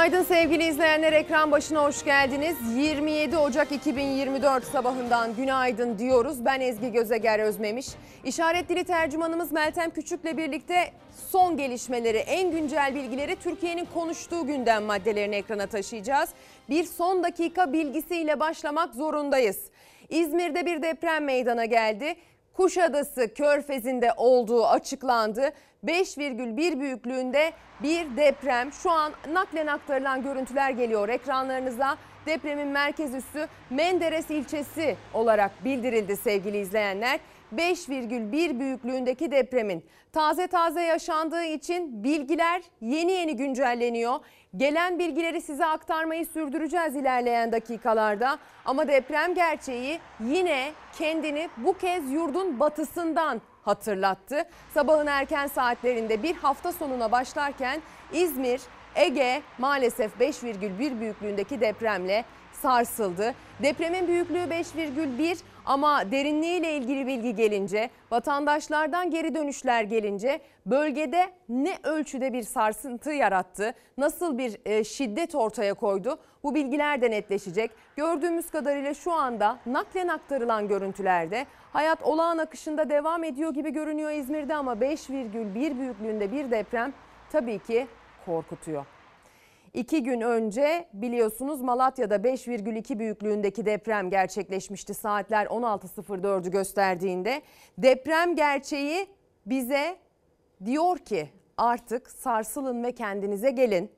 Günaydın sevgili izleyenler ekran başına hoş geldiniz. 27 Ocak 2024 sabahından günaydın diyoruz. Ben Ezgi Gözeger Özmemiş. İşaret dili tercümanımız Meltem Küçük'le birlikte son gelişmeleri, en güncel bilgileri Türkiye'nin konuştuğu gündem maddelerini ekrana taşıyacağız. Bir son dakika bilgisiyle başlamak zorundayız. İzmir'de bir deprem meydana geldi. Kuşadası Körfezi'nde olduğu açıklandı. 5,1 büyüklüğünde bir deprem. Şu an naklen aktarılan görüntüler geliyor ekranlarınıza. Depremin merkez üssü Menderes ilçesi olarak bildirildi sevgili izleyenler. 5,1 büyüklüğündeki depremin taze taze yaşandığı için bilgiler yeni yeni güncelleniyor. Gelen bilgileri size aktarmayı sürdüreceğiz ilerleyen dakikalarda. Ama deprem gerçeği yine kendini bu kez yurdun batısından hatırlattı. Sabahın erken saatlerinde bir hafta sonuna başlarken İzmir, Ege maalesef 5,1 büyüklüğündeki depremle sarsıldı. Depremin büyüklüğü 5,1 ama derinliğiyle ilgili bilgi gelince, vatandaşlardan geri dönüşler gelince bölgede ne ölçüde bir sarsıntı yarattı, nasıl bir e, şiddet ortaya koydu bu bilgiler de netleşecek. Gördüğümüz kadarıyla şu anda naklen aktarılan görüntülerde hayat olağan akışında devam ediyor gibi görünüyor İzmir'de ama 5,1 büyüklüğünde bir deprem tabii ki korkutuyor. İki gün önce biliyorsunuz Malatya'da 5,2 büyüklüğündeki deprem gerçekleşmişti. Saatler 16.04'ü gösterdiğinde deprem gerçeği bize diyor ki artık sarsılın ve kendinize gelin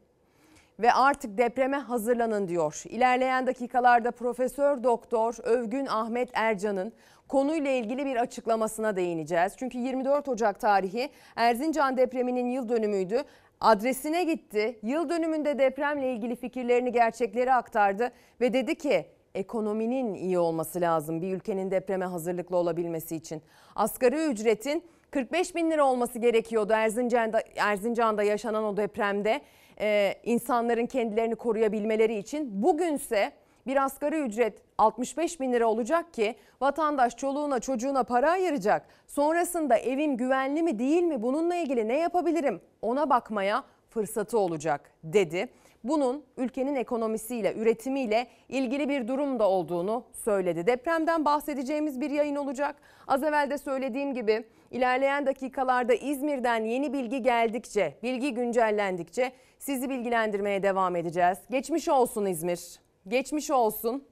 ve artık depreme hazırlanın diyor. İlerleyen dakikalarda Profesör Doktor Övgün Ahmet Ercan'ın konuyla ilgili bir açıklamasına değineceğiz. Çünkü 24 Ocak tarihi Erzincan depreminin yıl dönümüydü adresine gitti. Yıl dönümünde depremle ilgili fikirlerini, gerçekleri aktardı ve dedi ki ekonominin iyi olması lazım bir ülkenin depreme hazırlıklı olabilmesi için. Asgari ücretin 45 bin lira olması gerekiyordu Erzincan'da, Erzincan'da yaşanan o depremde e, insanların kendilerini koruyabilmeleri için. Bugünse bir asgari ücret 65 bin lira olacak ki vatandaş çoluğuna çocuğuna para ayıracak. Sonrasında evim güvenli mi değil mi bununla ilgili ne yapabilirim ona bakmaya fırsatı olacak dedi. Bunun ülkenin ekonomisiyle, üretimiyle ilgili bir durum da olduğunu söyledi. Depremden bahsedeceğimiz bir yayın olacak. Az evvel de söylediğim gibi ilerleyen dakikalarda İzmir'den yeni bilgi geldikçe, bilgi güncellendikçe sizi bilgilendirmeye devam edeceğiz. Geçmiş olsun İzmir. Geçmiş olsun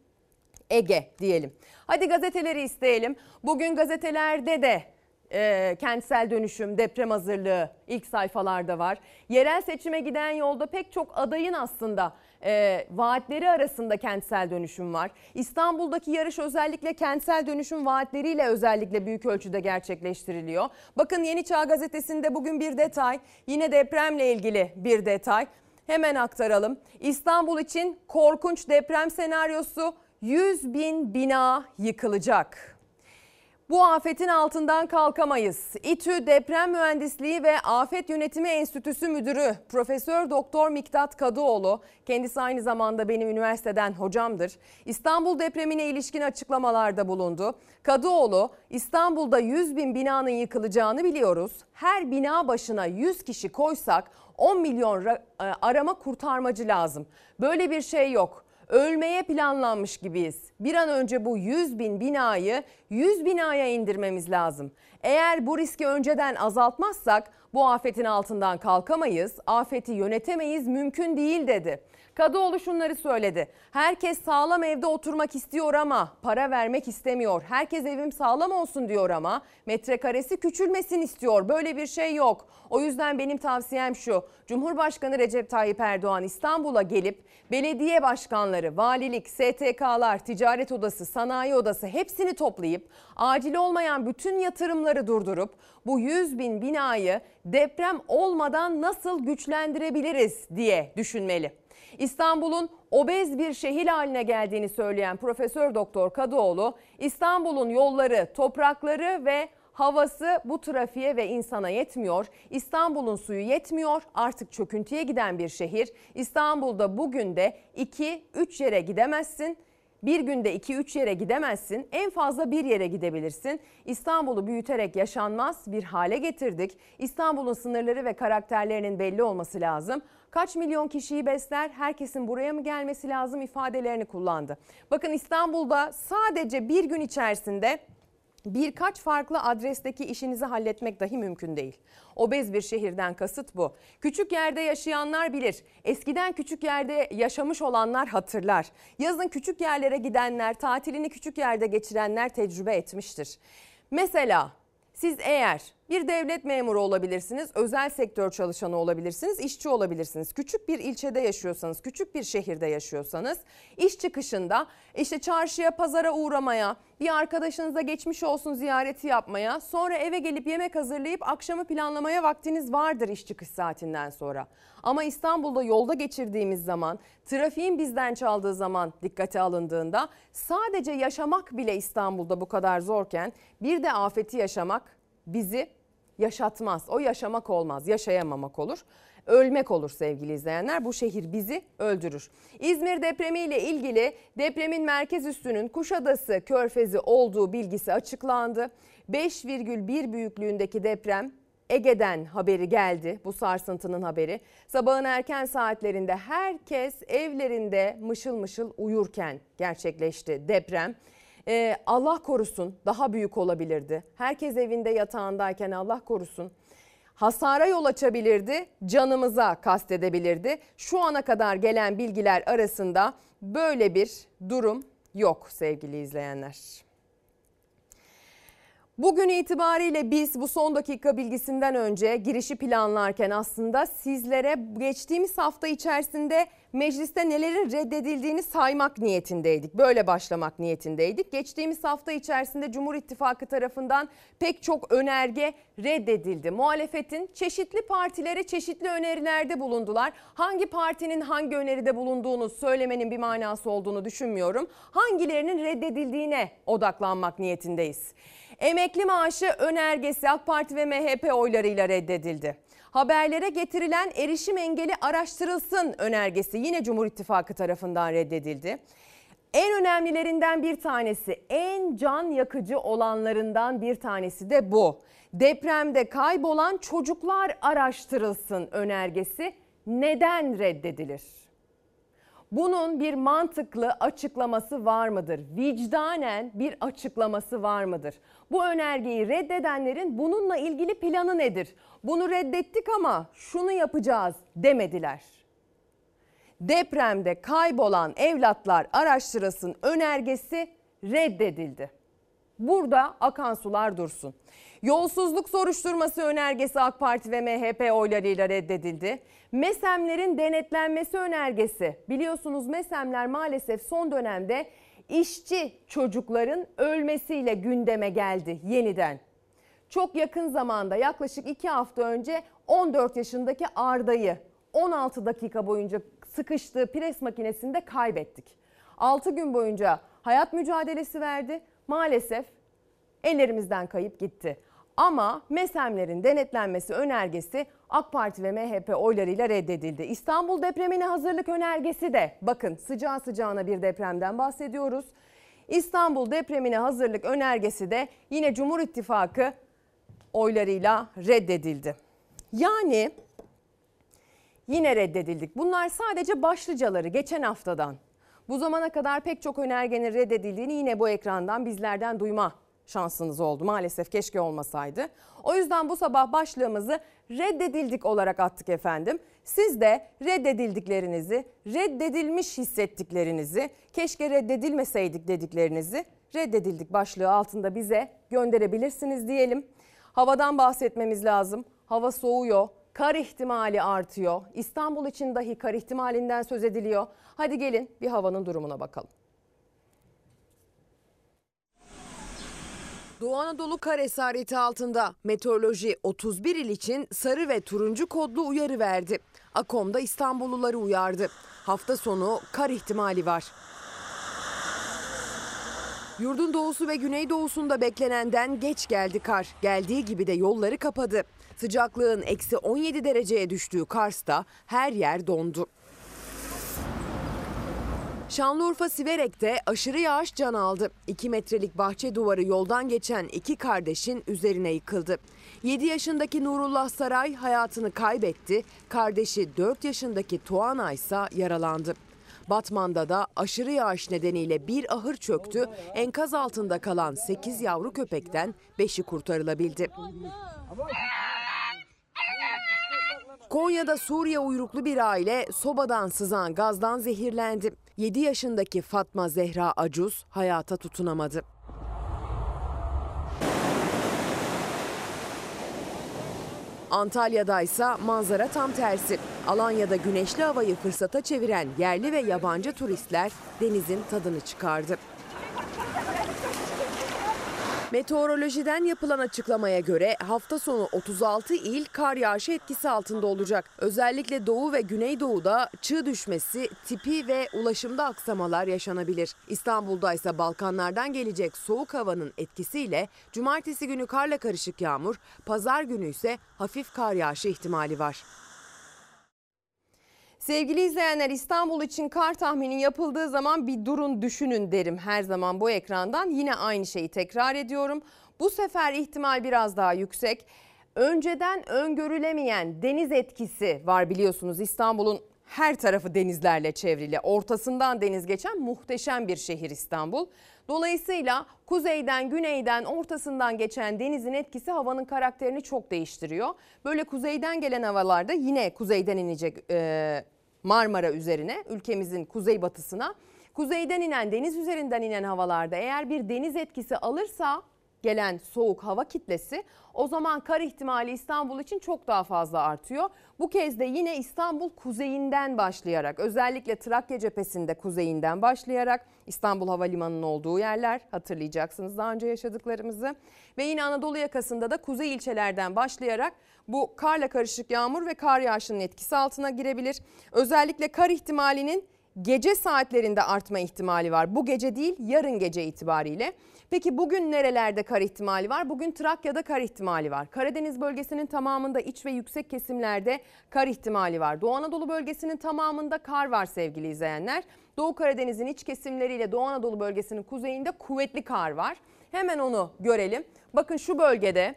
Ege diyelim. Hadi gazeteleri isteyelim. Bugün gazetelerde de e, kentsel dönüşüm, deprem hazırlığı ilk sayfalarda var. Yerel seçime giden yolda pek çok adayın aslında e, vaatleri arasında kentsel dönüşüm var. İstanbul'daki yarış özellikle kentsel dönüşüm vaatleriyle özellikle büyük ölçüde gerçekleştiriliyor. Bakın Yeni Çağ Gazetesi'nde bugün bir detay, yine depremle ilgili bir detay. Hemen aktaralım. İstanbul için korkunç deprem senaryosu 100 bin bina yıkılacak. Bu afetin altından kalkamayız. İTÜ Deprem Mühendisliği ve Afet Yönetimi Enstitüsü Müdürü Profesör Doktor Miktat Kadıoğlu, kendisi aynı zamanda benim üniversiteden hocamdır. İstanbul depremine ilişkin açıklamalarda bulundu. Kadıoğlu, İstanbul'da 100 bin binanın yıkılacağını biliyoruz. Her bina başına 100 kişi koysak 10 milyon e, arama kurtarmacı lazım. Böyle bir şey yok ölmeye planlanmış gibiyiz. Bir an önce bu 100 bin binayı 100 binaya indirmemiz lazım. Eğer bu riski önceden azaltmazsak bu afetin altından kalkamayız, afeti yönetemeyiz, mümkün değil dedi. Kadıoğlu şunları söyledi. Herkes sağlam evde oturmak istiyor ama para vermek istemiyor. Herkes evim sağlam olsun diyor ama metrekaresi küçülmesin istiyor. Böyle bir şey yok. O yüzden benim tavsiyem şu. Cumhurbaşkanı Recep Tayyip Erdoğan İstanbul'a gelip belediye başkanları, valilik, STK'lar, ticaret odası, sanayi odası hepsini toplayıp acil olmayan bütün yatırımları durdurup bu 100 bin binayı deprem olmadan nasıl güçlendirebiliriz diye düşünmeli. İstanbul'un obez bir şehir haline geldiğini söyleyen Profesör Doktor Kadıoğlu, İstanbul'un yolları, toprakları ve havası bu trafiğe ve insana yetmiyor. İstanbul'un suyu yetmiyor. Artık çöküntüye giden bir şehir. İstanbul'da bugün de 2-3 yere gidemezsin. Bir günde 2-3 yere gidemezsin. En fazla bir yere gidebilirsin. İstanbul'u büyüterek yaşanmaz bir hale getirdik. İstanbul'un sınırları ve karakterlerinin belli olması lazım. Kaç milyon kişiyi besler? Herkesin buraya mı gelmesi lazım ifadelerini kullandı. Bakın İstanbul'da sadece bir gün içerisinde birkaç farklı adresteki işinizi halletmek dahi mümkün değil. Obez bir şehirden kasıt bu. Küçük yerde yaşayanlar bilir. Eskiden küçük yerde yaşamış olanlar hatırlar. Yazın küçük yerlere gidenler, tatilini küçük yerde geçirenler tecrübe etmiştir. Mesela siz eğer bir devlet memuru olabilirsiniz, özel sektör çalışanı olabilirsiniz, işçi olabilirsiniz. Küçük bir ilçede yaşıyorsanız, küçük bir şehirde yaşıyorsanız iş çıkışında işte çarşıya, pazara uğramaya, bir arkadaşınıza geçmiş olsun ziyareti yapmaya, sonra eve gelip yemek hazırlayıp akşamı planlamaya vaktiniz vardır iş çıkış saatinden sonra. Ama İstanbul'da yolda geçirdiğimiz zaman, trafiğin bizden çaldığı zaman dikkate alındığında sadece yaşamak bile İstanbul'da bu kadar zorken bir de afeti yaşamak bizi yaşatmaz. O yaşamak olmaz, yaşayamamak olur. Ölmek olur sevgili izleyenler. Bu şehir bizi öldürür. İzmir depremiyle ilgili depremin merkez üssünün Kuşadası Körfezi olduğu bilgisi açıklandı. 5,1 büyüklüğündeki deprem Ege'den haberi geldi bu sarsıntının haberi. Sabahın erken saatlerinde herkes evlerinde mışıl mışıl uyurken gerçekleşti deprem. Ee, Allah korusun daha büyük olabilirdi. Herkes evinde yatağındayken Allah korusun. Hasara yol açabilirdi, canımıza kastedebilirdi. Şu ana kadar gelen bilgiler arasında böyle bir durum yok sevgili izleyenler. Bugün itibariyle biz bu son dakika bilgisinden önce girişi planlarken aslında sizlere geçtiğimiz hafta içerisinde mecliste nelerin reddedildiğini saymak niyetindeydik. Böyle başlamak niyetindeydik. Geçtiğimiz hafta içerisinde Cumhur İttifakı tarafından pek çok önerge reddedildi. Muhalefetin çeşitli partilere çeşitli önerilerde bulundular. Hangi partinin hangi öneride bulunduğunu söylemenin bir manası olduğunu düşünmüyorum. Hangilerinin reddedildiğine odaklanmak niyetindeyiz. Emekli maaşı önergesi AK Parti ve MHP oylarıyla reddedildi. Haberlere getirilen erişim engeli araştırılsın önergesi yine Cumhur İttifakı tarafından reddedildi. En önemlilerinden bir tanesi, en can yakıcı olanlarından bir tanesi de bu. Depremde kaybolan çocuklar araştırılsın önergesi neden reddedilir? Bunun bir mantıklı açıklaması var mıdır? Vicdanen bir açıklaması var mıdır? Bu önergeyi reddedenlerin bununla ilgili planı nedir? Bunu reddettik ama şunu yapacağız demediler. Depremde kaybolan evlatlar araştırılsın önergesi reddedildi. Burada akan sular dursun. Yolsuzluk soruşturması önergesi AK Parti ve MHP oylarıyla reddedildi. MESEM'lerin denetlenmesi önergesi. Biliyorsunuz MESEM'ler maalesef son dönemde işçi çocukların ölmesiyle gündeme geldi yeniden. Çok yakın zamanda yaklaşık 2 hafta önce 14 yaşındaki Arda'yı 16 dakika boyunca sıkıştığı pres makinesinde kaybettik. 6 gün boyunca hayat mücadelesi verdi. Maalesef ellerimizden kayıp gitti. Ama MESEM'lerin denetlenmesi önergesi AK Parti ve MHP oylarıyla reddedildi. İstanbul depremine hazırlık önergesi de bakın sıcağı sıcağına bir depremden bahsediyoruz. İstanbul depremine hazırlık önergesi de yine Cumhur İttifakı oylarıyla reddedildi. Yani yine reddedildik. Bunlar sadece başlıcaları geçen haftadan. Bu zamana kadar pek çok önergenin reddedildiğini yine bu ekrandan bizlerden duyma şansınız oldu. Maalesef keşke olmasaydı. O yüzden bu sabah başlığımızı reddedildik olarak attık efendim. Siz de reddedildiklerinizi, reddedilmiş hissettiklerinizi, keşke reddedilmeseydik dediklerinizi reddedildik başlığı altında bize gönderebilirsiniz diyelim. Havadan bahsetmemiz lazım. Hava soğuyor, kar ihtimali artıyor. İstanbul için dahi kar ihtimalinden söz ediliyor. Hadi gelin bir havanın durumuna bakalım. Doğu Anadolu kar esareti altında meteoroloji 31 il için sarı ve turuncu kodlu uyarı verdi. Akom'da İstanbulluları uyardı. Hafta sonu kar ihtimali var. Yurdun doğusu ve güneydoğusunda beklenenden geç geldi kar. Geldiği gibi de yolları kapadı. Sıcaklığın eksi 17 dereceye düştüğü Kars'ta her yer dondu. Şanlıurfa Siverek'te aşırı yağış can aldı. 2 metrelik bahçe duvarı yoldan geçen iki kardeşin üzerine yıkıldı. 7 yaşındaki Nurullah Saray hayatını kaybetti. Kardeşi 4 yaşındaki Tuana ise yaralandı. Batman'da da aşırı yağış nedeniyle bir ahır çöktü. Enkaz altında kalan 8 yavru köpekten 5'i kurtarılabildi. Konya'da Suriye uyruklu bir aile sobadan sızan gazdan zehirlendi. 7 yaşındaki Fatma Zehra Acuz hayata tutunamadı. Antalya'da ise manzara tam tersi. Alanya'da güneşli havayı fırsata çeviren yerli ve yabancı turistler denizin tadını çıkardı. Meteorolojiden yapılan açıklamaya göre hafta sonu 36 il kar yağışı etkisi altında olacak. Özellikle Doğu ve Güneydoğu'da çığ düşmesi, tipi ve ulaşımda aksamalar yaşanabilir. İstanbul'da ise Balkanlardan gelecek soğuk havanın etkisiyle cumartesi günü karla karışık yağmur, pazar günü ise hafif kar yağışı ihtimali var. Sevgili izleyenler İstanbul için kar tahmini yapıldığı zaman bir durun düşünün derim her zaman bu ekrandan. Yine aynı şeyi tekrar ediyorum. Bu sefer ihtimal biraz daha yüksek. Önceden öngörülemeyen deniz etkisi var biliyorsunuz İstanbul'un her tarafı denizlerle çevrili. Ortasından deniz geçen muhteşem bir şehir İstanbul. Dolayısıyla kuzeyden, güneyden, ortasından geçen denizin etkisi havanın karakterini çok değiştiriyor. Böyle kuzeyden gelen havalarda yine kuzeyden inecek e, Marmara üzerine, ülkemizin kuzeybatısına. Kuzeyden inen, deniz üzerinden inen havalarda eğer bir deniz etkisi alırsa gelen soğuk hava kitlesi o zaman kar ihtimali İstanbul için çok daha fazla artıyor. Bu kez de yine İstanbul kuzeyinden başlayarak özellikle Trakya cephesinde kuzeyinden başlayarak İstanbul Havalimanı'nın olduğu yerler hatırlayacaksınız daha önce yaşadıklarımızı ve yine Anadolu yakasında da kuzey ilçelerden başlayarak bu karla karışık yağmur ve kar yağışının etkisi altına girebilir. Özellikle kar ihtimalinin gece saatlerinde artma ihtimali var. Bu gece değil yarın gece itibariyle. Peki bugün nerelerde kar ihtimali var? Bugün Trakya'da kar ihtimali var. Karadeniz bölgesinin tamamında iç ve yüksek kesimlerde kar ihtimali var. Doğu Anadolu bölgesinin tamamında kar var sevgili izleyenler. Doğu Karadeniz'in iç kesimleriyle Doğu Anadolu bölgesinin kuzeyinde kuvvetli kar var. Hemen onu görelim. Bakın şu bölgede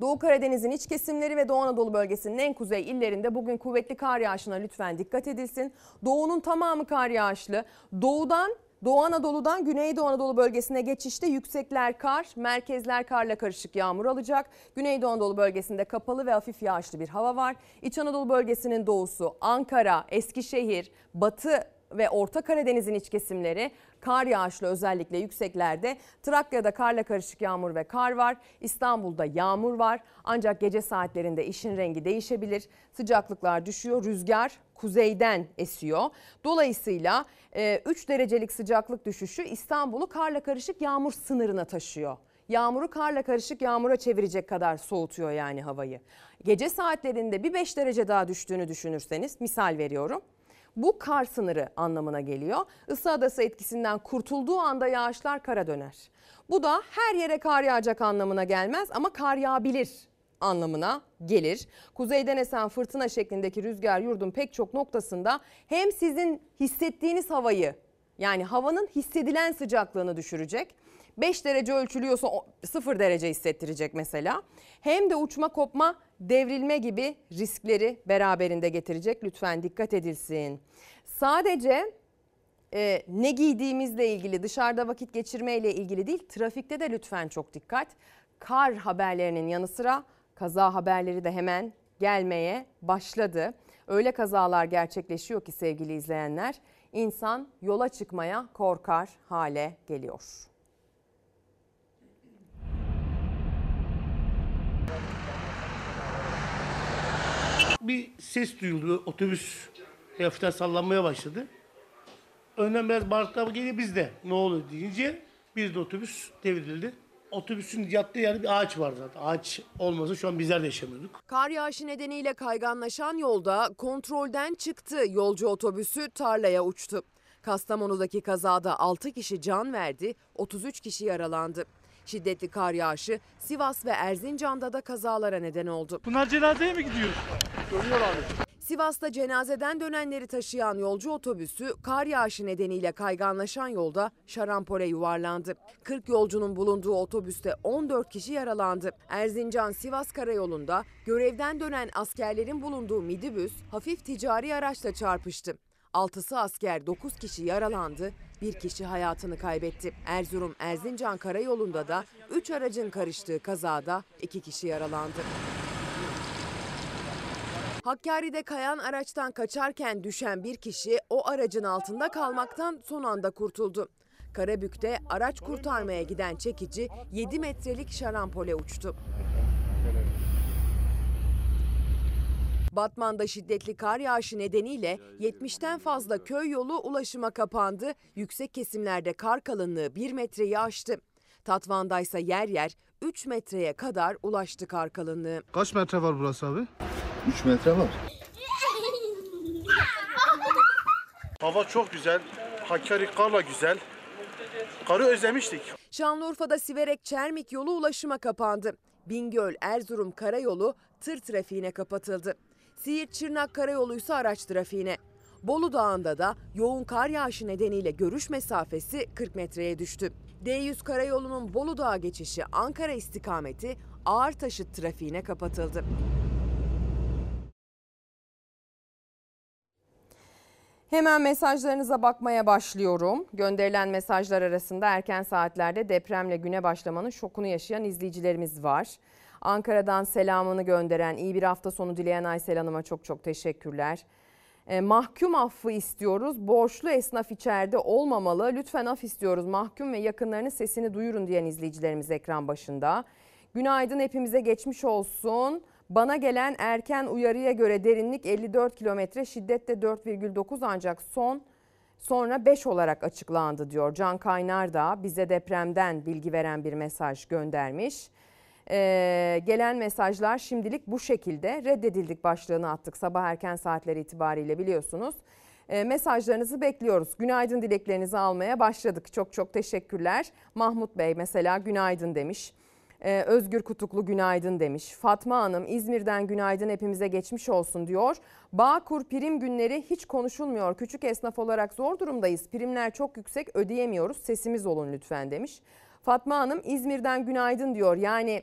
Doğu Karadeniz'in iç kesimleri ve Doğu Anadolu bölgesinin en kuzey illerinde bugün kuvvetli kar yağışına lütfen dikkat edilsin. Doğu'nun tamamı kar yağışlı. Doğudan Doğu Anadolu'dan Güneydoğu Anadolu bölgesine geçişte yüksekler kar, merkezler karla karışık yağmur alacak. Güneydoğu Anadolu bölgesinde kapalı ve hafif yağışlı bir hava var. İç Anadolu bölgesinin doğusu Ankara, Eskişehir, Batı ve Orta Karadeniz'in iç kesimleri kar yağışlı özellikle yükseklerde. Trakya'da karla karışık yağmur ve kar var. İstanbul'da yağmur var. Ancak gece saatlerinde işin rengi değişebilir. Sıcaklıklar düşüyor. Rüzgar kuzeyden esiyor. Dolayısıyla 3 derecelik sıcaklık düşüşü İstanbul'u karla karışık yağmur sınırına taşıyor. Yağmuru karla karışık yağmura çevirecek kadar soğutuyor yani havayı. Gece saatlerinde bir 5 derece daha düştüğünü düşünürseniz misal veriyorum. Bu kar sınırı anlamına geliyor. Isı adası etkisinden kurtulduğu anda yağışlar kara döner. Bu da her yere kar yağacak anlamına gelmez ama kar yağabilir anlamına gelir. Kuzeyden esen fırtına şeklindeki rüzgar yurdun pek çok noktasında hem sizin hissettiğiniz havayı yani havanın hissedilen sıcaklığını düşürecek 5 derece ölçülüyorsa 0 derece hissettirecek mesela. Hem de uçma kopma devrilme gibi riskleri beraberinde getirecek. Lütfen dikkat edilsin. Sadece e, ne giydiğimizle ilgili dışarıda vakit geçirmeyle ilgili değil trafikte de lütfen çok dikkat. Kar haberlerinin yanı sıra kaza haberleri de hemen gelmeye başladı. Öyle kazalar gerçekleşiyor ki sevgili izleyenler insan yola çıkmaya korkar hale geliyor. Bir ses duyuldu. Otobüs hafiften sallanmaya başladı. Önden biraz bağırtılar geliyor bizde. Ne oluyor deyince bir de otobüs devrildi. Otobüsün yattığı yerde bir ağaç var zaten. Ağaç olmasa şu an bizler de yaşamıyorduk. Kar yağışı nedeniyle kayganlaşan yolda kontrolden çıktı. Yolcu otobüsü tarlaya uçtu. Kastamonu'daki kazada 6 kişi can verdi, 33 kişi yaralandı. Şiddetli kar yağışı Sivas ve Erzincan'da da kazalara neden oldu. Bunlar cenazeye mi gidiyor? Sivas'ta cenazeden dönenleri taşıyan yolcu otobüsü kar yağışı nedeniyle kayganlaşan yolda şarampole yuvarlandı. 40 yolcunun bulunduğu otobüste 14 kişi yaralandı. Erzincan-Sivas karayolunda görevden dönen askerlerin bulunduğu midibüs hafif ticari araçla çarpıştı. 6'sı asker 9 kişi yaralandı, bir kişi hayatını kaybetti. Erzurum-Erzincan karayolunda da 3 aracın karıştığı kazada 2 kişi yaralandı. Hakkari'de kayan araçtan kaçarken düşen bir kişi o aracın altında kalmaktan son anda kurtuldu. Karabük'te araç kurtarmaya giden çekici 7 metrelik şarampole uçtu. Batman'da şiddetli kar yağışı nedeniyle 70'ten fazla köy yolu ulaşıma kapandı. Yüksek kesimlerde kar kalınlığı 1 metreyi aştı. Tatvan'da ise yer yer 3 metreye kadar ulaştı kar kalınlığı. Kaç metre var burası abi? 3 metre var. Hava çok güzel. Hakkari karla güzel. Karı özlemiştik. Şanlıurfa'da Siverek Çermik yolu ulaşıma kapandı. Bingöl Erzurum karayolu tır trafiğine kapatıldı. Siirt Çırnak karayolu ise araç trafiğine. Bolu Dağı'nda da yoğun kar yağışı nedeniyle görüş mesafesi 40 metreye düştü. D100 karayolunun Bolu Dağı geçişi Ankara istikameti ağır taşıt trafiğine kapatıldı. Hemen mesajlarınıza bakmaya başlıyorum. Gönderilen mesajlar arasında erken saatlerde depremle güne başlamanın şokunu yaşayan izleyicilerimiz var. Ankara'dan selamını gönderen, iyi bir hafta sonu dileyen Aysel Hanım'a çok çok teşekkürler. E, mahkum affı istiyoruz. Borçlu esnaf içeride olmamalı. Lütfen af istiyoruz. Mahkum ve yakınlarının sesini duyurun diyen izleyicilerimiz ekran başında. Günaydın hepimize geçmiş olsun. Bana gelen erken uyarıya göre derinlik 54 kilometre, şiddet de 4,9 ancak son sonra 5 olarak açıklandı diyor. Can Kaynar da bize depremden bilgi veren bir mesaj göndermiş. Ee, gelen mesajlar şimdilik bu şekilde reddedildik başlığını attık sabah erken saatleri itibariyle biliyorsunuz. Ee, mesajlarınızı bekliyoruz. Günaydın dileklerinizi almaya başladık. Çok çok teşekkürler. Mahmut Bey mesela günaydın demiş. Ee, Özgür Kutuklu günaydın demiş. Fatma Hanım İzmir'den günaydın hepimize geçmiş olsun diyor. Bağkur prim günleri hiç konuşulmuyor. Küçük esnaf olarak zor durumdayız. Primler çok yüksek ödeyemiyoruz. Sesimiz olun lütfen demiş. Fatma Hanım İzmir'den günaydın diyor. Yani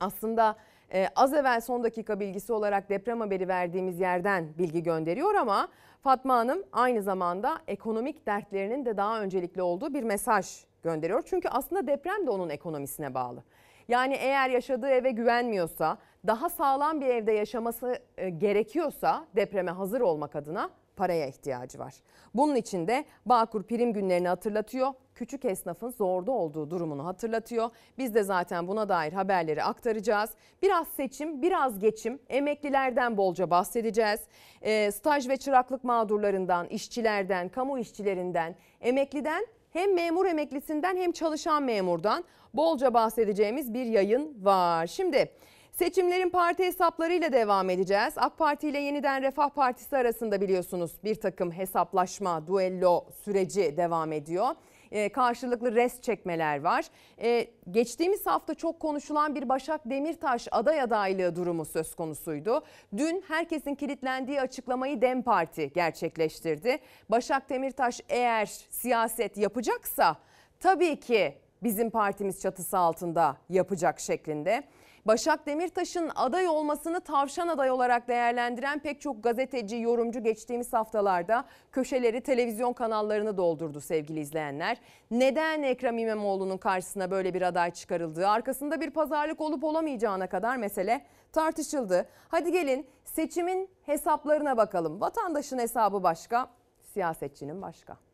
aslında e, az evvel son dakika bilgisi olarak deprem haberi verdiğimiz yerden bilgi gönderiyor ama Fatma Hanım aynı zamanda ekonomik dertlerinin de daha öncelikli olduğu bir mesaj gönderiyor. Çünkü aslında deprem de onun ekonomisine bağlı. Yani eğer yaşadığı eve güvenmiyorsa, daha sağlam bir evde yaşaması e, gerekiyorsa depreme hazır olmak adına paraya ihtiyacı var. Bunun için de Bağkur prim günlerini hatırlatıyor. Küçük esnafın zorda olduğu durumunu hatırlatıyor. Biz de zaten buna dair haberleri aktaracağız. Biraz seçim, biraz geçim, emeklilerden bolca bahsedeceğiz. E, staj ve çıraklık mağdurlarından, işçilerden, kamu işçilerinden, emekliden hem memur emeklisinden hem çalışan memurdan bolca bahsedeceğimiz bir yayın var. Şimdi seçimlerin parti hesaplarıyla devam edeceğiz. AK Parti ile yeniden Refah Partisi arasında biliyorsunuz bir takım hesaplaşma, duello süreci devam ediyor. Ee, karşılıklı res çekmeler var. Ee, geçtiğimiz hafta çok konuşulan bir Başak Demirtaş aday adaylığı durumu söz konusuydu. Dün herkesin kilitlendiği açıklamayı Dem Parti gerçekleştirdi. Başak Demirtaş eğer siyaset yapacaksa tabii ki bizim partimiz çatısı altında yapacak şeklinde. Başak Demirtaş'ın aday olmasını tavşan aday olarak değerlendiren pek çok gazeteci, yorumcu geçtiğimiz haftalarda köşeleri televizyon kanallarını doldurdu sevgili izleyenler. Neden Ekrem İmamoğlu'nun karşısına böyle bir aday çıkarıldığı, arkasında bir pazarlık olup olamayacağına kadar mesele tartışıldı. Hadi gelin seçimin hesaplarına bakalım. Vatandaşın hesabı başka, siyasetçinin başka.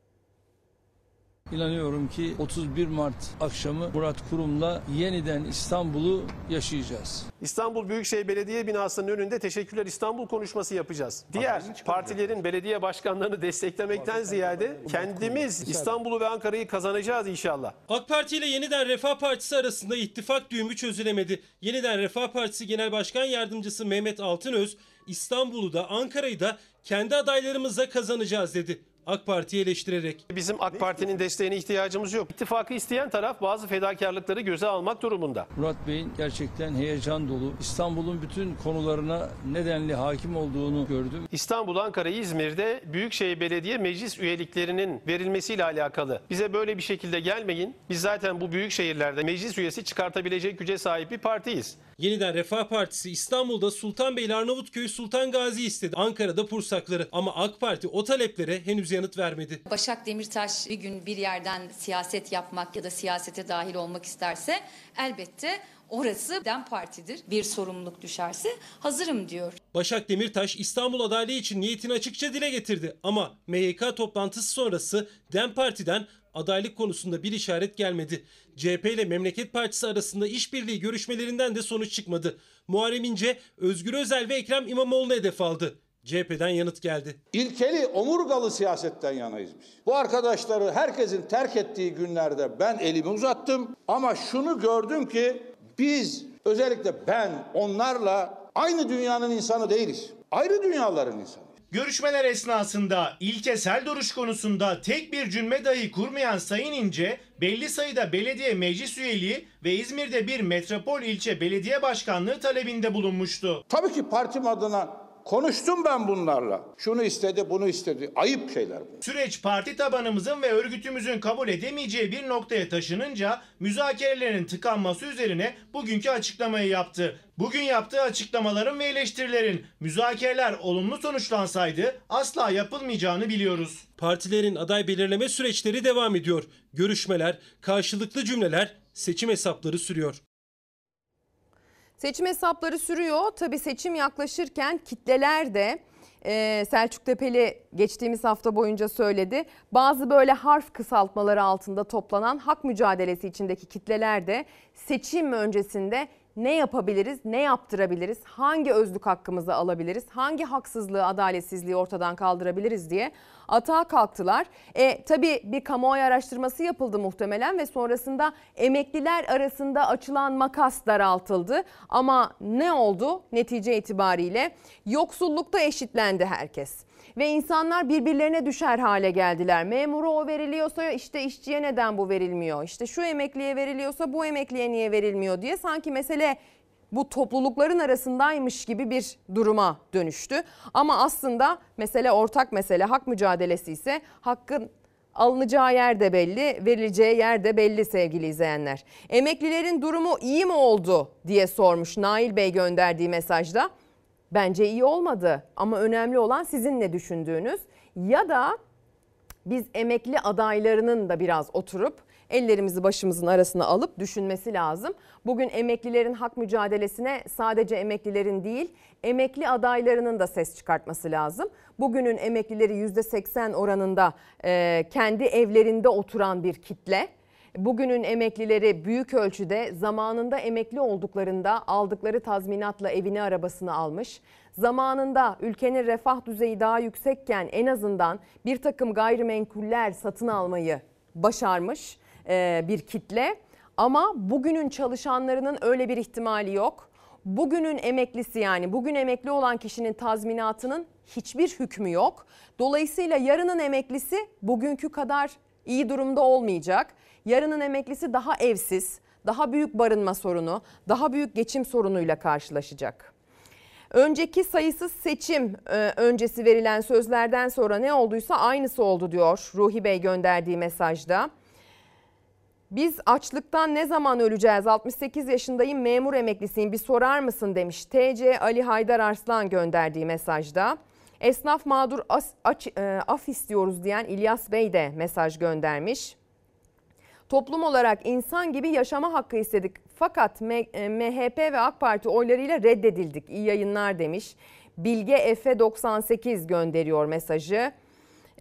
İnanıyorum ki 31 Mart akşamı Murat Kurum'la yeniden İstanbul'u yaşayacağız. İstanbul Büyükşehir Belediye binasının önünde teşekkürler İstanbul konuşması yapacağız. Diğer partilerin belediye başkanlarını desteklemekten ziyade kendimiz İstanbul'u ve Ankara'yı kazanacağız inşallah. AK Parti ile Yeniden Refah Partisi arasında ittifak düğümü çözülemedi. Yeniden Refah Partisi Genel Başkan Yardımcısı Mehmet Altınöz, İstanbul'u da Ankara'yı da kendi adaylarımızla kazanacağız dedi. AK Parti'yi eleştirerek. Bizim AK Parti'nin desteğine ihtiyacımız yok. İttifakı isteyen taraf bazı fedakarlıkları göze almak durumunda. Murat Bey'in gerçekten heyecan dolu, İstanbul'un bütün konularına nedenli hakim olduğunu gördüm. İstanbul, Ankara, İzmir'de Büyükşehir Belediye meclis üyeliklerinin verilmesiyle alakalı. Bize böyle bir şekilde gelmeyin. Biz zaten bu büyük şehirlerde meclis üyesi çıkartabilecek güce sahip bir partiyiz. Yeniden Refah Partisi İstanbul'da Sultanbeyli Arnavutköy Sultan Gazi istedi. Ankara'da Pursakları ama AK Parti o taleplere henüz yanıt vermedi. Başak Demirtaş bir gün bir yerden siyaset yapmak ya da siyasete dahil olmak isterse elbette orası DEM Parti'dir. Bir sorumluluk düşerse hazırım diyor. Başak Demirtaş İstanbul adaylığı için niyetini açıkça dile getirdi. Ama MYK toplantısı sonrası DEM Parti'den adaylık konusunda bir işaret gelmedi. CHP ile Memleket Partisi arasında işbirliği görüşmelerinden de sonuç çıkmadı. Muharrem İnce, Özgür Özel ve Ekrem İmamoğlu'nu hedef aldı. CHP'den yanıt geldi. İlkeli, omurgalı siyasetten yanayız biz. Bu arkadaşları herkesin terk ettiği günlerde ben elimi uzattım. Ama şunu gördüm ki biz özellikle ben onlarla aynı dünyanın insanı değiliz. Ayrı dünyaların insanı. Görüşmeler esnasında ilkesel duruş konusunda tek bir cümle dahi kurmayan Sayın İnce, belli sayıda belediye meclis üyeliği ve İzmir'de bir metropol ilçe belediye başkanlığı talebinde bulunmuştu. Tabii ki partim adına konuştum ben bunlarla. Şunu istedi, bunu istedi. Ayıp şeyler bu. Süreç parti tabanımızın ve örgütümüzün kabul edemeyeceği bir noktaya taşınınca müzakerelerin tıkanması üzerine bugünkü açıklamayı yaptı. Bugün yaptığı açıklamaların ve eleştirilerin müzakereler olumlu sonuçlansaydı asla yapılmayacağını biliyoruz. Partilerin aday belirleme süreçleri devam ediyor. Görüşmeler, karşılıklı cümleler, seçim hesapları sürüyor. Seçim hesapları sürüyor. Tabii seçim yaklaşırken kitleler de e, Selçuk Tepeli geçtiğimiz hafta boyunca söyledi. Bazı böyle harf kısaltmaları altında toplanan hak mücadelesi içindeki kitleler de seçim öncesinde ne yapabiliriz, ne yaptırabiliriz, hangi özlük hakkımızı alabiliriz, hangi haksızlığı, adaletsizliği ortadan kaldırabiliriz diye atağa kalktılar. E, tabii bir kamuoyu araştırması yapıldı muhtemelen ve sonrasında emekliler arasında açılan makas daraltıldı. Ama ne oldu netice itibariyle? Yoksullukta eşitlendi herkes ve insanlar birbirlerine düşer hale geldiler. Memura o veriliyorsa işte işçiye neden bu verilmiyor? İşte şu emekliye veriliyorsa bu emekliye niye verilmiyor diye sanki mesele bu toplulukların arasındaymış gibi bir duruma dönüştü. Ama aslında mesele ortak mesele hak mücadelesi ise hakkın alınacağı yer de belli, verileceği yer de belli sevgili izleyenler. Emeklilerin durumu iyi mi oldu diye sormuş Nail Bey gönderdiği mesajda. Bence iyi olmadı ama önemli olan sizin ne düşündüğünüz ya da biz emekli adaylarının da biraz oturup ellerimizi başımızın arasına alıp düşünmesi lazım. Bugün emeklilerin hak mücadelesine sadece emeklilerin değil emekli adaylarının da ses çıkartması lazım. Bugünün emeklileri %80 oranında kendi evlerinde oturan bir kitle. Bugünün emeklileri büyük ölçüde zamanında emekli olduklarında aldıkları tazminatla evini arabasını almış. Zamanında ülkenin refah düzeyi daha yüksekken en azından bir takım gayrimenkuller satın almayı başarmış bir kitle. Ama bugünün çalışanlarının öyle bir ihtimali yok. Bugünün emeklisi yani bugün emekli olan kişinin tazminatının hiçbir hükmü yok. Dolayısıyla yarının emeklisi bugünkü kadar iyi durumda olmayacak. Yarının emeklisi daha evsiz, daha büyük barınma sorunu, daha büyük geçim sorunuyla karşılaşacak. Önceki sayısız seçim öncesi verilen sözlerden sonra ne olduysa aynısı oldu diyor Ruhi Bey gönderdiği mesajda. Biz açlıktan ne zaman öleceğiz? 68 yaşındayım memur emeklisiyim bir sorar mısın demiş. TC Ali Haydar Arslan gönderdiği mesajda. Esnaf mağdur as, aç, e, af istiyoruz diyen İlyas Bey de mesaj göndermiş. Toplum olarak insan gibi yaşama hakkı istedik fakat MHP ve AK Parti oylarıyla reddedildik. İyi yayınlar demiş. Bilge Efe 98 gönderiyor mesajı.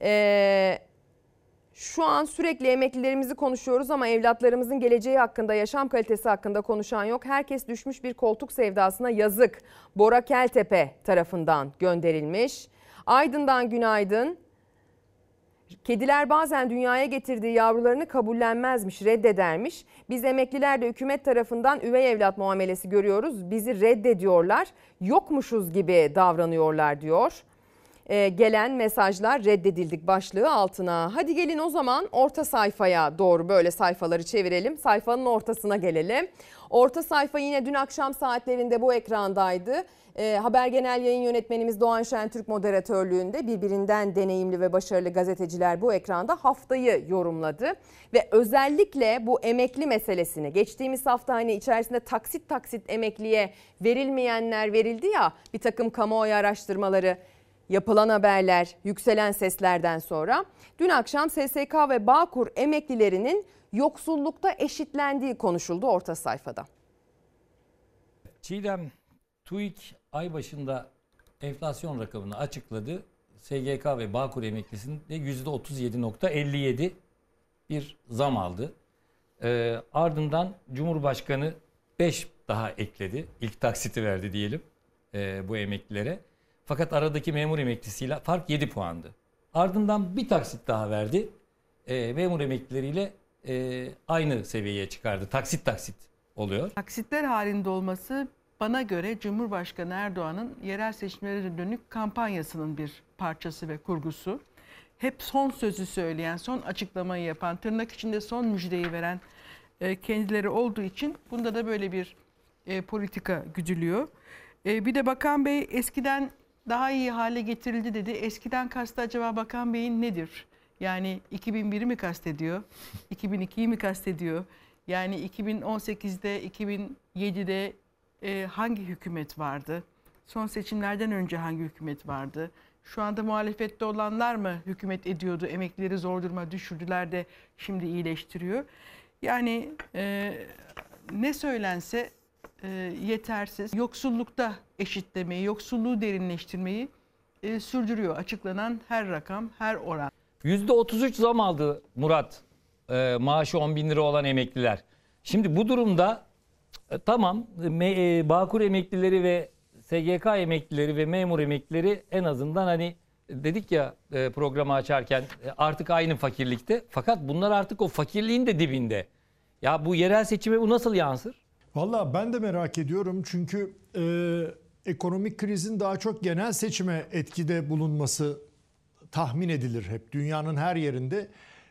Ee, şu an sürekli emeklilerimizi konuşuyoruz ama evlatlarımızın geleceği hakkında, yaşam kalitesi hakkında konuşan yok. Herkes düşmüş bir koltuk sevdasına yazık. Bora Keltepe tarafından gönderilmiş. Aydın'dan günaydın. Kediler bazen dünyaya getirdiği yavrularını kabullenmezmiş, reddedermiş. Biz emekliler de hükümet tarafından üvey evlat muamelesi görüyoruz. Bizi reddediyorlar, yokmuşuz gibi davranıyorlar diyor. E, gelen mesajlar reddedildik başlığı altına. Hadi gelin o zaman orta sayfaya doğru böyle sayfaları çevirelim. Sayfanın ortasına gelelim. Orta sayfa yine dün akşam saatlerinde bu ekrandaydı. E, Haber Genel Yayın Yönetmenimiz Doğan Şentürk moderatörlüğünde birbirinden deneyimli ve başarılı gazeteciler bu ekranda haftayı yorumladı. Ve özellikle bu emekli meselesini geçtiğimiz hafta hani içerisinde taksit taksit emekliye verilmeyenler verildi ya bir takım kamuoyu araştırmaları yapılan haberler, yükselen seslerden sonra dün akşam SSK ve Bağkur emeklilerinin yoksullukta eşitlendiği konuşuldu orta sayfada. Çiğdem TÜİK ay başında enflasyon rakamını açıkladı. SGK ve Bağkur emeklisinde %37.57 bir zam aldı. Ee, ardından Cumhurbaşkanı 5 daha ekledi. İlk taksiti verdi diyelim e, bu emeklilere. Fakat aradaki memur emeklisiyle fark 7 puandı. Ardından bir taksit daha verdi. E, memur emeklileriyle e, aynı seviyeye çıkardı. Taksit taksit oluyor. Taksitler halinde olması bana göre Cumhurbaşkanı Erdoğan'ın yerel seçimlere dönük kampanyasının bir parçası ve kurgusu. Hep son sözü söyleyen, son açıklamayı yapan, tırnak içinde son müjdeyi veren e, kendileri olduğu için bunda da böyle bir e, politika güdülüyor. E, bir de Bakan Bey eskiden daha iyi hale getirildi dedi. Eskiden kastı acaba Bakan Bey'in nedir? Yani 2001'i mi kastediyor? 2002'yi mi kastediyor? Yani 2018'de, 2007'de e, hangi hükümet vardı? Son seçimlerden önce hangi hükümet vardı? Şu anda muhalefette olanlar mı hükümet ediyordu? Emeklileri zor duruma düşürdüler de şimdi iyileştiriyor. Yani e, ne söylense e, yetersiz. Yoksullukta eşitlemeyi, yoksulluğu derinleştirmeyi e, sürdürüyor. Açıklanan her rakam, her oran. %33 zam aldı Murat e, maaşı 10 bin lira olan emekliler. Şimdi bu durumda e, tamam me, e, Bağkur emeklileri ve SGK emeklileri ve memur emeklileri en azından hani dedik ya e, programı açarken e, artık aynı fakirlikte. Fakat bunlar artık o fakirliğin de dibinde. Ya bu yerel seçime bu nasıl yansır? Valla ben de merak ediyorum çünkü e, ekonomik krizin daha çok genel seçime etkide bulunması tahmin edilir hep dünyanın her yerinde.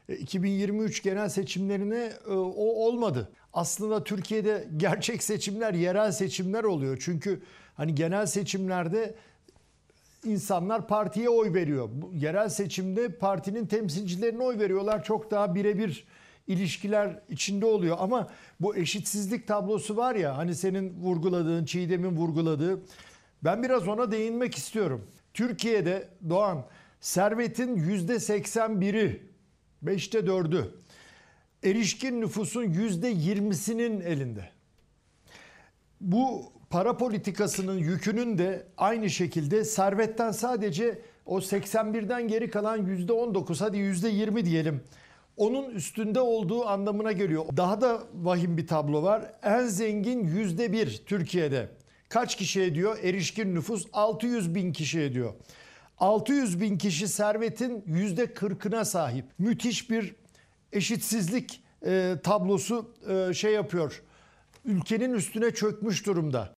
E, 2023 genel seçimlerine e, o olmadı. Aslında Türkiye'de gerçek seçimler yerel seçimler oluyor. Çünkü hani genel seçimlerde insanlar partiye oy veriyor. Yerel seçimde partinin temsilcilerine oy veriyorlar. Çok daha birebir ilişkiler içinde oluyor. Ama bu eşitsizlik tablosu var ya hani senin vurguladığın, Çiğdem'in vurguladığı ben biraz ona değinmek istiyorum. Türkiye'de Doğan servetin %81'i, 5'te 4'ü, erişkin nüfusun %20'sinin elinde. Bu para politikasının yükünün de aynı şekilde servetten sadece o 81'den geri kalan %19 hadi %20 diyelim onun üstünde olduğu anlamına geliyor. Daha da vahim bir tablo var. En zengin yüzde bir Türkiye'de. Kaç kişi ediyor? Erişkin nüfus 600 bin kişi ediyor. 600 bin kişi servetin yüzde 40'ına sahip. Müthiş bir eşitsizlik e, tablosu e, şey yapıyor. Ülkenin üstüne çökmüş durumda.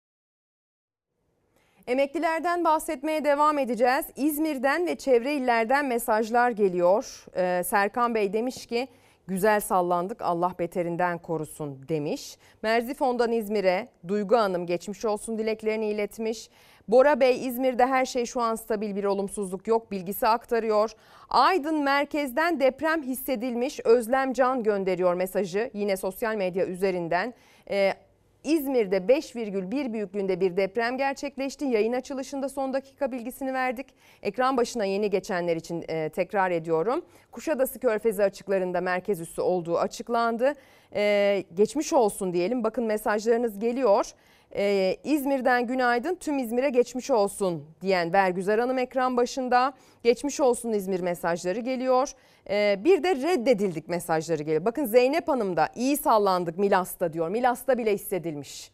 Emeklilerden bahsetmeye devam edeceğiz. İzmir'den ve çevre illerden mesajlar geliyor. Ee, Serkan Bey demiş ki güzel sallandık Allah beterinden korusun demiş. Merzifon'dan İzmir'e Duygu Hanım geçmiş olsun dileklerini iletmiş. Bora Bey İzmir'de her şey şu an stabil bir olumsuzluk yok bilgisi aktarıyor. Aydın merkezden deprem hissedilmiş Özlem Can gönderiyor mesajı yine sosyal medya üzerinden. Ee, İzmir'de 5,1 büyüklüğünde bir deprem gerçekleşti. Yayın açılışında son dakika bilgisini verdik. Ekran başına yeni geçenler için e, tekrar ediyorum. Kuşadası Körfezi açıklarında merkez üssü olduğu açıklandı. E, geçmiş olsun diyelim. Bakın mesajlarınız geliyor. Ee, İzmir'den günaydın tüm İzmir'e geçmiş olsun diyen Bergüzar Hanım ekran başında. Geçmiş olsun İzmir mesajları geliyor. Ee, bir de reddedildik mesajları geliyor. Bakın Zeynep Hanım da iyi sallandık Milas'ta diyor. Milas'ta bile hissedilmiş.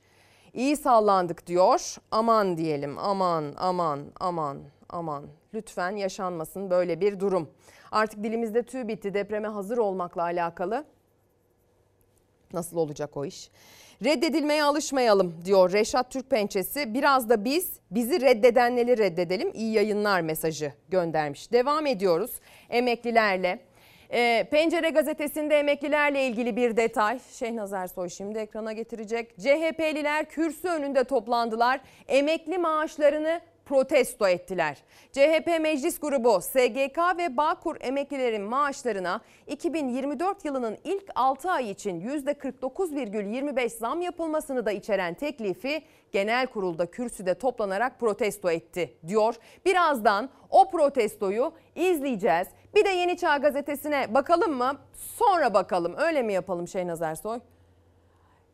İyi sallandık diyor. Aman diyelim aman aman aman aman. Lütfen yaşanmasın böyle bir durum. Artık dilimizde tüy bitti depreme hazır olmakla alakalı Nasıl olacak o iş? Reddedilmeye alışmayalım diyor Reşat Türk Pençesi. Biraz da biz bizi reddedenleri reddedelim. İyi yayınlar mesajı göndermiş. Devam ediyoruz emeklilerle. Ee, Pencere gazetesinde emeklilerle ilgili bir detay. Şehnaz Ersoy şimdi ekrana getirecek. CHP'liler kürsü önünde toplandılar. Emekli maaşlarını protesto ettiler. CHP Meclis Grubu SGK ve Bağkur emeklilerin maaşlarına 2024 yılının ilk 6 ay için %49,25 zam yapılmasını da içeren teklifi genel kurulda kürsüde toplanarak protesto etti diyor. Birazdan o protestoyu izleyeceğiz. Bir de Yeni Çağ gazetesine bakalım mı? Sonra bakalım. Öyle mi yapalım Şeynaz Ersoy?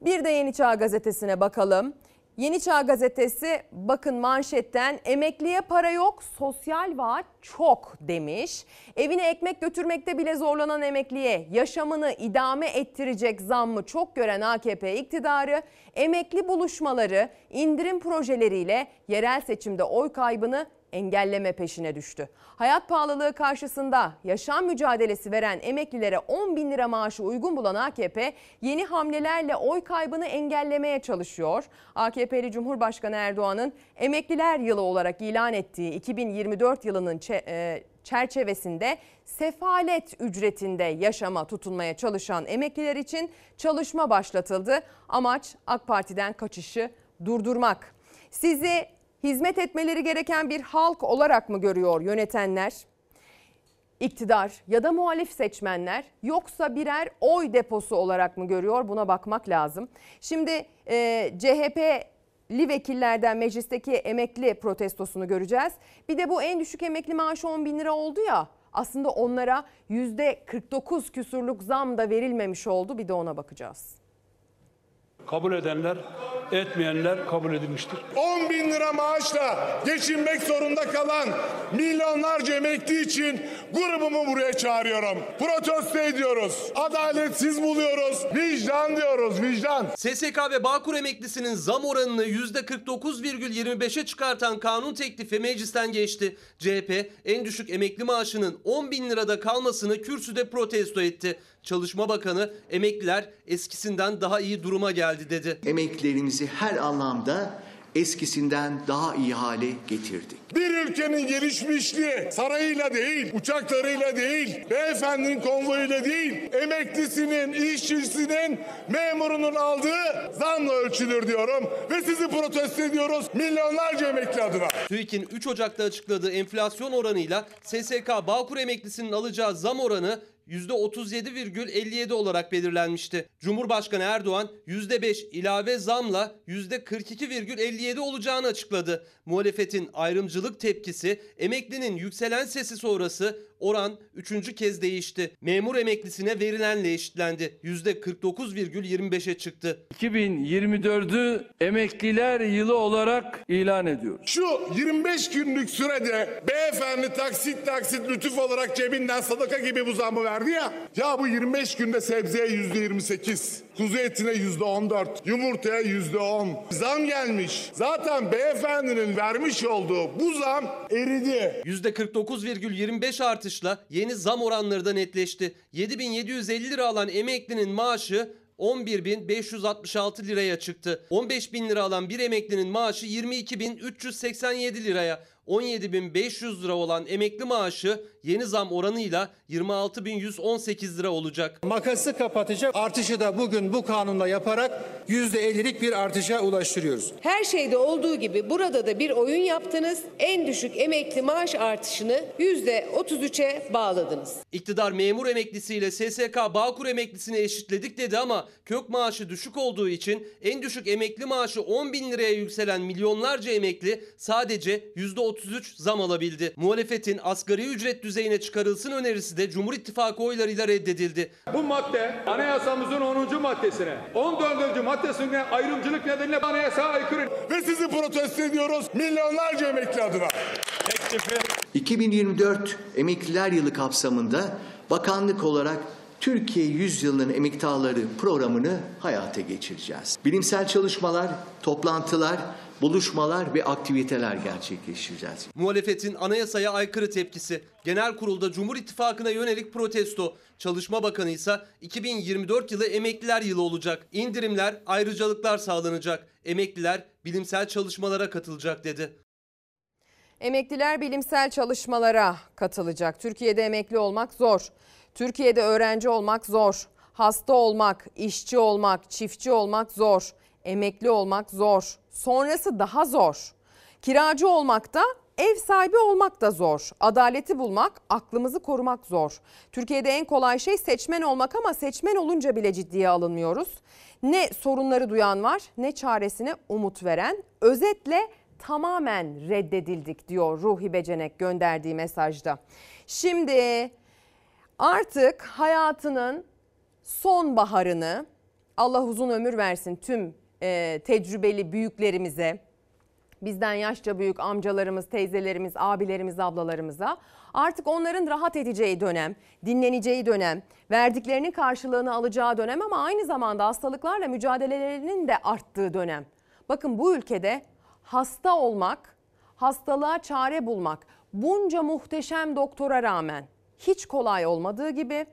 Bir de Yeni Çağ gazetesine bakalım. Yeni Çağ gazetesi bakın manşetten emekliye para yok sosyal vaat çok demiş. Evine ekmek götürmekte bile zorlanan emekliye yaşamını idame ettirecek zammı çok gören AKP iktidarı emekli buluşmaları indirim projeleriyle yerel seçimde oy kaybını engelleme peşine düştü. Hayat pahalılığı karşısında yaşam mücadelesi veren emeklilere 10 bin lira maaşı uygun bulan AKP yeni hamlelerle oy kaybını engellemeye çalışıyor. AKP'li Cumhurbaşkanı Erdoğan'ın emekliler yılı olarak ilan ettiği 2024 yılının e, çerçevesinde sefalet ücretinde yaşama tutunmaya çalışan emekliler için çalışma başlatıldı. Amaç AK Parti'den kaçışı durdurmak. Sizi hizmet etmeleri gereken bir halk olarak mı görüyor yönetenler? İktidar ya da muhalif seçmenler yoksa birer oy deposu olarak mı görüyor? Buna bakmak lazım. Şimdi e, CHP'li vekillerden meclisteki emekli protestosunu göreceğiz. Bir de bu en düşük emekli maaşı 10 bin lira oldu ya aslında onlara %49 küsurluk zam da verilmemiş oldu. Bir de ona bakacağız. Kabul edenler, etmeyenler kabul edilmiştir. 10 bin lira maaşla geçinmek zorunda kalan milyonlarca emekli için grubumu buraya çağırıyorum. Protesto ediyoruz. Adaletsiz buluyoruz. Vicdan diyoruz, vicdan. SSK ve Bağkur emeklisinin zam oranını %49,25'e çıkartan kanun teklifi meclisten geçti. CHP en düşük emekli maaşının 10 bin lirada kalmasını kürsüde protesto etti. Çalışma Bakanı emekliler eskisinden daha iyi duruma geldi dedi. Emeklilerimizi her anlamda eskisinden daha iyi hale getirdik. Bir ülkenin gelişmişliği sarayıyla değil, uçaklarıyla değil, beyefendinin konvoyuyla değil, emeklisinin, işçisinin, memurunun aldığı zamla ölçülür diyorum. Ve sizi protesto ediyoruz milyonlarca emekli adına. TÜİK'in 3 Ocak'ta açıkladığı enflasyon oranıyla SSK Bağkur emeklisinin alacağı zam oranı %37,57 olarak belirlenmişti. Cumhurbaşkanı Erdoğan %5 ilave zamla %42,57 olacağını açıkladı. Muhalefetin ayrımcılık tepkisi, emeklinin yükselen sesi sonrası oran üçüncü kez değişti. Memur emeklisine verilenle eşitlendi. %49,25'e çıktı. 2024'ü emekliler yılı olarak ilan ediyoruz. Şu 25 günlük sürede beyefendi taksit taksit lütuf olarak cebinden sadaka gibi bu zammı verdi ya. Ya bu 25 günde sebzeye yüzde 28, kuzu etine yüzde 14, yumurtaya yüzde 10 zam gelmiş. Zaten beyefendinin vermiş olduğu bu zam eridi. %49,25 artışla yeni zam oranları da netleşti. 7750 lira alan emeklinin maaşı 11.566 liraya çıktı. 15 bin lira alan bir emeklinin maaşı 22.387 liraya. 17.500 lira olan emekli maaşı yeni zam oranıyla 26.118 lira olacak. Makası kapatacak artışı da bugün bu kanunla yaparak %50'lik bir artışa ulaştırıyoruz. Her şeyde olduğu gibi burada da bir oyun yaptınız. En düşük emekli maaş artışını %33'e bağladınız. İktidar memur emeklisiyle SSK Bağkur emeklisini eşitledik dedi ama kök maaşı düşük olduğu için en düşük emekli maaşı 10 bin liraya yükselen milyonlarca emekli sadece %33 zam alabildi. Muhalefetin asgari ücret düzeyine çıkarılsın önerisi de Cumhur İttifakı oylarıyla reddedildi. Bu madde anayasamızın 10. maddesine, 14. maddesine ayrımcılık nedeniyle anayasaya aykırı. Ve sizi protesto ediyoruz milyonlarca emekli adına. 2024 Emekliler Yılı kapsamında bakanlık olarak Türkiye Yüzyılının Emektarları programını hayata geçireceğiz. Bilimsel çalışmalar, toplantılar buluşmalar ve aktiviteler gerçekleştireceğiz. Muhalefetin anayasaya aykırı tepkisi, genel kurulda Cumhur İttifakı'na yönelik protesto. Çalışma Bakanı ise 2024 yılı emekliler yılı olacak. İndirimler, ayrıcalıklar sağlanacak. Emekliler bilimsel çalışmalara katılacak dedi. Emekliler bilimsel çalışmalara katılacak. Türkiye'de emekli olmak zor. Türkiye'de öğrenci olmak zor. Hasta olmak, işçi olmak, çiftçi olmak zor. Emekli olmak zor. Sonrası daha zor. Kiracı olmak da ev sahibi olmak da zor. Adaleti bulmak, aklımızı korumak zor. Türkiye'de en kolay şey seçmen olmak ama seçmen olunca bile ciddiye alınmıyoruz. Ne sorunları duyan var ne çaresine umut veren. Özetle tamamen reddedildik diyor Ruhi Becenek gönderdiği mesajda. Şimdi artık hayatının son baharını Allah uzun ömür versin tüm e, tecrübeli büyüklerimize, bizden yaşça büyük amcalarımız, teyzelerimiz, abilerimiz, ablalarımıza artık onların rahat edeceği dönem, dinleneceği dönem, verdiklerinin karşılığını alacağı dönem ama aynı zamanda hastalıklarla mücadelelerinin de arttığı dönem. Bakın bu ülkede hasta olmak, hastalığa çare bulmak bunca muhteşem doktora rağmen hiç kolay olmadığı gibi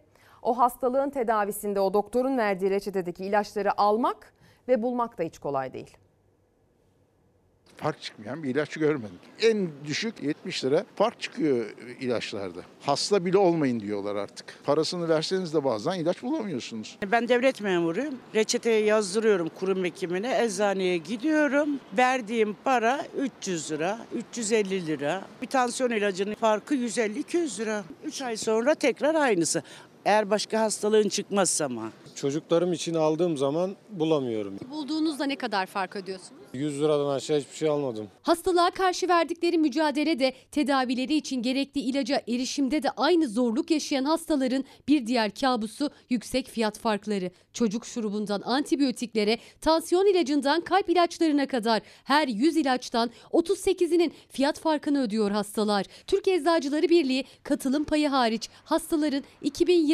o hastalığın tedavisinde o doktorun verdiği reçetedeki ilaçları almak ve bulmak da hiç kolay değil. fark çıkmayan bir ilaç görmedim. En düşük 70 lira fark çıkıyor ilaçlarda. Hasta bile olmayın diyorlar artık. Parasını verseniz de bazen ilaç bulamıyorsunuz. Ben devlet memuruyum. Reçeteyi yazdırıyorum kurum hekimine. Eczaneye gidiyorum. Verdiğim para 300 lira, 350 lira. Bir tansiyon ilacının farkı 150-200 lira. 3 ay sonra tekrar aynısı. Eğer başka hastalığın çıkmazsa ama. Çocuklarım için aldığım zaman bulamıyorum. Bulduğunuzda ne kadar fark ödüyorsunuz? 100 liradan aşağı hiçbir şey almadım. Hastalığa karşı verdikleri mücadelede tedavileri için gerekli ilaca erişimde de aynı zorluk yaşayan hastaların bir diğer kabusu yüksek fiyat farkları. Çocuk şurubundan antibiyotiklere, tansiyon ilacından kalp ilaçlarına kadar her 100 ilaçtan 38'inin fiyat farkını ödüyor hastalar. Türk Eczacıları Birliği katılım payı hariç hastaların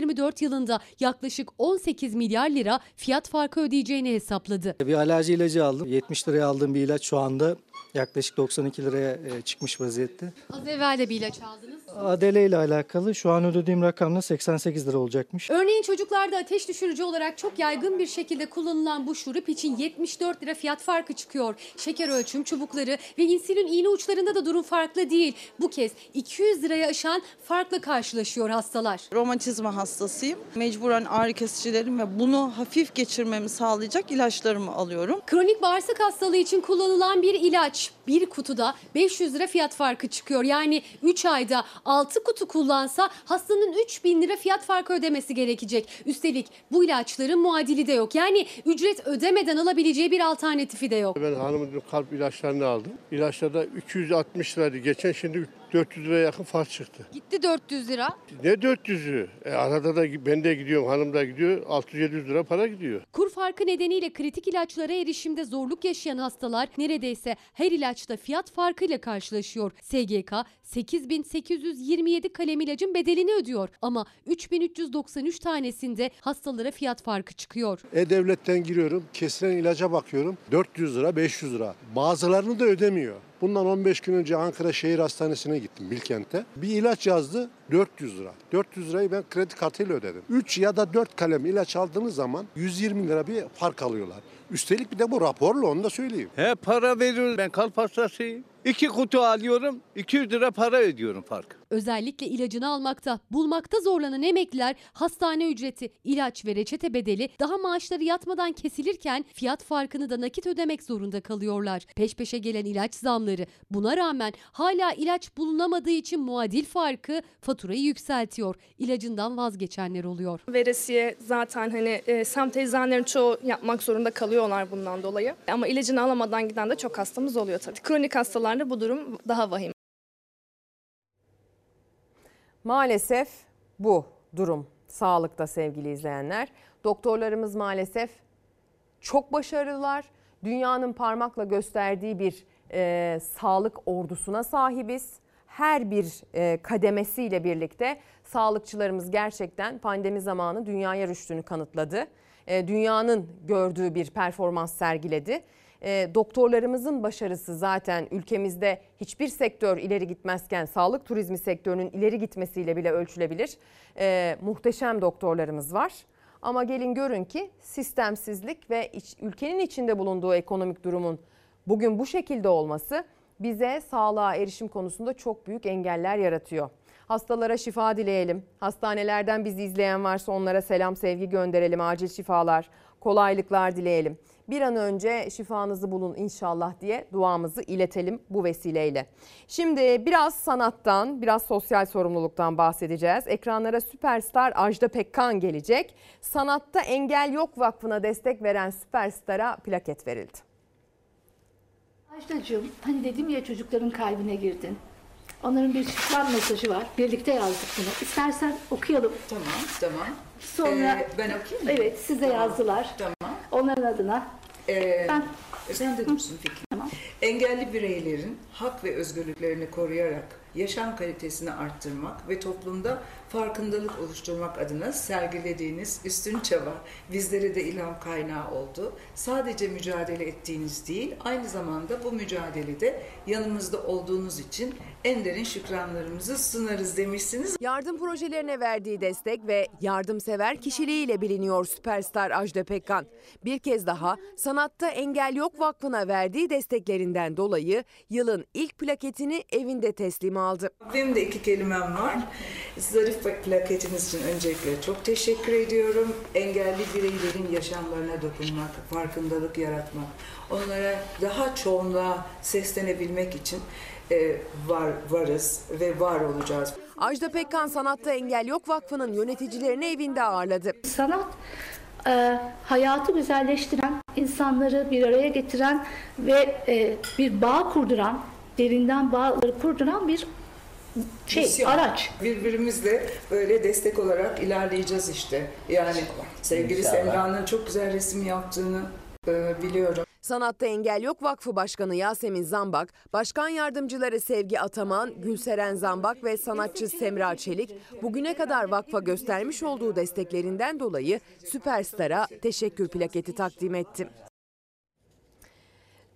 2024 yılında yaklaşık 18 milyar lira fiyat farkı ödeyeceğini hesapladı. Bir alerji ilacı aldım. 70 liraya aldığım bir ilaç şu anda yaklaşık 92 liraya e, çıkmış vaziyette. Az evvel de bir ilaç aldınız. Adele ile alakalı şu an ödediğim rakamla 88 lira olacakmış. Örneğin çocuklarda ateş düşürücü olarak çok yaygın bir şekilde kullanılan bu şurup için 74 lira fiyat farkı çıkıyor. Şeker ölçüm çubukları ve insülin iğne uçlarında da durum farklı değil. Bu kez 200 liraya aşan farkla karşılaşıyor hastalar. Romatizma hastasıyım. Mecburen ağrı kesicilerim ve bunu hafif geçirmemi sağlayacak ilaçlarımı alıyorum. Kronik bağırsak hastalığı için kullanılan bir ilaç bir kutuda 500 lira fiyat farkı çıkıyor. Yani 3 ayda 6 kutu kullansa hastanın 3000 lira fiyat farkı ödemesi gerekecek. Üstelik bu ilaçların muadili de yok. Yani ücret ödemeden alabileceği bir alternatifi de yok. Ben hanımın kalp ilaçlarını aldım. İlaçlarda 260 liraydı. Geçen şimdi 400 liraya yakın fark çıktı. Gitti 400 lira. Ne 400'ü? E arada da ben de gidiyorum, hanım da gidiyor. 600-700 lira para gidiyor. Kur farkı nedeniyle kritik ilaçlara erişimde zorluk yaşayan hastalar neredeyse her ilaçta fiyat farkıyla karşılaşıyor. SGK 8827 kalem ilacın bedelini ödüyor ama 3393 tanesinde hastalara fiyat farkı çıkıyor. E-Devlet'ten giriyorum, kesilen ilaca bakıyorum. 400 lira, 500 lira. Bazılarını da ödemiyor. Bundan 15 gün önce Ankara Şehir Hastanesi'ne gittim Bilkent'te. Bir ilaç yazdı 400 lira. 400 lirayı ben kredi kartıyla ödedim. 3 ya da 4 kalem ilaç aldığınız zaman 120 lira bir fark alıyorlar. Üstelik bir de bu raporlu onu da söyleyeyim. He para veriyorum. Ben kalp hastasıyım. İki kutu alıyorum. 200 lira para ödüyorum fark. Özellikle ilacını almakta, bulmakta zorlanan emekliler hastane ücreti, ilaç ve reçete bedeli daha maaşları yatmadan kesilirken fiyat farkını da nakit ödemek zorunda kalıyorlar. Peş peşe gelen ilaç zamları buna rağmen hala ilaç bulunamadığı için muadil farkı faturayı yükseltiyor. İlacından vazgeçenler oluyor. Veresiye zaten hani e, semt eczanelerin çoğu yapmak zorunda kalıyorlar bundan dolayı. Ama ilacını alamadan giden de çok hastamız oluyor tabii. Kronik hastalarda bu durum daha vahim. Maalesef bu durum sağlıkta sevgili izleyenler. Doktorlarımız maalesef çok başarılılar. Dünyanın parmakla gösterdiği bir e, sağlık ordusuna sahibiz. Her bir e, kademesiyle birlikte sağlıkçılarımız gerçekten pandemi zamanı dünyaya rüştünü kanıtladı. E, dünyanın gördüğü bir performans sergiledi. E, doktorlarımızın başarısı zaten ülkemizde hiçbir sektör ileri gitmezken sağlık turizmi sektörünün ileri gitmesiyle bile ölçülebilir. E, muhteşem doktorlarımız var. Ama gelin görün ki sistemsizlik ve iç, ülkenin içinde bulunduğu ekonomik durumun bugün bu şekilde olması bize sağlığa erişim konusunda çok büyük engeller yaratıyor. Hastalara şifa dileyelim. Hastanelerden bizi izleyen varsa onlara selam sevgi gönderelim. Acil şifalar, kolaylıklar dileyelim. Bir an önce şifanızı bulun inşallah diye duamızı iletelim bu vesileyle. Şimdi biraz sanattan, biraz sosyal sorumluluktan bahsedeceğiz. Ekranlara süperstar Ajda Pekkan gelecek. Sanatta Engel Yok Vakfı'na destek veren süperstara plaket verildi. Ajdacığım hani dedim ya çocukların kalbine girdin. Onların bir şifran mesajı var. Birlikte yazdık bunu. İstersen okuyalım. Tamam, tamam. Sonra Ee, ben okuyayım mı? Evet, size yazdılar. Tamam. Onların adına. Ee, Ben- sen de dursun fikri. Engelli bireylerin hak ve özgürlüklerini koruyarak yaşam kalitesini arttırmak ve toplumda farkındalık oluşturmak adına sergilediğiniz üstün çaba bizlere de ilham kaynağı oldu. Sadece mücadele ettiğiniz değil, aynı zamanda bu mücadelede yanımızda olduğunuz için en derin şükranlarımızı sunarız demişsiniz. Yardım projelerine verdiği destek ve yardımsever kişiliğiyle biliniyor süperstar Ajda Pekkan. Bir kez daha Sanatta Engel Yok Vakfı'na verdiği desteklerinden dolayı yılın ilk plaketini evinde teslim aldı. Benim de iki kelimem var. Zarif plaketiniz için öncelikle çok teşekkür ediyorum. Engelli bireylerin yaşamlarına dokunmak, farkındalık yaratmak, onlara daha çoğunluğa seslenebilmek için e, var varız ve var olacağız. Ajda Pekkan Sanatta Engel Yok Vakfı'nın yöneticilerini evinde ağırladı. Sanat e, hayatı güzelleştiren, insanları bir araya getiren ve e, bir bağ kurduran, derinden bağları kurduran bir şey, Misyon. araç. Birbirimizle böyle destek olarak ilerleyeceğiz işte. Yani sevgili İnşallah. Semra'nın çok güzel resim yaptığını e, biliyorum. Sanatta Engel Yok Vakfı Başkanı Yasemin Zambak, Başkan Yardımcıları Sevgi Ataman, Gülseren Zambak ve sanatçı Semra Çelik bugüne kadar vakfa göstermiş olduğu desteklerinden dolayı Süperstar'a teşekkür plaketi takdim etti.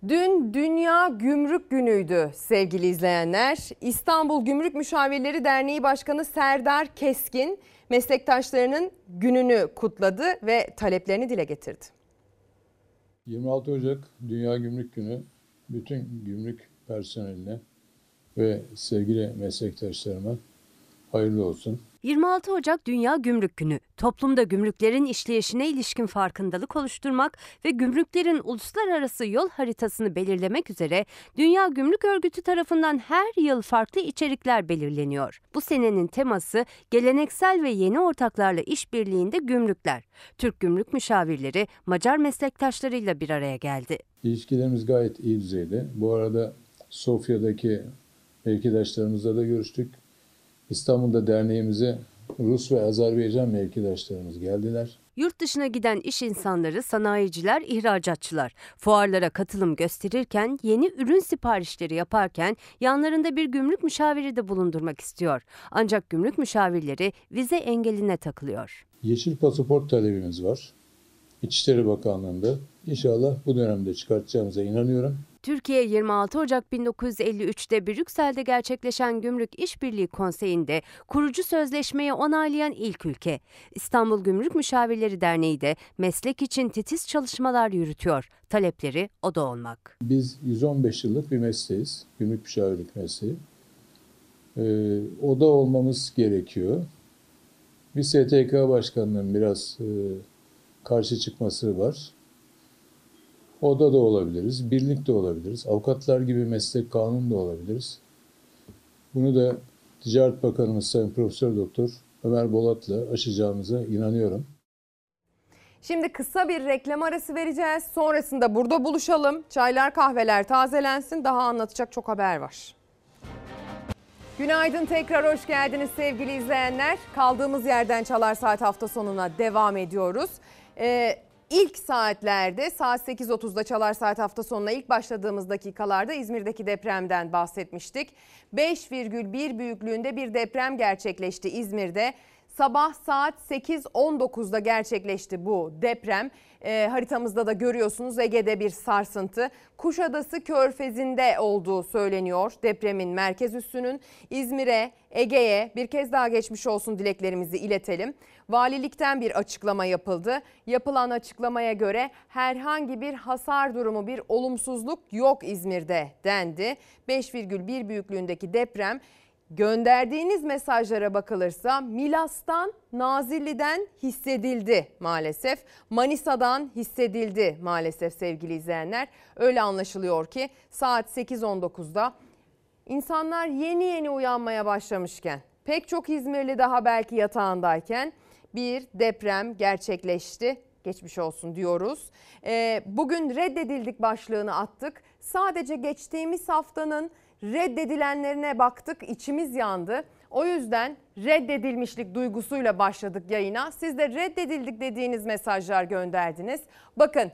Dün Dünya Gümrük Günü'ydü sevgili izleyenler. İstanbul Gümrük Müşavirleri Derneği Başkanı Serdar Keskin meslektaşlarının gününü kutladı ve taleplerini dile getirdi. 26 Ocak Dünya Gümrük Günü bütün gümrük personeline ve sevgili meslektaşlarıma hayırlı olsun. 26 Ocak Dünya Gümrük Günü. Toplumda gümrüklerin işleyişine ilişkin farkındalık oluşturmak ve gümrüklerin uluslararası yol haritasını belirlemek üzere Dünya Gümrük Örgütü tarafından her yıl farklı içerikler belirleniyor. Bu senenin teması geleneksel ve yeni ortaklarla işbirliğinde gümrükler. Türk Gümrük Müşavirleri Macar meslektaşlarıyla bir araya geldi. İlişkilerimiz gayet iyi düzeyde. Bu arada Sofya'daki mevkidaşlarımızla da görüştük. İstanbul'da derneğimize Rus ve Azerbaycan mevkidaşlarımız geldiler. Yurt dışına giden iş insanları, sanayiciler, ihracatçılar fuarlara katılım gösterirken, yeni ürün siparişleri yaparken yanlarında bir gümrük müşaviri de bulundurmak istiyor. Ancak gümrük müşavirleri vize engeline takılıyor. Yeşil pasaport talebimiz var. İçişleri Bakanlığı'nda. İnşallah bu dönemde çıkartacağımıza inanıyorum. Türkiye 26 Ocak 1953'te Brüksel'de gerçekleşen Gümrük İşbirliği Konseyi'nde kurucu sözleşmeyi onaylayan ilk ülke. İstanbul Gümrük Müşavirleri Derneği de meslek için titiz çalışmalar yürütüyor. Talepleri o da olmak. Biz 115 yıllık bir mesleğiz. Gümrük müşavirlik mesleği. Ee, o da olmamız gerekiyor. Bir STK başkanının biraz e, karşı çıkması var. Oda da olabiliriz, birlik de olabiliriz. Avukatlar gibi meslek kanunu da olabiliriz. Bunu da Ticaret Bakanımız Sayın Profesör Doktor Ömer Bolat'la aşacağımıza inanıyorum. Şimdi kısa bir reklam arası vereceğiz. Sonrasında burada buluşalım. Çaylar kahveler tazelensin. Daha anlatacak çok haber var. Günaydın tekrar hoş geldiniz sevgili izleyenler. Kaldığımız yerden Çalar Saat hafta sonuna devam ediyoruz. Ee, ilk saatlerde saat 8.30'da Çalar Saat hafta sonuna ilk başladığımız dakikalarda İzmir'deki depremden bahsetmiştik. 5,1 büyüklüğünde bir deprem gerçekleşti İzmir'de. Sabah saat 8.19'da gerçekleşti bu deprem. E, haritamızda da görüyorsunuz Ege'de bir sarsıntı. Kuşadası Körfezi'nde olduğu söyleniyor depremin merkez üssünün. İzmir'e, Ege'ye bir kez daha geçmiş olsun dileklerimizi iletelim. Valilikten bir açıklama yapıldı. Yapılan açıklamaya göre herhangi bir hasar durumu, bir olumsuzluk yok İzmir'de dendi. 5,1 büyüklüğündeki deprem Gönderdiğiniz mesajlara bakılırsa Milas'tan, Nazilli'den hissedildi maalesef. Manisa'dan hissedildi maalesef sevgili izleyenler. Öyle anlaşılıyor ki saat 8.19'da insanlar yeni yeni uyanmaya başlamışken, pek çok İzmirli daha belki yatağındayken bir deprem gerçekleşti. Geçmiş olsun diyoruz. Ee, bugün reddedildik başlığını attık. Sadece geçtiğimiz haftanın reddedilenlerine baktık içimiz yandı. O yüzden reddedilmişlik duygusuyla başladık yayına. Siz de reddedildik dediğiniz mesajlar gönderdiniz. Bakın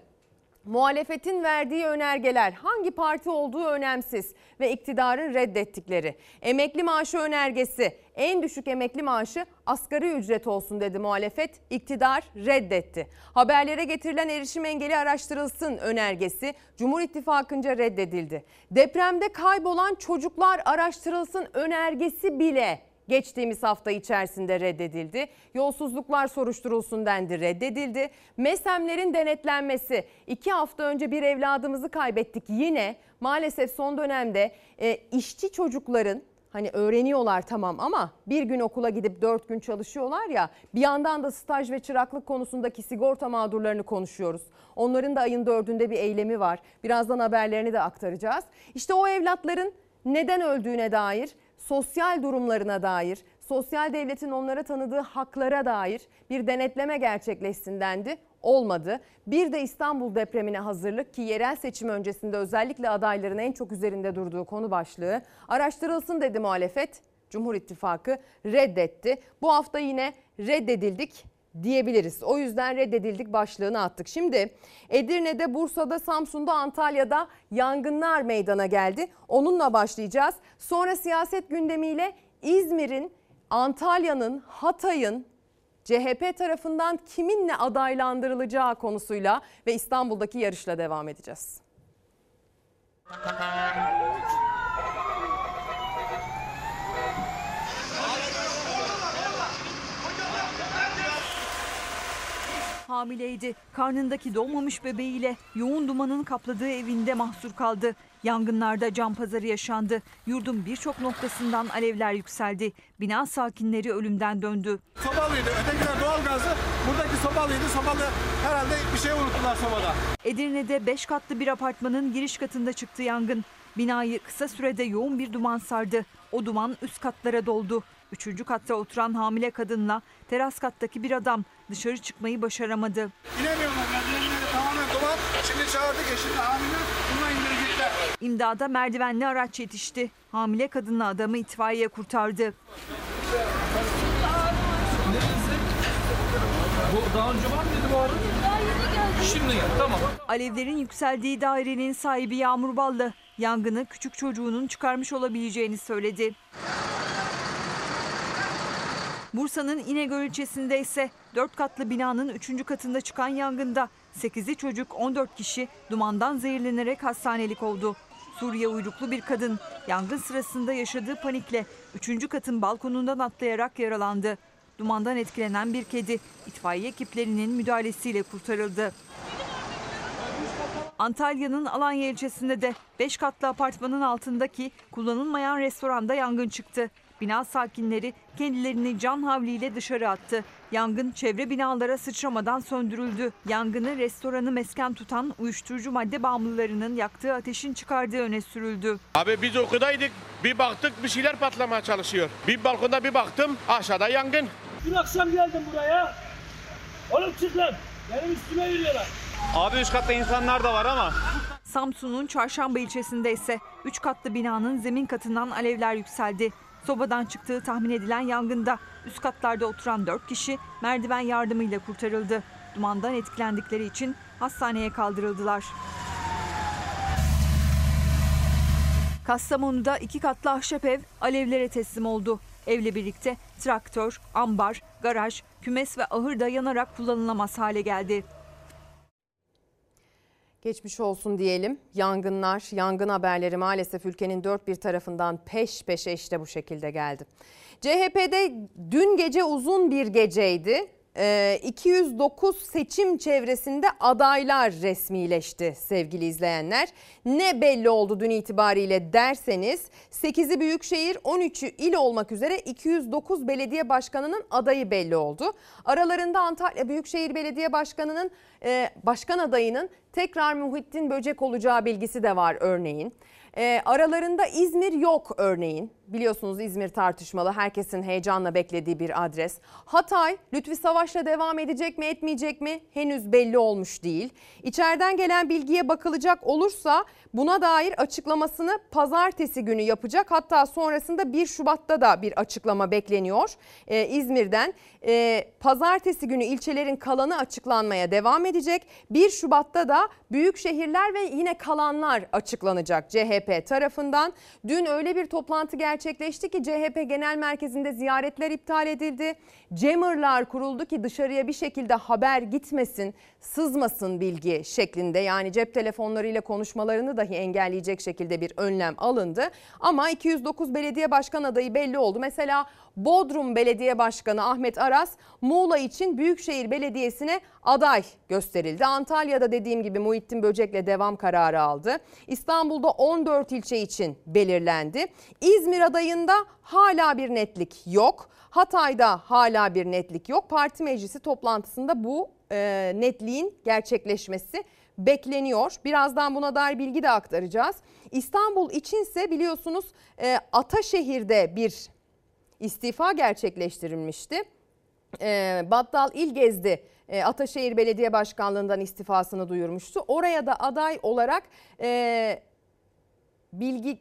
Muhalefetin verdiği önergeler hangi parti olduğu önemsiz ve iktidarın reddettikleri. Emekli maaşı önergesi en düşük emekli maaşı asgari ücret olsun dedi muhalefet. İktidar reddetti. Haberlere getirilen erişim engeli araştırılsın önergesi Cumhur İttifakı'nca reddedildi. Depremde kaybolan çocuklar araştırılsın önergesi bile geçtiğimiz hafta içerisinde reddedildi. Yolsuzluklar soruşturulsun dendi reddedildi. MESEM'lerin denetlenmesi iki hafta önce bir evladımızı kaybettik yine maalesef son dönemde e, işçi çocukların Hani öğreniyorlar tamam ama bir gün okula gidip dört gün çalışıyorlar ya bir yandan da staj ve çıraklık konusundaki sigorta mağdurlarını konuşuyoruz. Onların da ayın dördünde bir eylemi var. Birazdan haberlerini de aktaracağız. İşte o evlatların neden öldüğüne dair sosyal durumlarına dair, sosyal devletin onlara tanıdığı haklara dair bir denetleme gerçekleşsin dendi. Olmadı. Bir de İstanbul depremine hazırlık ki yerel seçim öncesinde özellikle adayların en çok üzerinde durduğu konu başlığı araştırılsın dedi muhalefet. Cumhur İttifakı reddetti. Bu hafta yine reddedildik diyebiliriz. O yüzden reddedildik başlığını attık. Şimdi Edirne'de, Bursa'da, Samsun'da, Antalya'da yangınlar meydana geldi. Onunla başlayacağız. Sonra siyaset gündemiyle İzmir'in, Antalya'nın, Hatay'ın CHP tarafından kiminle adaylandırılacağı konusuyla ve İstanbul'daki yarışla devam edeceğiz. Hamileydi. Karnındaki doğmamış bebeğiyle yoğun dumanın kapladığı evinde mahsur kaldı. Yangınlarda can pazarı yaşandı. Yurdun birçok noktasından alevler yükseldi. Bina sakinleri ölümden döndü. Sobalıydı. Ötekiler doğalgazı. Buradaki sobalıydı. Sobalı herhalde bir şey unuttular sobada. Edirne'de 5 katlı bir apartmanın giriş katında çıktı yangın. Binayı kısa sürede yoğun bir duman sardı. O duman üst katlara doldu. Üçüncü katta oturan hamile kadınla teras kattaki bir adam dışarı çıkmayı başaramadı. İnemiyorlar. Merdivenleri tamamen duman. Şimdi çağırdık eşini hamile. Bununla indirecekler. İmdada merdivenli araç yetişti. Hamile kadınla adamı itfaiye kurtardı. Bu daha önce var mıydı bu arada? Şimdi gel tamam. Alevlerin yükseldiği dairenin sahibi Yağmur Ballı yangını küçük çocuğunun çıkarmış olabileceğini söyledi. Bursa'nın İnegöl ilçesinde ise 4 katlı binanın 3. katında çıkan yangında 8'i çocuk 14 kişi dumandan zehirlenerek hastanelik oldu. Suriye uyruklu bir kadın yangın sırasında yaşadığı panikle 3. katın balkonundan atlayarak yaralandı. Dumandan etkilenen bir kedi itfaiye ekiplerinin müdahalesiyle kurtarıldı. Antalya'nın Alanya ilçesinde de 5 katlı apartmanın altındaki kullanılmayan restoranda yangın çıktı. Bina sakinleri kendilerini can havliyle dışarı attı. Yangın çevre binalara sıçramadan söndürüldü. Yangını restoranı mesken tutan uyuşturucu madde bağımlılarının yaktığı ateşin çıkardığı öne sürüldü. Abi biz okudaydık. Bir baktık bir şeyler patlamaya çalışıyor. Bir balkonda bir baktım aşağıda yangın. Dün akşam geldim buraya. Oğlum çık lan. Benim üstüme yürüyorlar. Abi üst katta insanlar da var ama. Samsun'un Çarşamba ilçesinde ise 3 katlı binanın zemin katından alevler yükseldi. Sobadan çıktığı tahmin edilen yangında üst katlarda oturan 4 kişi merdiven yardımıyla kurtarıldı. Dumandan etkilendikleri için hastaneye kaldırıldılar. Kastamonu'da iki katlı ahşap ev alevlere teslim oldu. Evle birlikte traktör, ambar, garaj, kümes ve ahır da yanarak kullanılamaz hale geldi. Geçmiş olsun diyelim. Yangınlar, yangın haberleri maalesef ülkenin dört bir tarafından peş peşe işte bu şekilde geldi. CHP'de dün gece uzun bir geceydi. Ee, 209 seçim çevresinde adaylar resmileşti sevgili izleyenler. Ne belli oldu dün itibariyle derseniz 8'i büyükşehir 13'ü il olmak üzere 209 belediye başkanının adayı belli oldu. Aralarında Antalya Büyükşehir Belediye Başkanı'nın e, başkan adayının tekrar Muhittin Böcek olacağı bilgisi de var örneğin. E, aralarında İzmir yok örneğin. Biliyorsunuz İzmir tartışmalı. Herkesin heyecanla beklediği bir adres. Hatay Lütfi Savaş'la devam edecek mi etmeyecek mi henüz belli olmuş değil. İçeriden gelen bilgiye bakılacak olursa buna dair açıklamasını pazartesi günü yapacak. Hatta sonrasında 1 Şubat'ta da bir açıklama bekleniyor ee, İzmir'den. Ee, pazartesi günü ilçelerin kalanı açıklanmaya devam edecek. 1 Şubat'ta da büyük şehirler ve yine kalanlar açıklanacak CHP tarafından. Dün öyle bir toplantı gerçekleşti ki CHP Genel Merkezi'nde ziyaretler iptal edildi. Jammer'lar kuruldu ki dışarıya bir şekilde haber gitmesin, sızmasın bilgi şeklinde. Yani cep telefonlarıyla konuşmalarını dahi engelleyecek şekilde bir önlem alındı. Ama 209 belediye başkan adayı belli oldu. Mesela Bodrum Belediye Başkanı Ahmet Aras Muğla için Büyükşehir Belediyesi'ne aday gösterildi. Antalya'da dediğim gibi Muhittin Böcek'le devam kararı aldı. İstanbul'da 14 ilçe için belirlendi. İzmir adayında hala bir netlik yok. Hatay'da hala bir netlik yok. Parti meclisi toplantısında bu e, netliğin gerçekleşmesi bekleniyor. Birazdan buna dair bilgi de aktaracağız. İstanbul içinse biliyorsunuz e, Ataşehir'de bir istifa gerçekleştirilmişti. E, Battal İlgezdi e, Ataşehir Belediye Başkanlığından istifasını duyurmuştu. Oraya da aday olarak e, bilgi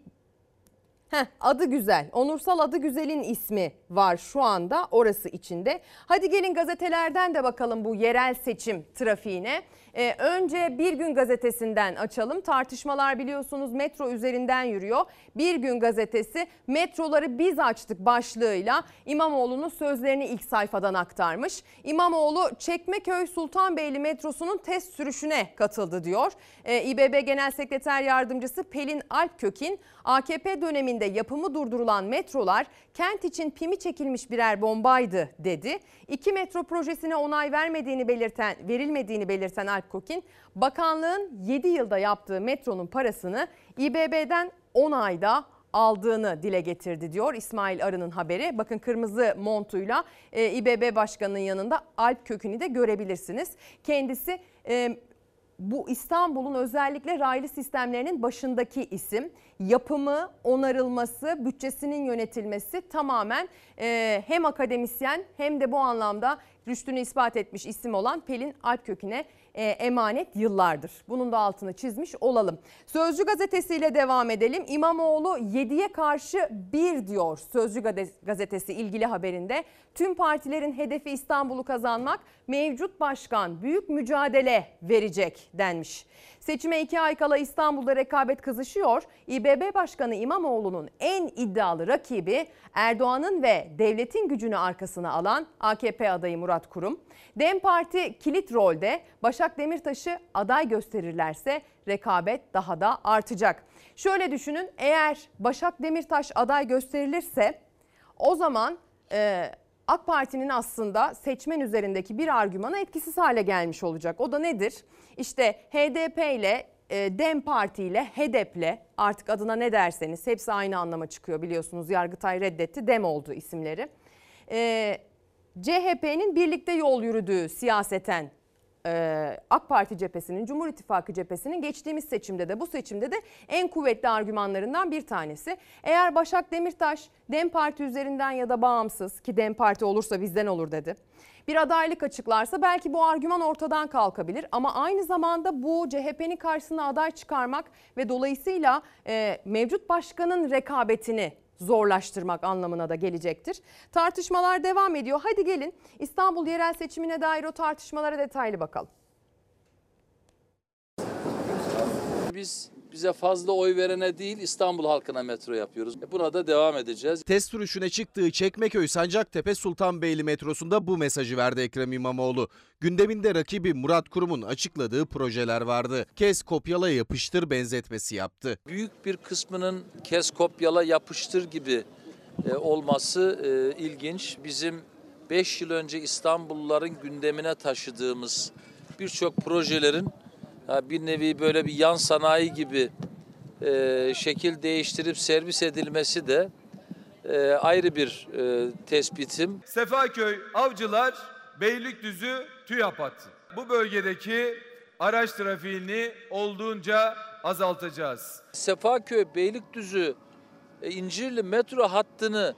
Heh, adı güzel. Onursal adı güzelin ismi var şu anda orası içinde. Hadi gelin gazetelerden de bakalım bu yerel seçim trafiğine. Ee, önce Bir Gün Gazetesi'nden açalım. Tartışmalar biliyorsunuz metro üzerinden yürüyor. Bir Gün Gazetesi metroları biz açtık başlığıyla İmamoğlu'nun sözlerini ilk sayfadan aktarmış. İmamoğlu Çekmeköy Sultanbeyli metrosunun test sürüşüne katıldı diyor. Ee, İBB Genel Sekreter Yardımcısı Pelin Alpkökin AKP döneminde yapımı durdurulan metrolar kent için pimi çekilmiş birer bombaydı dedi. İki metro projesine onay vermediğini belirten, verilmediğini belirten Alpkokin, bakanlığın 7 yılda yaptığı metronun parasını İBB'den 10 ayda aldığını dile getirdi diyor İsmail Arı'nın haberi. Bakın kırmızı montuyla e, İBB Başkanı'nın yanında Alp Kökünü de görebilirsiniz. Kendisi e, bu İstanbul'un özellikle raylı sistemlerinin başındaki isim. Yapımı, onarılması, bütçesinin yönetilmesi tamamen e, hem akademisyen hem de bu anlamda rüştünü ispat etmiş isim olan Pelin Alpkök'üne e, emanet yıllardır. Bunun da altını çizmiş olalım. Sözcü gazetesiyle devam edelim. İmamoğlu 7'ye karşı 1 diyor Sözcü gazetesi ilgili haberinde. Tüm partilerin hedefi İstanbul'u kazanmak, mevcut başkan büyük mücadele verecek denmiş. Seçime iki ay kala İstanbul'da rekabet kızışıyor. İBB Başkanı İmamoğlu'nun en iddialı rakibi Erdoğan'ın ve devletin gücünü arkasına alan AKP adayı Murat Kurum. Dem Parti kilit rolde Başak Demirtaş'ı aday gösterirlerse rekabet daha da artacak. Şöyle düşünün eğer Başak Demirtaş aday gösterilirse o zaman e, AK Parti'nin aslında seçmen üzerindeki bir argümanı etkisiz hale gelmiş olacak. O da nedir? İşte HDP ile e, DEM Parti ile HEDEP'le artık adına ne derseniz hepsi aynı anlama çıkıyor biliyorsunuz. Yargıtay reddetti DEM oldu isimleri. Ee, CHP'nin birlikte yol yürüdüğü siyaseten e, AK Parti cephesinin, Cumhur İttifakı cephesinin geçtiğimiz seçimde de bu seçimde de en kuvvetli argümanlarından bir tanesi. Eğer Başak Demirtaş DEM Parti üzerinden ya da bağımsız ki DEM Parti olursa bizden olur dedi. Bir adaylık açıklarsa belki bu argüman ortadan kalkabilir ama aynı zamanda bu CHP'nin karşısına aday çıkarmak ve dolayısıyla e, mevcut başkanın rekabetini zorlaştırmak anlamına da gelecektir. Tartışmalar devam ediyor. Hadi gelin İstanbul yerel seçimine dair o tartışmalara detaylı bakalım. Biz bize fazla oy verene değil İstanbul halkına metro yapıyoruz. E, Buna da devam edeceğiz. Test sürüşüne çıktığı Çekmeköy Sancaktepe Sultanbeyli metrosunda bu mesajı verdi Ekrem İmamoğlu. Gündeminde rakibi Murat Kurum'un açıkladığı projeler vardı. Kes kopyala yapıştır benzetmesi yaptı. Büyük bir kısmının kes kopyala yapıştır gibi e, olması e, ilginç. Bizim 5 yıl önce İstanbulluların gündemine taşıdığımız birçok projelerin bir nevi böyle bir yan sanayi gibi e, şekil değiştirip servis edilmesi de e, ayrı bir e, tespitim. Sefaköy, Avcılar, Beylikdüzü, TÜYAP hattı. Bu bölgedeki araç trafiğini olduğunca azaltacağız. Sefaköy, Beylikdüzü, e, İncirli metro hattını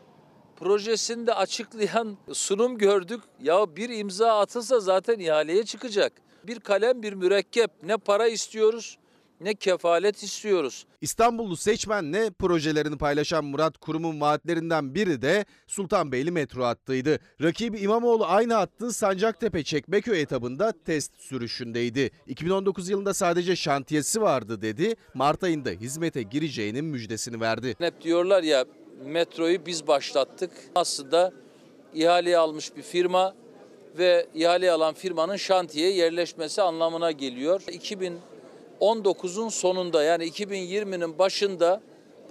projesinde açıklayan sunum gördük. Ya bir imza atılsa zaten ihaleye çıkacak. Bir kalem bir mürekkep ne para istiyoruz ne kefalet istiyoruz. İstanbullu seçmenle projelerini paylaşan Murat Kurum'un vaatlerinden biri de Sultanbeyli metro hattıydı. Rakibi İmamoğlu aynı hattın Sancaktepe Çekmeköy etabında test sürüşündeydi. 2019 yılında sadece şantiyesi vardı dedi. Mart ayında hizmete gireceğinin müjdesini verdi. Hep diyorlar ya metroyu biz başlattık. Aslında ihaleye almış bir firma ve ihaleye alan firmanın şantiyeye yerleşmesi anlamına geliyor. 2019'un sonunda yani 2020'nin başında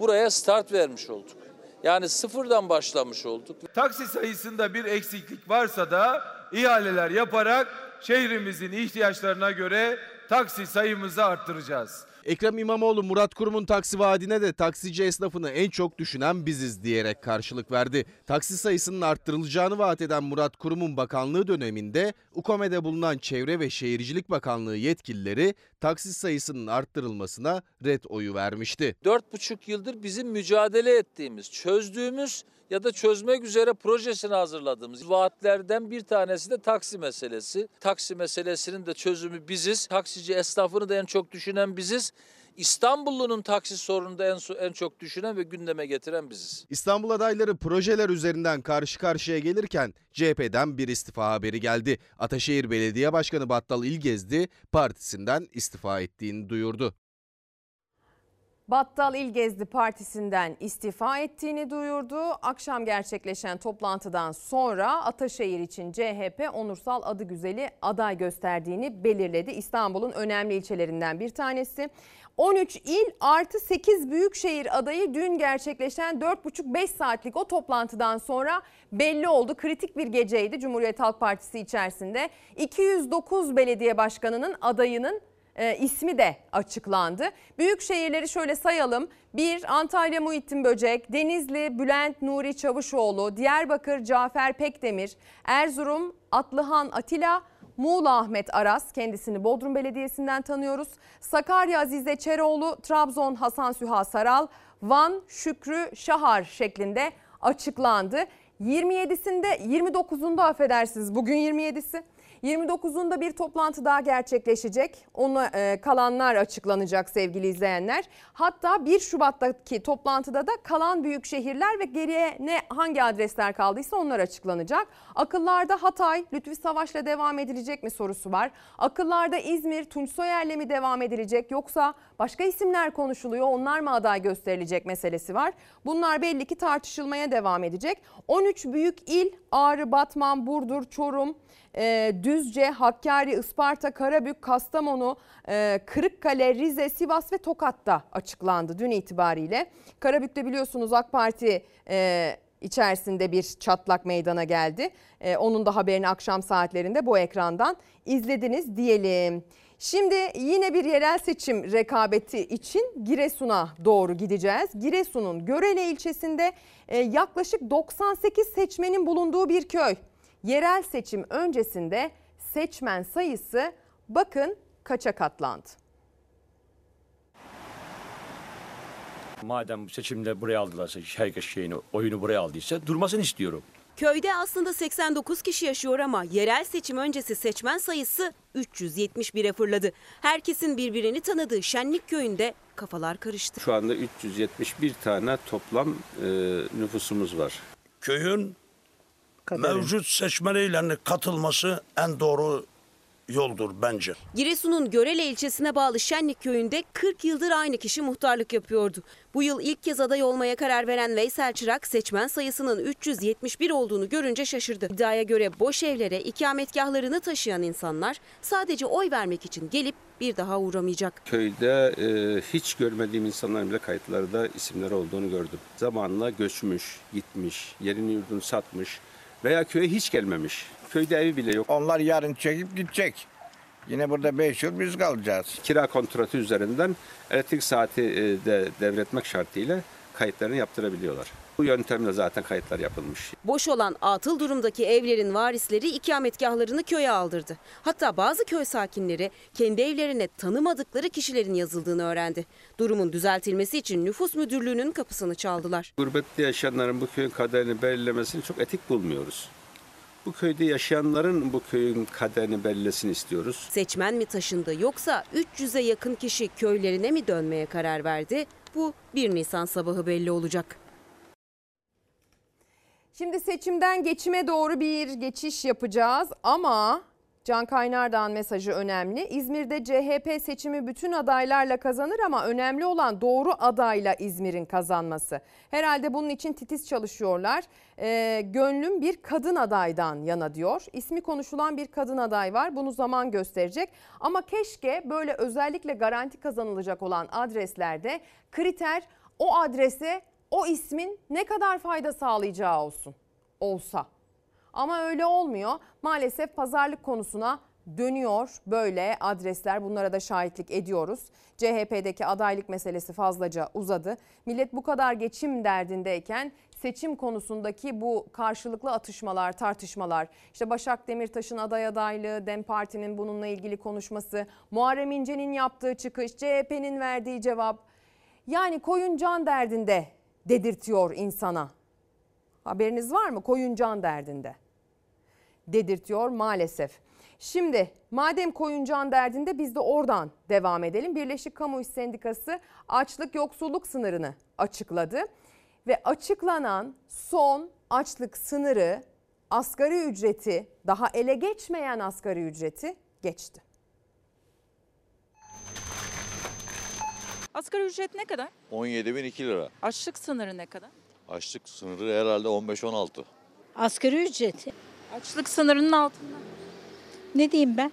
buraya start vermiş olduk. Yani sıfırdan başlamış olduk. Taksi sayısında bir eksiklik varsa da ihaleler yaparak şehrimizin ihtiyaçlarına göre taksi sayımızı arttıracağız. Ekrem İmamoğlu Murat Kurum'un taksi vaadine de taksici esnafını en çok düşünen biziz diyerek karşılık verdi. Taksi sayısının arttırılacağını vaat eden Murat Kurum'un bakanlığı döneminde UKOME'de bulunan Çevre ve Şehircilik Bakanlığı yetkilileri taksi sayısının arttırılmasına red oyu vermişti. Dört buçuk yıldır bizim mücadele ettiğimiz, çözdüğümüz ya da çözmek üzere projesini hazırladığımız vaatlerden bir tanesi de taksi meselesi. Taksi meselesinin de çözümü biziz. Taksici esnafını da en çok düşünen biziz. İstanbullunun taksi sorununu da en, en çok düşünen ve gündeme getiren biziz. İstanbul adayları projeler üzerinden karşı karşıya gelirken CHP'den bir istifa haberi geldi. Ataşehir Belediye Başkanı Battal İlgezdi partisinden istifa ettiğini duyurdu. Battal İlgezdi Partisi'nden istifa ettiğini duyurdu. Akşam gerçekleşen toplantıdan sonra Ataşehir için CHP Onursal Adıgüzel'i aday gösterdiğini belirledi. İstanbul'un önemli ilçelerinden bir tanesi. 13 il artı 8 büyükşehir adayı dün gerçekleşen 4,5-5 saatlik o toplantıdan sonra belli oldu. Kritik bir geceydi Cumhuriyet Halk Partisi içerisinde. 209 belediye başkanının adayının e, ismi de açıklandı. Büyük şehirleri şöyle sayalım. 1. Antalya Muhittin Böcek, Denizli Bülent Nuri Çavuşoğlu, Diyarbakır Cafer Pekdemir, Erzurum Atlıhan Atilla, Muğla Ahmet Aras kendisini Bodrum Belediyesi'nden tanıyoruz. Sakarya Azize Çeroğlu, Trabzon Hasan Süha Saral, Van Şükrü Şahar şeklinde açıklandı. 27'sinde 29'unda affedersiniz bugün 27'si. 29'unda bir toplantı daha gerçekleşecek. Ona e, kalanlar açıklanacak sevgili izleyenler. Hatta 1 Şubat'taki toplantıda da kalan büyük şehirler ve geriye ne hangi adresler kaldıysa onlar açıklanacak. Akıllarda Hatay, Lütfi Savaş'la devam edilecek mi sorusu var. Akıllarda İzmir, Tunç Soyer'le mi devam edilecek yoksa başka isimler konuşuluyor onlar mı aday gösterilecek meselesi var. Bunlar belli ki tartışılmaya devam edecek. 13 büyük il Ağrı, Batman, Burdur, Çorum, e, Düzce, Hakkari, Isparta, Karabük, Kastamonu, e, Kırıkkale, Rize, Sivas ve Tokat'ta açıklandı dün itibariyle. Karabük'te biliyorsunuz AK Parti e, içerisinde bir çatlak meydana geldi. Onun da haberini akşam saatlerinde bu ekrandan izlediniz diyelim. Şimdi yine bir yerel seçim rekabeti için Giresun'a doğru gideceğiz. Giresun'un Görele ilçesinde e, yaklaşık 98 seçmenin bulunduğu bir köy. Yerel seçim öncesinde seçmen sayısı bakın kaça katlandı. Madem seçimde buraya aldılarsa, herkes şeyini, oyunu buraya aldıysa durmasını istiyorum. Köyde aslında 89 kişi yaşıyor ama yerel seçim öncesi seçmen sayısı 371'e fırladı. Herkesin birbirini tanıdığı Şenlik Köyü'nde kafalar karıştı. Şu anda 371 tane toplam e, nüfusumuz var. Köyün mevcut seçmeniyle katılması en doğru yoldur bence. Giresun'un Görele ilçesine bağlı Şenlik köyünde 40 yıldır aynı kişi muhtarlık yapıyordu. Bu yıl ilk kez aday olmaya karar veren Veysel Çırak seçmen sayısının 371 olduğunu görünce şaşırdı. İddiaya göre boş evlere ikametgahlarını taşıyan insanlar sadece oy vermek için gelip bir daha uğramayacak. Köyde e, hiç görmediğim insanların bile kayıtlarda isimleri olduğunu gördüm. Zamanla göçmüş, gitmiş, yerini yurdunu satmış veya köye hiç gelmemiş. Köyde evi bile yok. Onlar yarın çekip gidecek. Yine burada 5 yıl biz kalacağız. Kira kontratı üzerinden elektrik saati e, de devretmek şartıyla kayıtlarını yaptırabiliyorlar. Bu yöntemle zaten kayıtlar yapılmış. Boş olan atıl durumdaki evlerin varisleri ikametgahlarını köye aldırdı. Hatta bazı köy sakinleri kendi evlerine tanımadıkları kişilerin yazıldığını öğrendi. Durumun düzeltilmesi için nüfus müdürlüğünün kapısını çaldılar. Gurbette yaşayanların bu köyün kaderini belirlemesini çok etik bulmuyoruz. Bu köyde yaşayanların bu köyün kaderini belirlesin istiyoruz. Seçmen mi taşındı yoksa 300'e yakın kişi köylerine mi dönmeye karar verdi? Bu 1 Nisan sabahı belli olacak. Şimdi seçimden geçime doğru bir geçiş yapacağız ama Can Kaynardağ'ın mesajı önemli. İzmir'de CHP seçimi bütün adaylarla kazanır ama önemli olan doğru adayla İzmir'in kazanması. Herhalde bunun için titiz çalışıyorlar. Ee, gönlüm bir kadın adaydan yana diyor. İsmi konuşulan bir kadın aday var. Bunu zaman gösterecek. Ama keşke böyle özellikle garanti kazanılacak olan adreslerde kriter o adrese o ismin ne kadar fayda sağlayacağı olsun. Olsa. Ama öyle olmuyor. Maalesef pazarlık konusuna dönüyor böyle adresler. Bunlara da şahitlik ediyoruz. CHP'deki adaylık meselesi fazlaca uzadı. Millet bu kadar geçim derdindeyken seçim konusundaki bu karşılıklı atışmalar, tartışmalar, işte Başak Demirtaş'ın aday adaylığı, DEM Parti'nin bununla ilgili konuşması, Muharrem İnce'nin yaptığı çıkış, CHP'nin verdiği cevap. Yani koyun can derdinde dedirtiyor insana. Haberiniz var mı? Koyun can derdinde dedirtiyor maalesef. Şimdi madem koyun can derdinde biz de oradan devam edelim. Birleşik Kamu İş Sendikası açlık yoksulluk sınırını açıkladı. Ve açıklanan son açlık sınırı asgari ücreti daha ele geçmeyen asgari ücreti geçti. Asgari ücret ne kadar? 17.002 lira. Açlık sınırı ne kadar? Açlık sınırı herhalde 15-16. Asgari ücreti. Açlık sınırının altında. Ne diyeyim ben?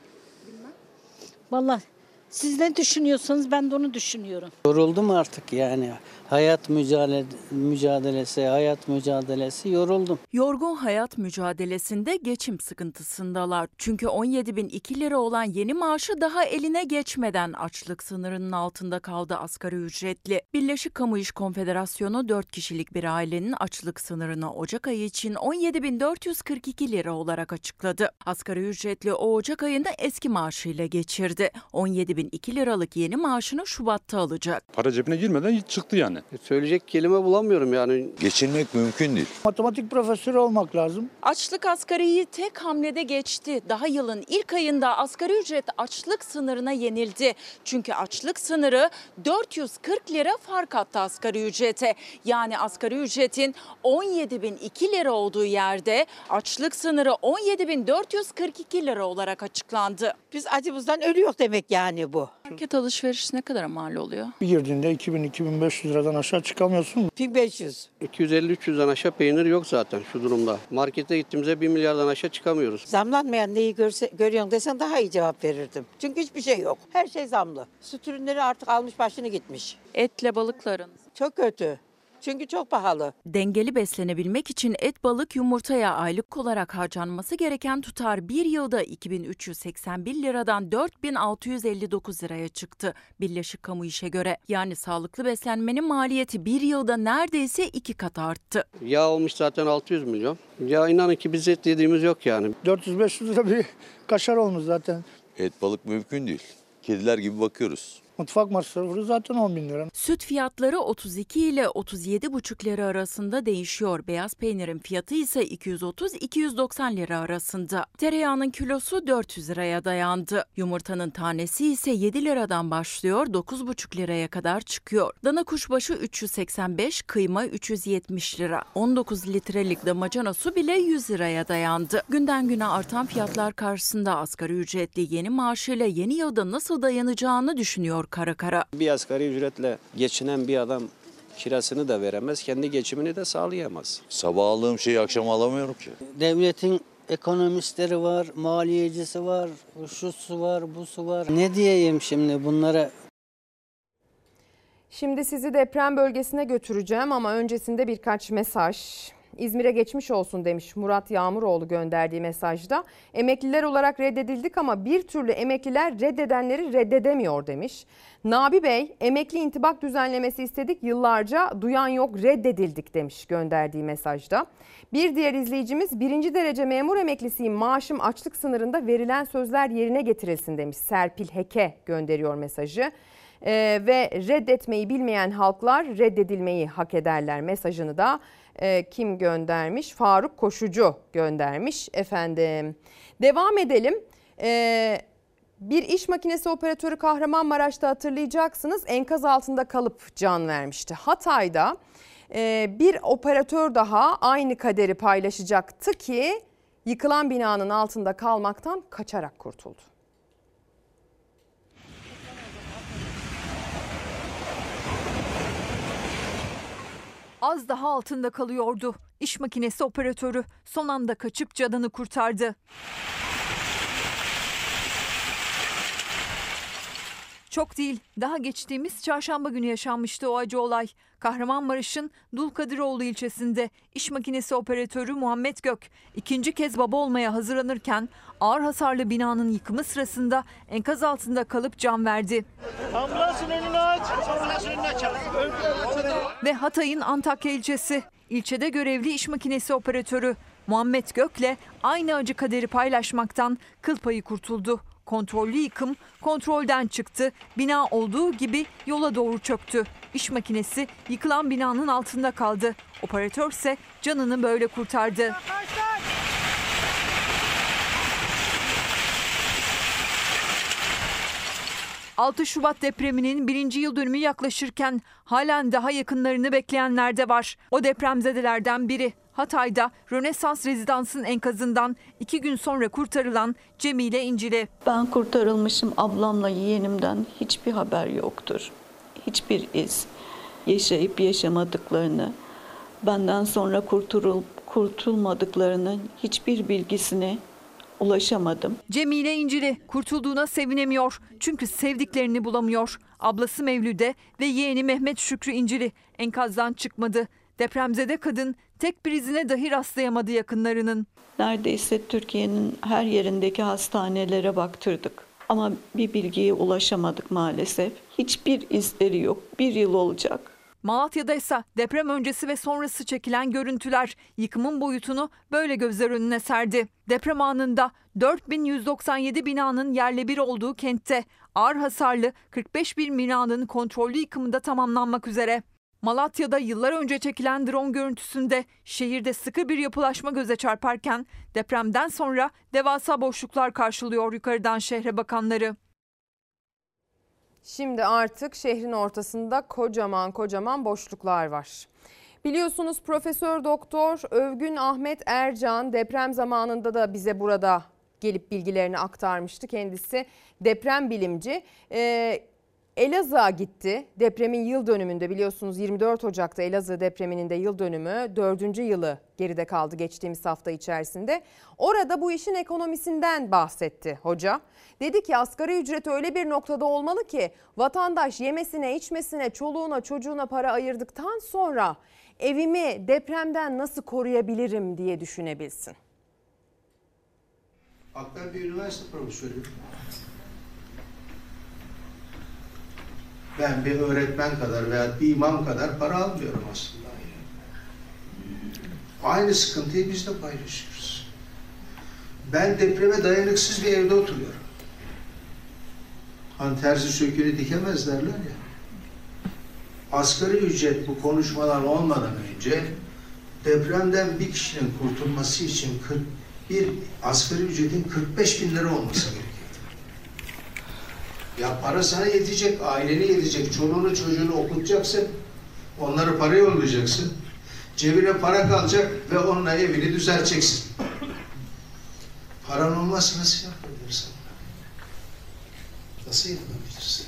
Vallahi siz ne düşünüyorsanız ben de onu düşünüyorum. Yoruldum artık yani. Hayat mücadele, mücadelesi, hayat mücadelesi yoruldum. Yorgun hayat mücadelesinde geçim sıkıntısındalar. Çünkü 17 bin 2 lira olan yeni maaşı daha eline geçmeden açlık sınırının altında kaldı asgari ücretli. Birleşik Kamu İş Konfederasyonu 4 kişilik bir ailenin açlık sınırını Ocak ayı için 17 bin 442 lira olarak açıkladı. Asgari ücretli o Ocak ayında eski maaşıyla geçirdi. 17 bin 2 liralık yeni maaşını Şubat'ta alacak. Para cebine girmeden çıktı yani. Söyleyecek kelime bulamıyorum yani. Geçinmek mümkün değil. Matematik profesörü olmak lazım. Açlık asgariyi tek hamlede geçti. Daha yılın ilk ayında asgari ücret açlık sınırına yenildi. Çünkü açlık sınırı 440 lira fark attı asgari ücrete. Yani asgari ücretin 17.002 lira olduğu yerde açlık sınırı 17.442 lira olarak açıklandı. Biz acımızdan ölüyor demek yani bu. Market alışveriş ne kadar mal oluyor? Bir girdiğinde 2000-2500 liradan aşağı çıkamıyorsun. 1500. 250-300'den aşağı peynir yok zaten şu durumda. Markete gittiğimizde 1 milyardan aşağı çıkamıyoruz. Zamlanmayan neyi görse, görüyorsun desen daha iyi cevap verirdim. Çünkü hiçbir şey yok. Her şey zamlı. Süt ürünleri artık almış başını gitmiş. Etle balıkların. Çok kötü. Çünkü çok pahalı. Dengeli beslenebilmek için et, balık, yumurtaya aylık olarak harcanması gereken tutar bir yılda 2381 liradan 4659 liraya çıktı Birleşik Kamu İş'e göre. Yani sağlıklı beslenmenin maliyeti bir yılda neredeyse iki kat arttı. Yağ olmuş zaten 600 milyon. Ya inanın ki biz et yediğimiz yok yani. 400-500 lira bir kaşar olmuş zaten. Et balık mümkün değil. Kediler gibi bakıyoruz. Mutfak masrafı zaten 10 bin lira. Süt fiyatları 32 ile 37,5 lira arasında değişiyor. Beyaz peynirin fiyatı ise 230-290 lira arasında. Tereyağının kilosu 400 liraya dayandı. Yumurtanın tanesi ise 7 liradan başlıyor, 9,5 liraya kadar çıkıyor. Dana kuşbaşı 385, kıyma 370 lira. 19 litrelik damacana su bile 100 liraya dayandı. Günden güne artan fiyatlar karşısında asgari ücretli yeni maaşıyla yeni yılda nasıl dayanacağını düşünüyor kara kara. Bir asgari ücretle geçinen bir adam kirasını da veremez, kendi geçimini de sağlayamaz. Sabah aldığım şeyi akşam alamıyorum ki. Devletin ekonomistleri var, maliyecisi var, şusu var, busu var. Ne diyeyim şimdi bunlara? Şimdi sizi deprem bölgesine götüreceğim ama öncesinde birkaç mesaj. İzmir'e geçmiş olsun demiş Murat Yağmuroğlu gönderdiği mesajda. Emekliler olarak reddedildik ama bir türlü emekliler reddedenleri reddedemiyor demiş. Nabi Bey emekli intibak düzenlemesi istedik yıllarca duyan yok reddedildik demiş gönderdiği mesajda. Bir diğer izleyicimiz birinci derece memur emeklisiyim maaşım açlık sınırında verilen sözler yerine getirilsin demiş. Serpil Heke gönderiyor mesajı. Ee, ve reddetmeyi bilmeyen halklar reddedilmeyi hak ederler mesajını da e, kim göndermiş? Faruk Koşucu göndermiş efendim. Devam edelim. Ee, bir iş makinesi operatörü Kahramanmaraş'ta hatırlayacaksınız enkaz altında kalıp can vermişti. Hatay'da e, bir operatör daha aynı kaderi paylaşacaktı ki yıkılan binanın altında kalmaktan kaçarak kurtuldu. Az daha altında kalıyordu. İş makinesi operatörü son anda kaçıp canını kurtardı. Çok değil, daha geçtiğimiz çarşamba günü yaşanmıştı o acı olay. Kahramanmaraş'ın Dulkadiroğlu ilçesinde iş makinesi operatörü Muhammed Gök ikinci kez baba olmaya hazırlanırken ağır hasarlı binanın yıkımı sırasında enkaz altında kalıp can verdi. Ambulansın önünü aç. Ambulansın önünü aç. Ve Hatay'ın Antakya ilçesi. İlçede görevli iş makinesi operatörü Muhammed Gök'le aynı acı kaderi paylaşmaktan kıl payı kurtuldu. Kontrollü yıkım kontrolden çıktı. Bina olduğu gibi yola doğru çöktü. İş makinesi yıkılan binanın altında kaldı. Operatör ise canını böyle kurtardı. 6 Şubat depreminin birinci yıl dönümü yaklaşırken halen daha yakınlarını bekleyenler de var. O depremzedelerden biri Hatay'da Rönesans Rezidans'ın enkazından iki gün sonra kurtarılan Cemile İncili. Ben kurtarılmışım ablamla yeğenimden hiçbir haber yoktur. Hiçbir iz. Yaşayıp yaşamadıklarını, benden sonra kurtulup kurtulmadıklarının hiçbir bilgisine ulaşamadım. Cemile İncili kurtulduğuna sevinemiyor. Çünkü sevdiklerini bulamıyor. Ablası Mevlüde ve yeğeni Mehmet Şükrü İncili enkazdan çıkmadı. Depremzede kadın tek bir izine dahi rastlayamadı yakınlarının. Neredeyse Türkiye'nin her yerindeki hastanelere baktırdık. Ama bir bilgiye ulaşamadık maalesef. Hiçbir izleri yok. Bir yıl olacak. Malatya'da ise deprem öncesi ve sonrası çekilen görüntüler yıkımın boyutunu böyle gözler önüne serdi. Deprem anında 4197 binanın yerle bir olduğu kentte ağır hasarlı 45 bin binanın kontrollü yıkımında tamamlanmak üzere. Malatya'da yıllar önce çekilen drone görüntüsünde şehirde sıkı bir yapılaşma göze çarparken depremden sonra devasa boşluklar karşılıyor yukarıdan şehre bakanları. Şimdi artık şehrin ortasında kocaman kocaman boşluklar var. Biliyorsunuz Profesör Doktor Övgün Ahmet Ercan deprem zamanında da bize burada gelip bilgilerini aktarmıştı. Kendisi deprem bilimci. Ee, Elazığ'a gitti. Depremin yıl dönümünde biliyorsunuz 24 Ocak'ta Elazığ depreminin de yıl dönümü 4. yılı geride kaldı geçtiğimiz hafta içerisinde. Orada bu işin ekonomisinden bahsetti hoca. Dedi ki asgari ücret öyle bir noktada olmalı ki vatandaş yemesine, içmesine, çoluğuna, çocuğuna para ayırdıktan sonra evimi depremden nasıl koruyabilirim diye düşünebilsin. Hatta bir üniversite profesörü ben bir öğretmen kadar veya bir imam kadar para almıyorum aslında. Aynı sıkıntıyı biz de paylaşıyoruz. Ben depreme dayanıksız bir evde oturuyorum. Hani terzi söküğünü dikemez derler ya. Asgari ücret bu konuşmalar olmadan önce depremden bir kişinin kurtulması için 41 asgari ücretin 45 bin lira olması gerekiyordu. Ya para sana yetecek, aileni yetecek, çoluğunu çocuğunu okutacaksın, onları para yollayacaksın, cebine para kalacak ve onunla evini düzelteceksin. Paran olmazsa nasıl yapabilirsin? Nasıl yapabilirsin?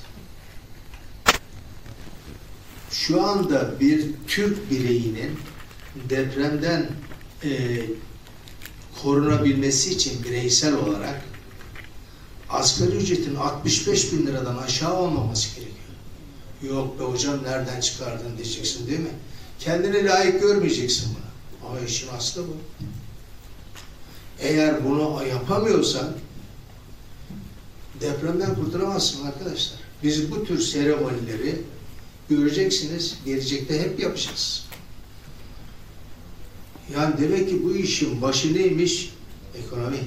Şu anda bir Türk bireyinin depremden e, korunabilmesi için bireysel olarak asgari ücretin 65 bin liradan aşağı olmaması gerekiyor. Yok be hocam nereden çıkardın diyeceksin değil mi? Kendine layık görmeyeceksin bunu. Ama işin aslı bu. Eğer bunu yapamıyorsan depremden kurtulamazsın arkadaşlar. Biz bu tür seremonileri göreceksiniz, gelecekte hep yapacağız. Yani demek ki bu işin başı neymiş? Ekonomi.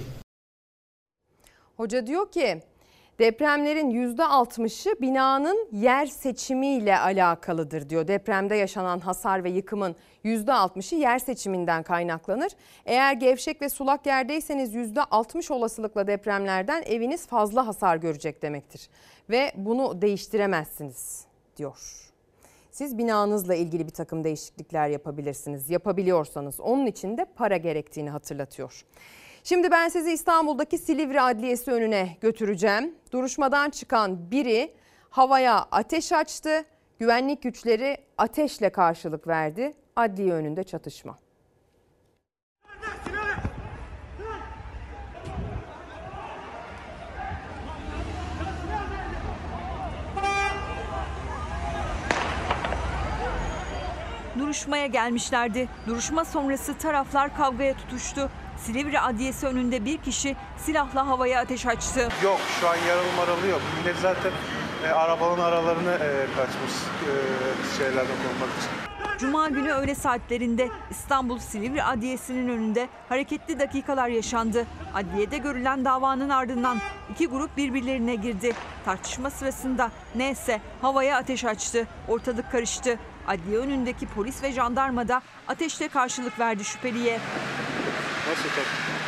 Hoca diyor ki depremlerin %60'ı binanın yer seçimiyle alakalıdır diyor. Depremde yaşanan hasar ve yıkımın %60'ı yer seçiminden kaynaklanır. Eğer gevşek ve sulak yerdeyseniz %60 olasılıkla depremlerden eviniz fazla hasar görecek demektir. Ve bunu değiştiremezsiniz diyor. Siz binanızla ilgili bir takım değişiklikler yapabilirsiniz. Yapabiliyorsanız onun için de para gerektiğini hatırlatıyor. Şimdi ben sizi İstanbul'daki Silivri Adliyesi önüne götüreceğim. Duruşmadan çıkan biri havaya ateş açtı. Güvenlik güçleri ateşle karşılık verdi. Adliye önünde çatışma. Duruşmaya gelmişlerdi. Duruşma sonrası taraflar kavgaya tutuştu. Silivri Adliyesi önünde bir kişi silahla havaya ateş açtı. Yok şu an yaralı maralı yok. Millet zaten e, arabanın aralarını e, kaçmış e, şeylerden korunmak için. Cuma günü öğle saatlerinde İstanbul Silivri Adliyesi'nin önünde hareketli dakikalar yaşandı. Adliyede görülen davanın ardından iki grup birbirlerine girdi. Tartışma sırasında neyse havaya ateş açtı. Ortalık karıştı. Adliye önündeki polis ve jandarma da ateşle karşılık verdi şüpheliye. Nasıl tabii?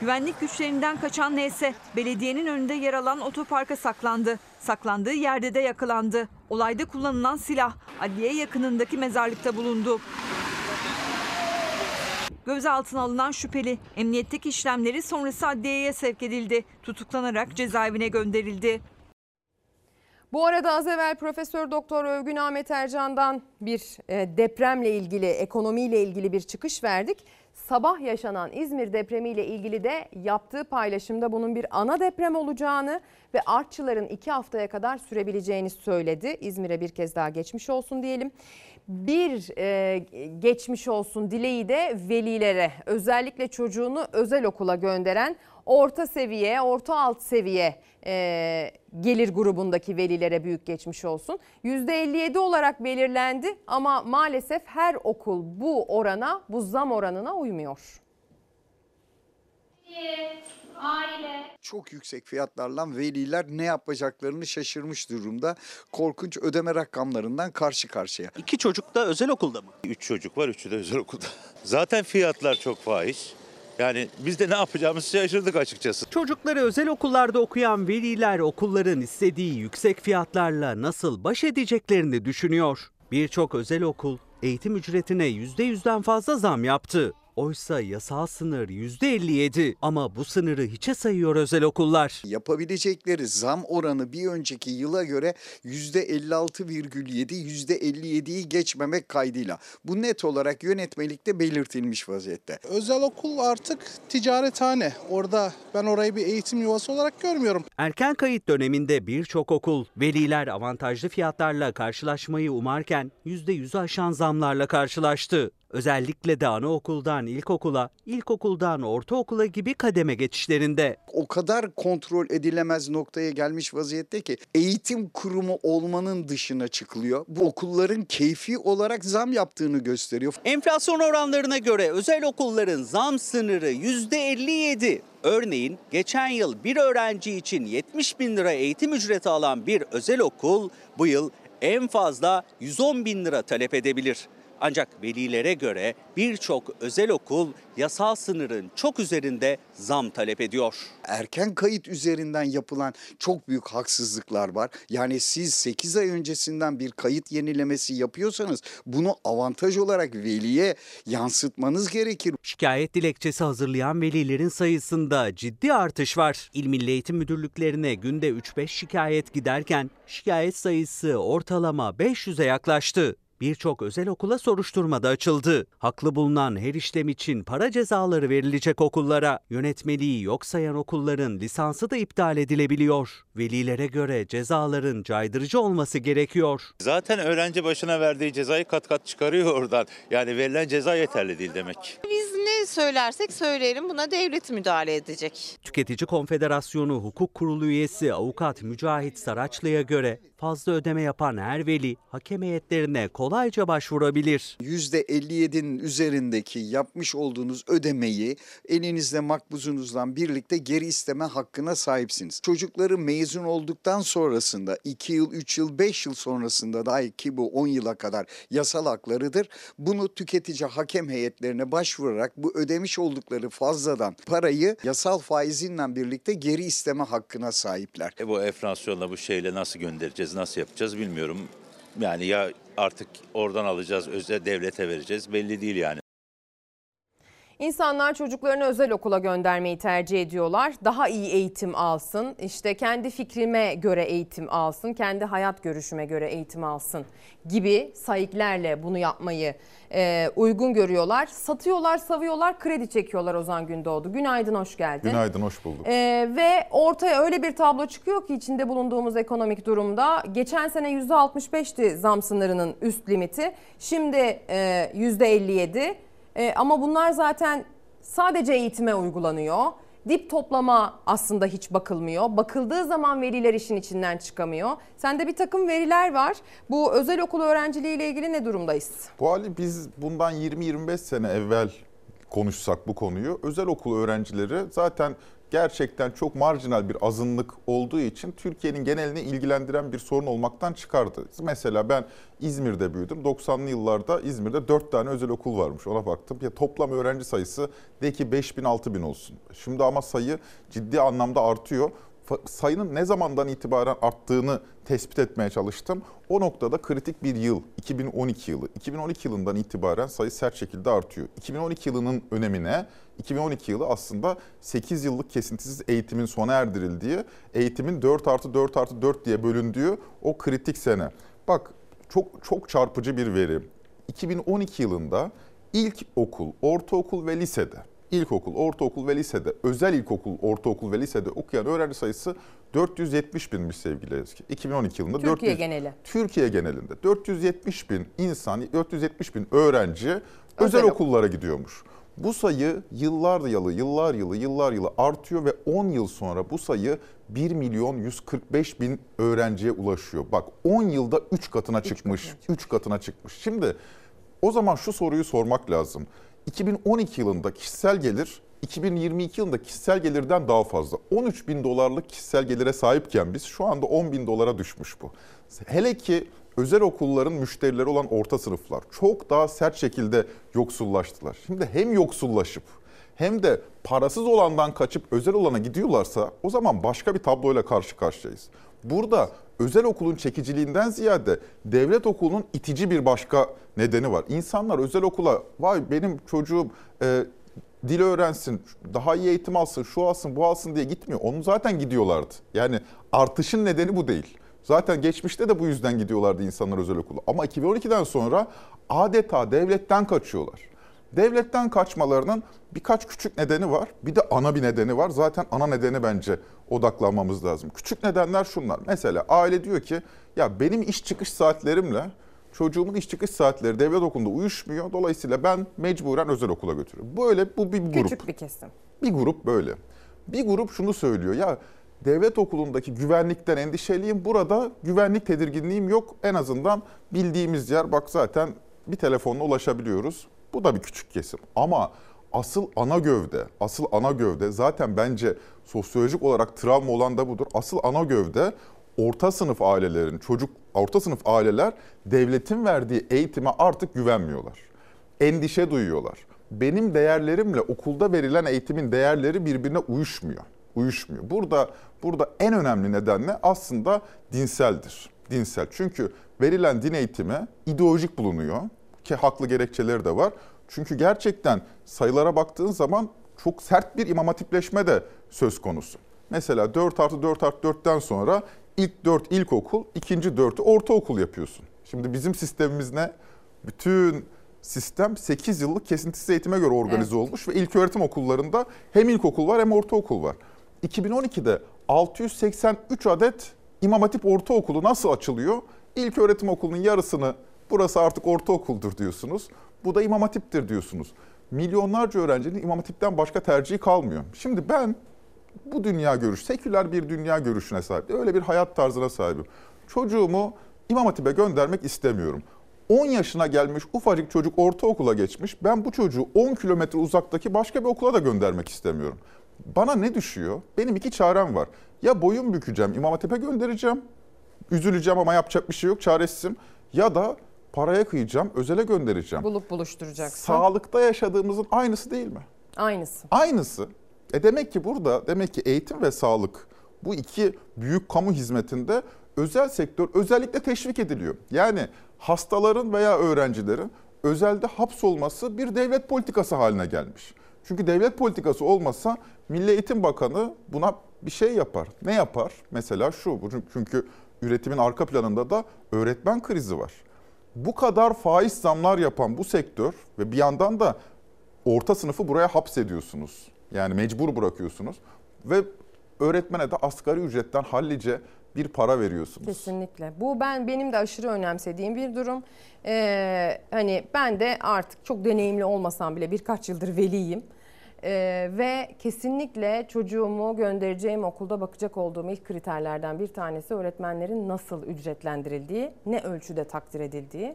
Güvenlik güçlerinden kaçan neyse belediyenin önünde yer alan otoparka saklandı. Saklandığı yerde de yakalandı. Olayda kullanılan silah adliye yakınındaki mezarlıkta bulundu. Gözaltına alınan şüpheli emniyetteki işlemleri sonrası adliyeye sevk edildi. Tutuklanarak cezaevine gönderildi. Bu arada az evvel Profesör Doktor Övgün Ahmet Ercan'dan bir e, depremle ilgili, ekonomiyle ilgili bir çıkış verdik. Sabah yaşanan İzmir depremiyle ilgili de yaptığı paylaşımda bunun bir ana deprem olacağını ve artçıların iki haftaya kadar sürebileceğini söyledi. İzmir'e bir kez daha geçmiş olsun diyelim. Bir e, geçmiş olsun dileği de velilere özellikle çocuğunu özel okula gönderen orta seviye, orta alt seviye e, gelir grubundaki velilere büyük geçmiş olsun. %57 olarak belirlendi ama maalesef her okul bu orana, bu zam oranına uymuyor. Aile. Çok yüksek fiyatlarla veliler ne yapacaklarını şaşırmış durumda. Korkunç ödeme rakamlarından karşı karşıya. İki çocuk da özel okulda mı? Üç çocuk var, üçü de özel okulda. Zaten fiyatlar çok fahiş. Yani biz de ne yapacağımızı şaşırdık açıkçası. Çocukları özel okullarda okuyan veliler okulların istediği yüksek fiyatlarla nasıl baş edeceklerini düşünüyor. Birçok özel okul eğitim ücretine %100'den fazla zam yaptı. Oysa yasal sınır %57 ama bu sınırı hiçe sayıyor özel okullar. Yapabilecekleri zam oranı bir önceki yıla göre %56,7, %57'yi geçmemek kaydıyla. Bu net olarak yönetmelikte belirtilmiş vaziyette. Özel okul artık ticarethane. Orada ben orayı bir eğitim yuvası olarak görmüyorum. Erken kayıt döneminde birçok okul veliler avantajlı fiyatlarla karşılaşmayı umarken %100'ü aşan zamlarla karşılaştı. Özellikle de anaokuldan ilkokula, ilkokuldan ortaokula gibi kademe geçişlerinde. O kadar kontrol edilemez noktaya gelmiş vaziyette ki eğitim kurumu olmanın dışına çıkılıyor. Bu okulların keyfi olarak zam yaptığını gösteriyor. Enflasyon oranlarına göre özel okulların zam sınırı %57. Örneğin geçen yıl bir öğrenci için 70 bin lira eğitim ücreti alan bir özel okul bu yıl en fazla 110 bin lira talep edebilir. Ancak velilere göre birçok özel okul yasal sınırın çok üzerinde zam talep ediyor. Erken kayıt üzerinden yapılan çok büyük haksızlıklar var. Yani siz 8 ay öncesinden bir kayıt yenilemesi yapıyorsanız bunu avantaj olarak veliye yansıtmanız gerekir. Şikayet dilekçesi hazırlayan velilerin sayısında ciddi artış var. İl Milli Eğitim Müdürlüklerine günde 3-5 şikayet giderken şikayet sayısı ortalama 500'e yaklaştı. Birçok özel okula soruşturma da açıldı. Haklı bulunan her işlem için para cezaları verilecek okullara. Yönetmeliği yok sayan okulların lisansı da iptal edilebiliyor. Velilere göre cezaların caydırıcı olması gerekiyor. Zaten öğrenci başına verdiği cezayı kat kat çıkarıyor oradan. Yani verilen ceza yeterli değil demek. Biz ne söylersek söyleyelim buna devlet müdahale edecek. Tüketici Konfederasyonu Hukuk Kurulu üyesi avukat Mücahit Saraçlı'ya göre fazla ödeme yapan her veli hakem heyetlerine kolayca başvurabilir. %57'nin üzerindeki yapmış olduğunuz ödemeyi elinizde makbuzunuzla birlikte geri isteme hakkına sahipsiniz. Çocukları mezun olduktan sonrasında 2 yıl, 3 yıl, 5 yıl sonrasında dahi ki bu 10 yıla kadar yasal haklarıdır. Bunu tüketici hakem heyetlerine başvurarak bu ödemiş oldukları fazladan parayı yasal faizinle birlikte geri isteme hakkına sahipler. E bu enflasyonla bu şeyle nasıl göndereceğiz, nasıl yapacağız bilmiyorum. Yani ya artık oradan alacağız, özel devlete vereceğiz belli değil yani. İnsanlar çocuklarını özel okula göndermeyi tercih ediyorlar. Daha iyi eğitim alsın, işte kendi fikrime göre eğitim alsın, kendi hayat görüşüme göre eğitim alsın gibi sayıklarla bunu yapmayı e, uygun görüyorlar. Satıyorlar, savuyorlar, kredi çekiyorlar Ozan Gündoğdu. Günaydın, hoş geldin. Günaydın, hoş bulduk. E, ve ortaya öyle bir tablo çıkıyor ki içinde bulunduğumuz ekonomik durumda. Geçen sene %65'ti zam sınırının üst limiti. Şimdi e, %57. E, ama bunlar zaten sadece eğitime uygulanıyor. Dip toplama aslında hiç bakılmıyor. Bakıldığı zaman veliler işin içinden çıkamıyor. Sende bir takım veriler var. Bu özel okul öğrenciliği ile ilgili ne durumdayız? Bu hali biz bundan 20-25 sene evvel konuşsak bu konuyu özel okul öğrencileri zaten gerçekten çok marjinal bir azınlık olduğu için Türkiye'nin genelini ilgilendiren bir sorun olmaktan çıkardı. Mesela ben İzmir'de büyüdüm. 90'lı yıllarda İzmir'de 4 tane özel okul varmış. Ona baktım. Ya toplam öğrenci sayısı de ki 5 bin 6 bin olsun. Şimdi ama sayı ciddi anlamda artıyor sayının ne zamandan itibaren arttığını tespit etmeye çalıştım. O noktada kritik bir yıl 2012 yılı. 2012 yılından itibaren sayı sert şekilde artıyor. 2012 yılının önemine 2012 yılı aslında 8 yıllık kesintisiz eğitimin sona erdirildiği, eğitimin 4 artı 4 artı 4 diye bölündüğü o kritik sene. Bak çok çok çarpıcı bir veri. 2012 yılında ilk okul, ortaokul ve lisede ilkokul, ortaokul ve lisede, özel ilkokul, ortaokul ve lisede okuyan öğrenci sayısı 470 binmiş sevgili Ezgi. 2012 yılında. Türkiye 400, geneli. Türkiye genelinde 470 bin insan, 470 bin öğrenci özel, özel okullara gidiyormuş. Bu sayı yıllar yılı, yıllar yılı, yıllar yılı artıyor ve 10 yıl sonra bu sayı 1 milyon 145 bin öğrenciye ulaşıyor. Bak 10 yılda 3 katına çıkmış, 3 katına çıkmış. Şimdi o zaman şu soruyu sormak lazım. 2012 yılında kişisel gelir 2022 yılında kişisel gelirden daha fazla. 13 bin dolarlık kişisel gelire sahipken biz şu anda 10 bin dolara düşmüş bu. Hele ki özel okulların müşterileri olan orta sınıflar çok daha sert şekilde yoksullaştılar. Şimdi hem yoksullaşıp hem de parasız olandan kaçıp özel olana gidiyorlarsa o zaman başka bir tabloyla karşı karşıyayız. Burada özel okulun çekiciliğinden ziyade devlet okulunun itici bir başka nedeni var. İnsanlar özel okula vay benim çocuğum e, dil öğrensin, daha iyi eğitim alsın, şu alsın, bu alsın diye gitmiyor. Onu zaten gidiyorlardı. Yani artışın nedeni bu değil. Zaten geçmişte de bu yüzden gidiyorlardı insanlar özel okula. Ama 2012'den sonra adeta devletten kaçıyorlar. Devletten kaçmalarının birkaç küçük nedeni var. Bir de ana bir nedeni var. Zaten ana nedeni bence odaklanmamız lazım. Küçük nedenler şunlar. Mesela aile diyor ki ya benim iş çıkış saatlerimle çocuğumun iş çıkış saatleri devlet okulunda uyuşmuyor. Dolayısıyla ben mecburen özel okula götürüyorum. Böyle bu bir grup. Küçük bir kesim. Bir grup böyle. Bir grup şunu söylüyor. Ya devlet okulundaki güvenlikten endişeliyim. Burada güvenlik tedirginliğim yok. En azından bildiğimiz yer bak zaten bir telefonla ulaşabiliyoruz. Bu da bir küçük kesim. Ama asıl ana gövde, asıl ana gövde zaten bence sosyolojik olarak travma olan da budur. Asıl ana gövde orta sınıf ailelerin, çocuk orta sınıf aileler devletin verdiği eğitime artık güvenmiyorlar. Endişe duyuyorlar. Benim değerlerimle okulda verilen eğitimin değerleri birbirine uyuşmuyor. Uyuşmuyor. Burada burada en önemli neden ne? Aslında dinseldir. Dinsel. Çünkü verilen din eğitimi ideolojik bulunuyor ki haklı gerekçeleri de var. Çünkü gerçekten sayılara baktığın zaman çok sert bir imam hatipleşme de söz konusu. Mesela 4 artı 4 artı 4'ten sonra ilk 4 ilkokul, ikinci 4'ü ortaokul yapıyorsun. Şimdi bizim sistemimiz ne? Bütün sistem 8 yıllık kesintisiz eğitime göre organize Evet. olmuş ve ilköğretim okullarında hem ilkokul var hem ortaokul var. 2012'de 683 adet İmam Hatip Ortaokulu nasıl açılıyor? İlköğretim okulunun yarısını burası artık ortaokuldur diyorsunuz. Bu da İmam Hatip'tir diyorsunuz. Milyonlarca öğrencinin İmam Hatip'ten başka tercihi kalmıyor. Şimdi ben bu dünya görüş, seküler bir dünya görüşüne sahip, öyle bir hayat tarzına sahibim. Çocuğumu İmam Hatip'e göndermek istemiyorum. 10 yaşına gelmiş ufacık çocuk ortaokula geçmiş. Ben bu çocuğu 10 kilometre uzaktaki başka bir okula da göndermek istemiyorum. Bana ne düşüyor? Benim iki çarem var. Ya boyun bükeceğim, İmam Hatip'e göndereceğim. Üzüleceğim ama yapacak bir şey yok, çaresizim. Ya da paraya kıyacağım, özele göndereceğim. Bulup buluşturacaksın. Sağlıkta yaşadığımızın aynısı değil mi? Aynısı. Aynısı. E demek ki burada demek ki eğitim ve sağlık bu iki büyük kamu hizmetinde özel sektör özellikle teşvik ediliyor. Yani hastaların veya öğrencilerin özelde hapsolması bir devlet politikası haline gelmiş. Çünkü devlet politikası olmasa Milli Eğitim Bakanı buna bir şey yapar. Ne yapar? Mesela şu. Çünkü üretimin arka planında da öğretmen krizi var. Bu kadar faiz zamlar yapan bu sektör ve bir yandan da orta sınıfı buraya hapsediyorsunuz. Yani mecbur bırakıyorsunuz ve öğretmene de asgari ücretten hallice bir para veriyorsunuz. Kesinlikle. Bu ben benim de aşırı önemsediğim bir durum. Ee, hani ben de artık çok deneyimli olmasam bile birkaç yıldır veliyim. Ee, ve kesinlikle çocuğumu göndereceğim okulda bakacak olduğum ilk kriterlerden bir tanesi öğretmenlerin nasıl ücretlendirildiği, ne ölçüde takdir edildiği.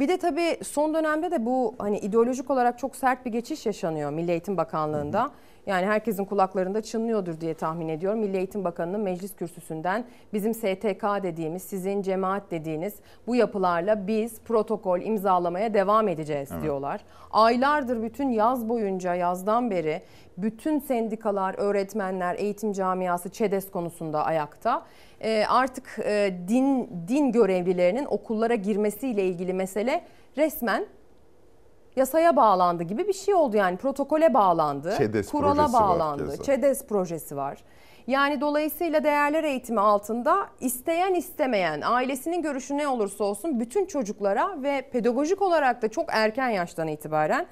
Bir de tabii son dönemde de bu hani ideolojik olarak çok sert bir geçiş yaşanıyor Milli Eğitim Bakanlığı'nda. Yani herkesin kulaklarında çınlıyordur diye tahmin ediyorum. Milli Eğitim Bakanı'nın meclis kürsüsünden bizim STK dediğimiz, sizin cemaat dediğiniz bu yapılarla biz protokol imzalamaya devam edeceğiz Evet. diyorlar. Aylardır bütün yaz boyunca yazdan beri bütün sendikalar, öğretmenler, eğitim camiası ÇEDES konusunda ayakta. Ee, artık e, din din görevlilerinin okullara girmesiyle ilgili mesele resmen yasaya bağlandı gibi bir şey oldu yani protokole bağlandı. ÇEDES kurala bağlandı. ÇEDES projesi var. Yani dolayısıyla değerler eğitimi altında isteyen istemeyen ailesinin görüşü ne olursa olsun bütün çocuklara ve pedagojik olarak da çok erken yaştan itibaren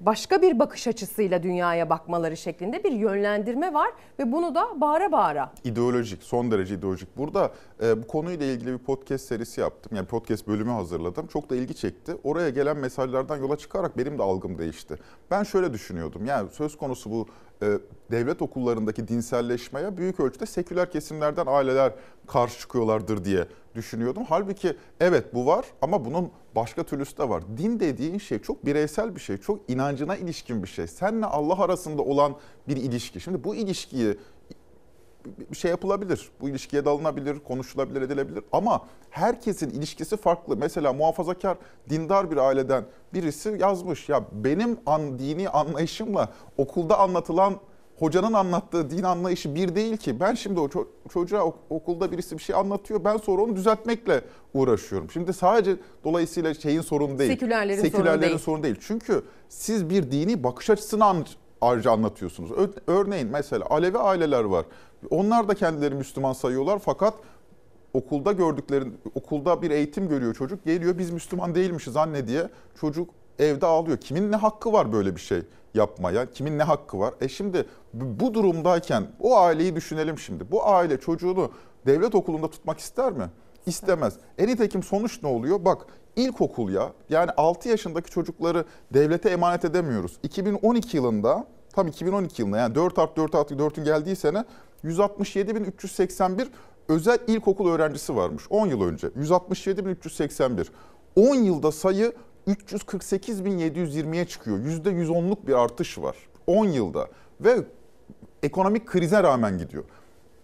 başka bir bakış açısıyla dünyaya bakmaları şeklinde bir yönlendirme var ve bunu da bağıra bağıra ideolojik, son derece ideolojik. Burada e, bu konuyla ilgili bir podcast serisi yaptım. Yani podcast bölümü hazırladım. Çok da ilgi çekti. Oraya gelen mesajlardan yola çıkarak benim de algım değişti. Ben şöyle düşünüyordum. Yani söz konusu bu e, devlet okullarındaki dinselleşmeye büyük ölçüde seküler kesimlerden aileler karşı çıkıyorlardır diye düşünüyordum. Halbuki evet bu var ama bunun başka türlüsü de var. Din dediğin şey çok bireysel bir şey, çok inancına ilişkin bir şey. Senle Allah arasında olan bir ilişki. Şimdi bu ilişkiyi bir şey yapılabilir. Bu ilişkiye dalınabilir, konuşulabilir, edilebilir. Ama herkesin ilişkisi farklı. Mesela muhafazakar, dindar bir aileden birisi yazmış. Ya benim an, dini anlayışımla okulda anlatılan hocanın anlattığı din anlayışı bir değil ki. Ben şimdi o ço- çocuğa ok- okulda birisi bir şey anlatıyor. Ben sonra onu düzeltmekle uğraşıyorum. Şimdi sadece dolayısıyla şeyin sorunu değil. Sekülerlerin sorunu Sekülerlerin değil. sorun değil. Çünkü siz bir dini bakış açısını an- ayrıca anlatıyorsunuz. Ö- Örneğin mesela Alevi aileler var. Onlar da kendileri Müslüman sayıyorlar fakat okulda gördüklerin okulda bir eğitim görüyor çocuk geliyor biz Müslüman değilmişiz anne diye çocuk evde ağlıyor. Kimin ne hakkı var böyle bir şey yapmaya? Kimin ne hakkı var? E şimdi bu durumdayken o aileyi düşünelim şimdi. Bu aile çocuğunu devlet okulunda tutmak ister mi? İstemez. En nitekim sonuç ne oluyor? Bak ilkokul ya yani 6 yaşındaki çocukları devlete emanet edemiyoruz. 2012 yılında tam 2012 yılında yani 4 artı 4 artı 4'ün geldiği sene 167.381 özel ilkokul öğrencisi varmış 10 yıl önce. 167.381. 10 yılda sayı 348.720'ye çıkıyor. %110'luk bir artış var 10 yılda ve ekonomik krize rağmen gidiyor.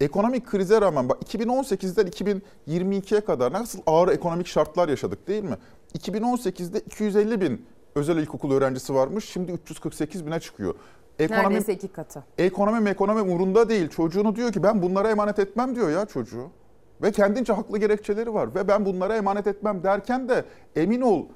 Ekonomik krize rağmen bak 2018'den 2022'ye kadar nasıl ağır ekonomik şartlar yaşadık değil mi? 2018'de 250 bin özel ilkokul öğrencisi varmış şimdi 348 bine çıkıyor. Ekonomi, Neredeyse iki katı. ekonomi ekonomi umurunda değil. Çocuğunu diyor ki ben bunlara emanet etmem diyor ya çocuğu. Ve kendince haklı gerekçeleri var. Ve ben bunlara emanet etmem derken de emin ol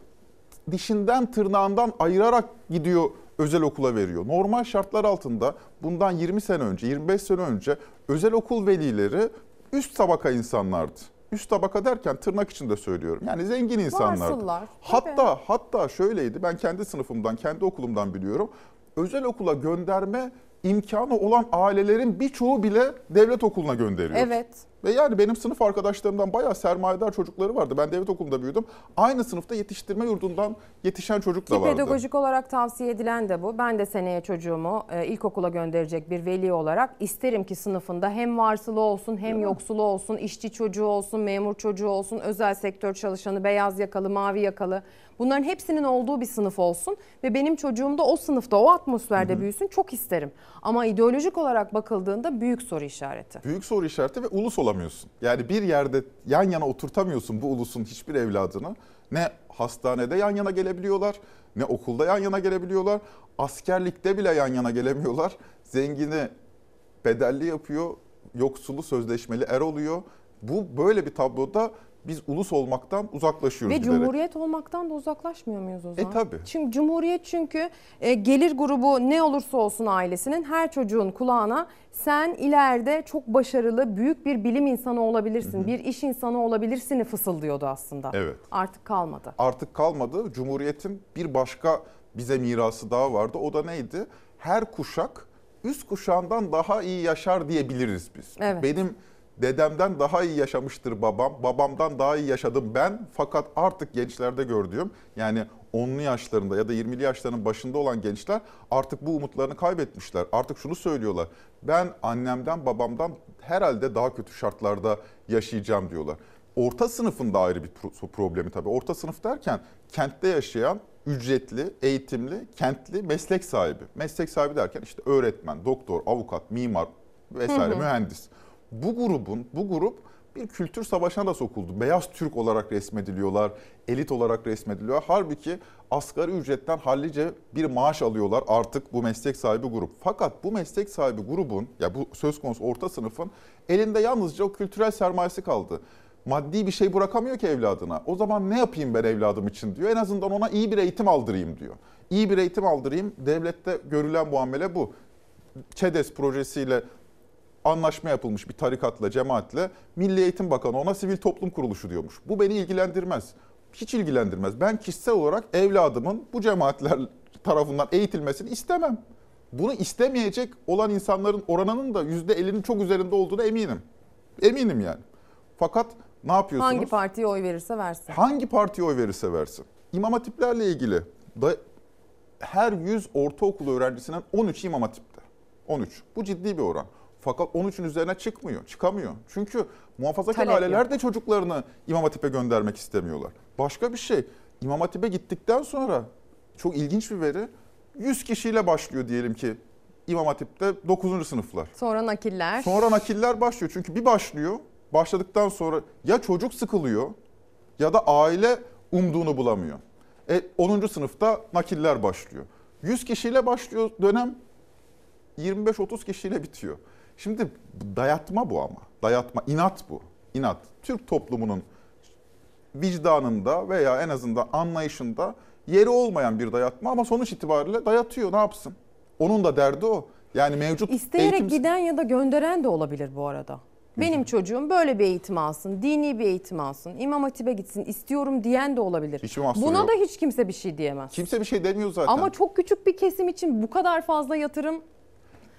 dişinden tırnağından ayırarak gidiyor özel okula veriyor. Normal şartlar altında bundan 20 sene önce, 25 sene önce özel okul velileri üst tabaka insanlardı. Üst tabaka derken tırnak içinde söylüyorum. Yani zengin insanlardı. Varsıllar. Hatta hatta şöyleydi. Ben kendi sınıfımdan, kendi okulumdan biliyorum. Özel okula gönderme imkanı olan ailelerin birçoğu bile devlet okuluna gönderiyor. Evet. Ve yani benim sınıf arkadaşlarımdan bayağı sermayedar çocukları vardı. Ben devlet okulunda büyüdüm. Aynı sınıfta yetiştirme yurdundan yetişen çocuk da Ki vardı. pedagojik olarak tavsiye edilen de bu. Ben de seneye çocuğumu e, ilkokula gönderecek bir veli olarak isterim ki sınıfında hem varsılı olsun hem yoksulu olsun, işçi çocuğu olsun, memur çocuğu olsun, özel sektör çalışanı, beyaz yakalı, mavi yakalı. Bunların hepsinin olduğu bir sınıf olsun ve benim çocuğum da o sınıfta, o atmosferde büyüsün çok isterim. Ama ideolojik olarak bakıldığında büyük soru işareti. Büyük soru işareti ve ulus olamıyorsun. Yani bir yerde yan yana oturtamıyorsun bu ulusun hiçbir evladını. Ne hastanede yan yana gelebiliyorlar, ne okulda yan yana gelebiliyorlar. Askerlikte bile yan yana gelemiyorlar. Zengini bedelli yapıyor, yoksulu sözleşmeli er oluyor. Bu böyle bir tabloda biz ulus olmaktan uzaklaşıyoruz Ve giderek. cumhuriyet olmaktan da uzaklaşmıyor muyuz o zaman? E, tabii. Çünkü cumhuriyet çünkü e, gelir grubu ne olursa olsun ailesinin her çocuğun kulağına sen ileride çok başarılı büyük bir bilim insanı olabilirsin, bir iş insanı olabilirsin'i fısıldıyordu aslında. Evet. Artık kalmadı. artık kalmadı. Cumhuriyetin bir başka bize mirası daha vardı. O da neydi? Her kuşak üst kuşağından daha iyi yaşar diyebiliriz biz. Evet. Benim dedemden daha iyi yaşamıştır babam, babamdan daha iyi yaşadım ben. Fakat artık gençlerde gördüğüm yani 10'lu yaşlarında ya da 20'li yaşlarının başında olan gençler artık bu umutlarını kaybetmişler. Artık şunu söylüyorlar. Ben annemden babamdan herhalde daha kötü şartlarda yaşayacağım diyorlar. Orta sınıfın da ayrı bir pro- problemi tabii. Orta sınıf derken kentte yaşayan ücretli, eğitimli, kentli meslek sahibi. Meslek sahibi derken işte öğretmen, doktor, avukat, mimar vesaire Hı hı. mühendis. Bu grubun, bu grup bir kültür savaşına da sokuldu. Beyaz Türk olarak resmediliyorlar, elit olarak resmediliyor. Halbuki asgari ücretten hallice bir maaş alıyorlar artık bu meslek sahibi grup. Fakat bu meslek sahibi grubun, ya bu söz konusu orta sınıfın elinde yalnızca o kültürel sermayesi kaldı. Maddi bir şey bırakamıyor ki evladına. O zaman ne yapayım ben evladım için diyor. En azından ona iyi bir eğitim aldırayım diyor. İyi bir eğitim aldırayım. Devlette görülen muamele bu. ÇEDES projesiyle anlaşma yapılmış bir tarikatla, cemaatle Milli Eğitim Bakanı ona sivil toplum kuruluşu diyormuş. Bu beni ilgilendirmez. Hiç ilgilendirmez. Ben kişisel olarak evladımın bu cemaatler tarafından eğitilmesini istemem. Bunu istemeyecek olan insanların oranının da %50'nin çok üzerinde olduğunu eminim. Eminim yani. Fakat ne yapıyorsunuz? Hangi partiye oy verirse versin. Hangi partiye oy verirse versin. İmam hatiplerle ilgili da her 100 ortaokul öğrencisinin 13 imam hatipte. 13. Bu ciddi bir oran. Fakat 13'ün üzerine çıkmıyor, çıkamıyor. Çünkü muhafazakar Talep aileler yok. de çocuklarını imam hatipe göndermek istemiyorlar. Başka bir şey, imam hatipe gittikten sonra çok ilginç bir veri. 100 kişiyle başlıyor diyelim ki imam hatipte 9. sınıflar. Sonra nakiller. Sonra nakiller başlıyor. Çünkü bir başlıyor. Başladıktan sonra ya çocuk sıkılıyor ya da aile umduğunu bulamıyor. E, 10. sınıfta nakiller başlıyor. 100 kişiyle başlıyor dönem 25-30 kişiyle bitiyor. Şimdi dayatma bu ama. Dayatma, inat bu. İnat. Türk toplumunun vicdanında veya en azından anlayışında yeri olmayan bir dayatma ama sonuç itibariyle dayatıyor. Ne yapsın? Onun da derdi o. Yani mevcut İsteyerek eğitim giden ya da gönderen de olabilir bu arada. Benim çocuğum böyle bir eğitim alsın, dini bir eğitim alsın, imam hatibe gitsin istiyorum diyen de olabilir. Mahsuru Buna yok. da hiç kimse bir şey diyemez. Kimse bir şey demiyor zaten. Ama çok küçük bir kesim için bu kadar fazla yatırım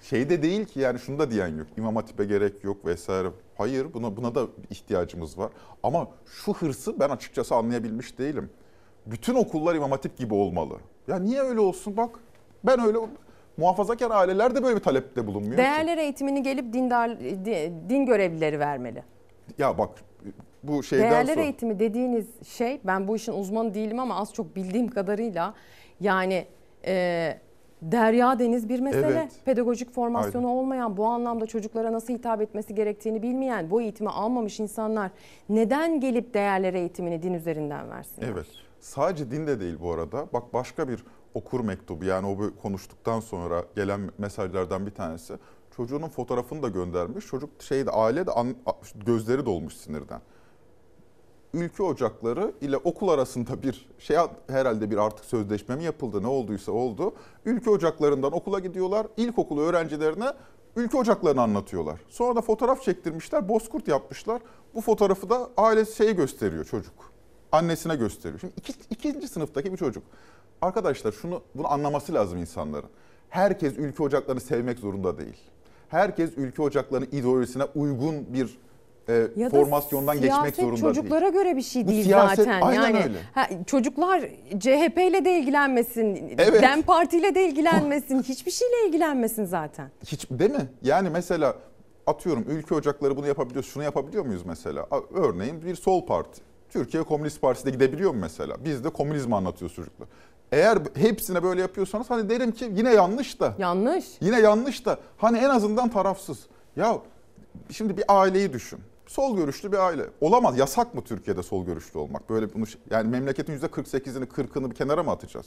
şey de değil ki yani şunu da diyen yok. İmam Hatip'e gerek yok vesaire. Hayır buna buna da ihtiyacımız var. Ama şu hırsı ben açıkçası anlayabilmiş değilim. Bütün okullar İmam Hatip gibi olmalı. Ya niye öyle olsun bak. Ben öyle muhafazakar aileler de böyle bir talepte bulunmuyor ki. değerler eğitimini gelip dindar di- din görevlileri vermeli. Ya bak bu şeyden Değerler sonra... eğitimi dediğiniz şey ben bu işin uzmanı değilim ama az çok bildiğim kadarıyla yani e, derya deniz bir mesele. Evet. Pedagojik formasyonu olmayan bu anlamda çocuklara nasıl hitap etmesi gerektiğini bilmeyen bu eğitimi almamış insanlar neden gelip değerler eğitimini din üzerinden versinler? Evet. Sadece din de değil bu arada. Bak başka bir okur mektubu yani o konuştuktan sonra gelen mesajlardan bir tanesi. Çocuğunun fotoğrafını da göndermiş. Çocuk şeyde aile de an- gözleri dolmuş sinirden. Ülke ocakları ile okul arasında bir şey herhalde bir artık sözleşme mi yapıldı ne olduysa oldu. Ülke ocaklarından okula gidiyorlar. İlkokul öğrencilerine ülke ocaklarını anlatıyorlar. Sonra da fotoğraf çektirmişler, bozkurt yapmışlar. Bu fotoğrafı da ailesi şeyi gösteriyor çocuk. Annesine gösteriyor. Şimdi iki, ikinci sınıftaki bir çocuk. Arkadaşlar şunu bunu anlaması lazım insanların. Herkes ülke ocaklarını sevmek zorunda değil. Herkes ülke ocaklarının ideolojisine uygun bir e, Ya da formasyondan geçmek zorunda çocuklara değil. göre bir şey Bu değil siyaset zaten. aynen yani öyle. ha, çocuklar CHP ile de ilgilenmesin, Evet. DEM Parti ile de ilgilenmesin, hiçbir şeyle ilgilenmesin zaten. Hiç değil mi? Yani mesela atıyorum ülke ocakları bunu yapabiliyor, şunu yapabiliyor muyuz mesela? Örneğin bir sol parti. Türkiye Komünist Partisi de gidebiliyor mu mesela? Biz de komünizmi anlatıyoruz çocuklar. Eğer hepsine böyle yapıyorsanız hani derim ki yine yanlış da. Yanlış. Yine yanlış da hani en azından tarafsız. Ya şimdi bir aileyi düşün. Sol görüşlü bir aile. Olamaz. Yasak mı Türkiye'de sol görüşlü olmak? Böyle bunu yani memleketin %48'ini 40'ını bir kenara mı atacağız?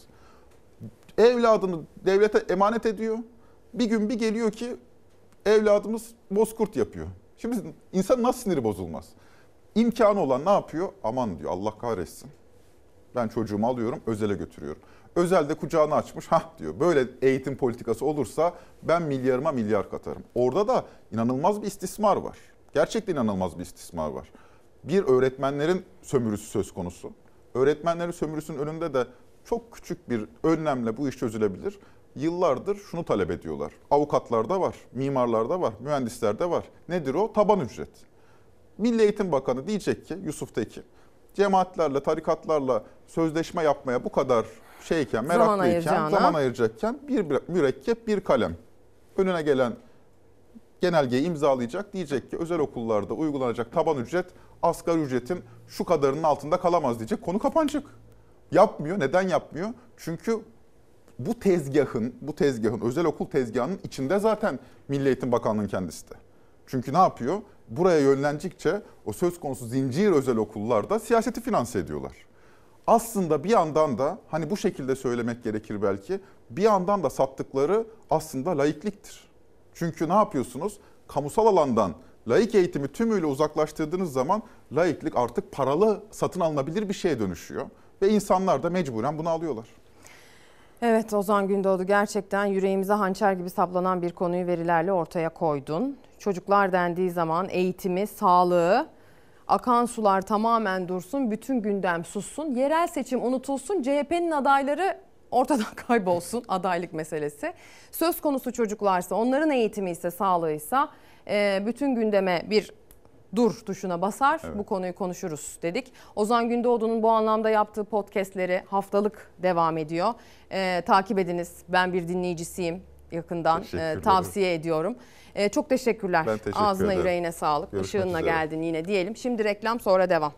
Evladını devlete emanet ediyor. Bir gün bir geliyor ki evladımız bozkurt yapıyor. Şimdi insan nasıl siniri bozulmaz? İmkanı olan ne yapıyor? Aman diyor Allah kahretsin. Ben çocuğumu alıyorum, özele götürüyorum. Özel de kucağını açmış, ha diyor. Böyle eğitim politikası olursa ben milyarıma milyar katarım. Orada da inanılmaz bir istismar var. Gerçekten inanılmaz bir istismar var. Bir öğretmenlerin sömürüsü söz konusu. Öğretmenlerin sömürüsünün önünde de çok küçük bir önlemle bu iş çözülebilir. Yıllardır şunu talep ediyorlar. Avukatlarda var, mimarlarda var, mühendislerde var. Nedir o? Taban ücret. Milli Eğitim Bakanı diyecek ki Yusuf Tekin, cemaatlerle, tarikatlarla sözleşme yapmaya bu kadar şeyken, Zaman meraklıyken, ayıracağına. zaman ayıracakken bir mürekkep, bir kalem. Önüne gelen genelgeyi imzalayacak. Diyecek ki özel okullarda uygulanacak taban ücret asgari ücretin şu kadarının altında kalamaz diyecek. Konu kapanacak. Yapmıyor. Neden yapmıyor? Çünkü bu tezgahın, bu tezgahın, özel okul tezgahının içinde zaten Milli Eğitim Bakanlığı'nın kendisi de. Çünkü ne yapıyor? Buraya yönlendikçe o söz konusu zincir özel okullarda siyaseti finanse ediyorlar. Aslında bir yandan da hani bu şekilde söylemek gerekir belki bir yandan da sattıkları aslında laikliktir. Çünkü ne yapıyorsunuz? Kamusal alandan laik eğitimi tümüyle uzaklaştırdığınız zaman laiklik artık paralı satın alınabilir bir şeye dönüşüyor. Ve insanlar da mecburen bunu alıyorlar. Evet Ozan Gündoğdu gerçekten yüreğimize hançer gibi saplanan bir konuyu verilerle ortaya koydun. Çocuklar dendiği zaman eğitimi, sağlığı, akan sular tamamen dursun, bütün gündem sussun, yerel seçim unutulsun, CHP'nin adayları ortadan kaybolsun adaylık meselesi. Söz konusu çocuklarsa, onların eğitimi ise, sağlığıysa e, bütün gündeme bir dur tuşuna basar. Bu konuyu konuşuruz dedik. Ozan Gündoğdu'nun bu anlamda yaptığı podcastleri haftalık devam ediyor. Ee, takip ediniz. Ben bir dinleyicisiyim yakından. Ederim. tavsiye ediyorum. Ee, çok teşekkürler. Ben teşekkür Ağzına ederim. yüreğine sağlık. Görüşmek Işığınla üzere. geldin yine diyelim. Şimdi reklam sonra devam.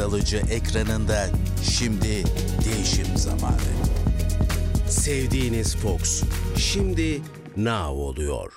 En göz alıcı ekranında şimdi değişim zamanı. Sevdiğiniz Fox şimdi Now oluyor.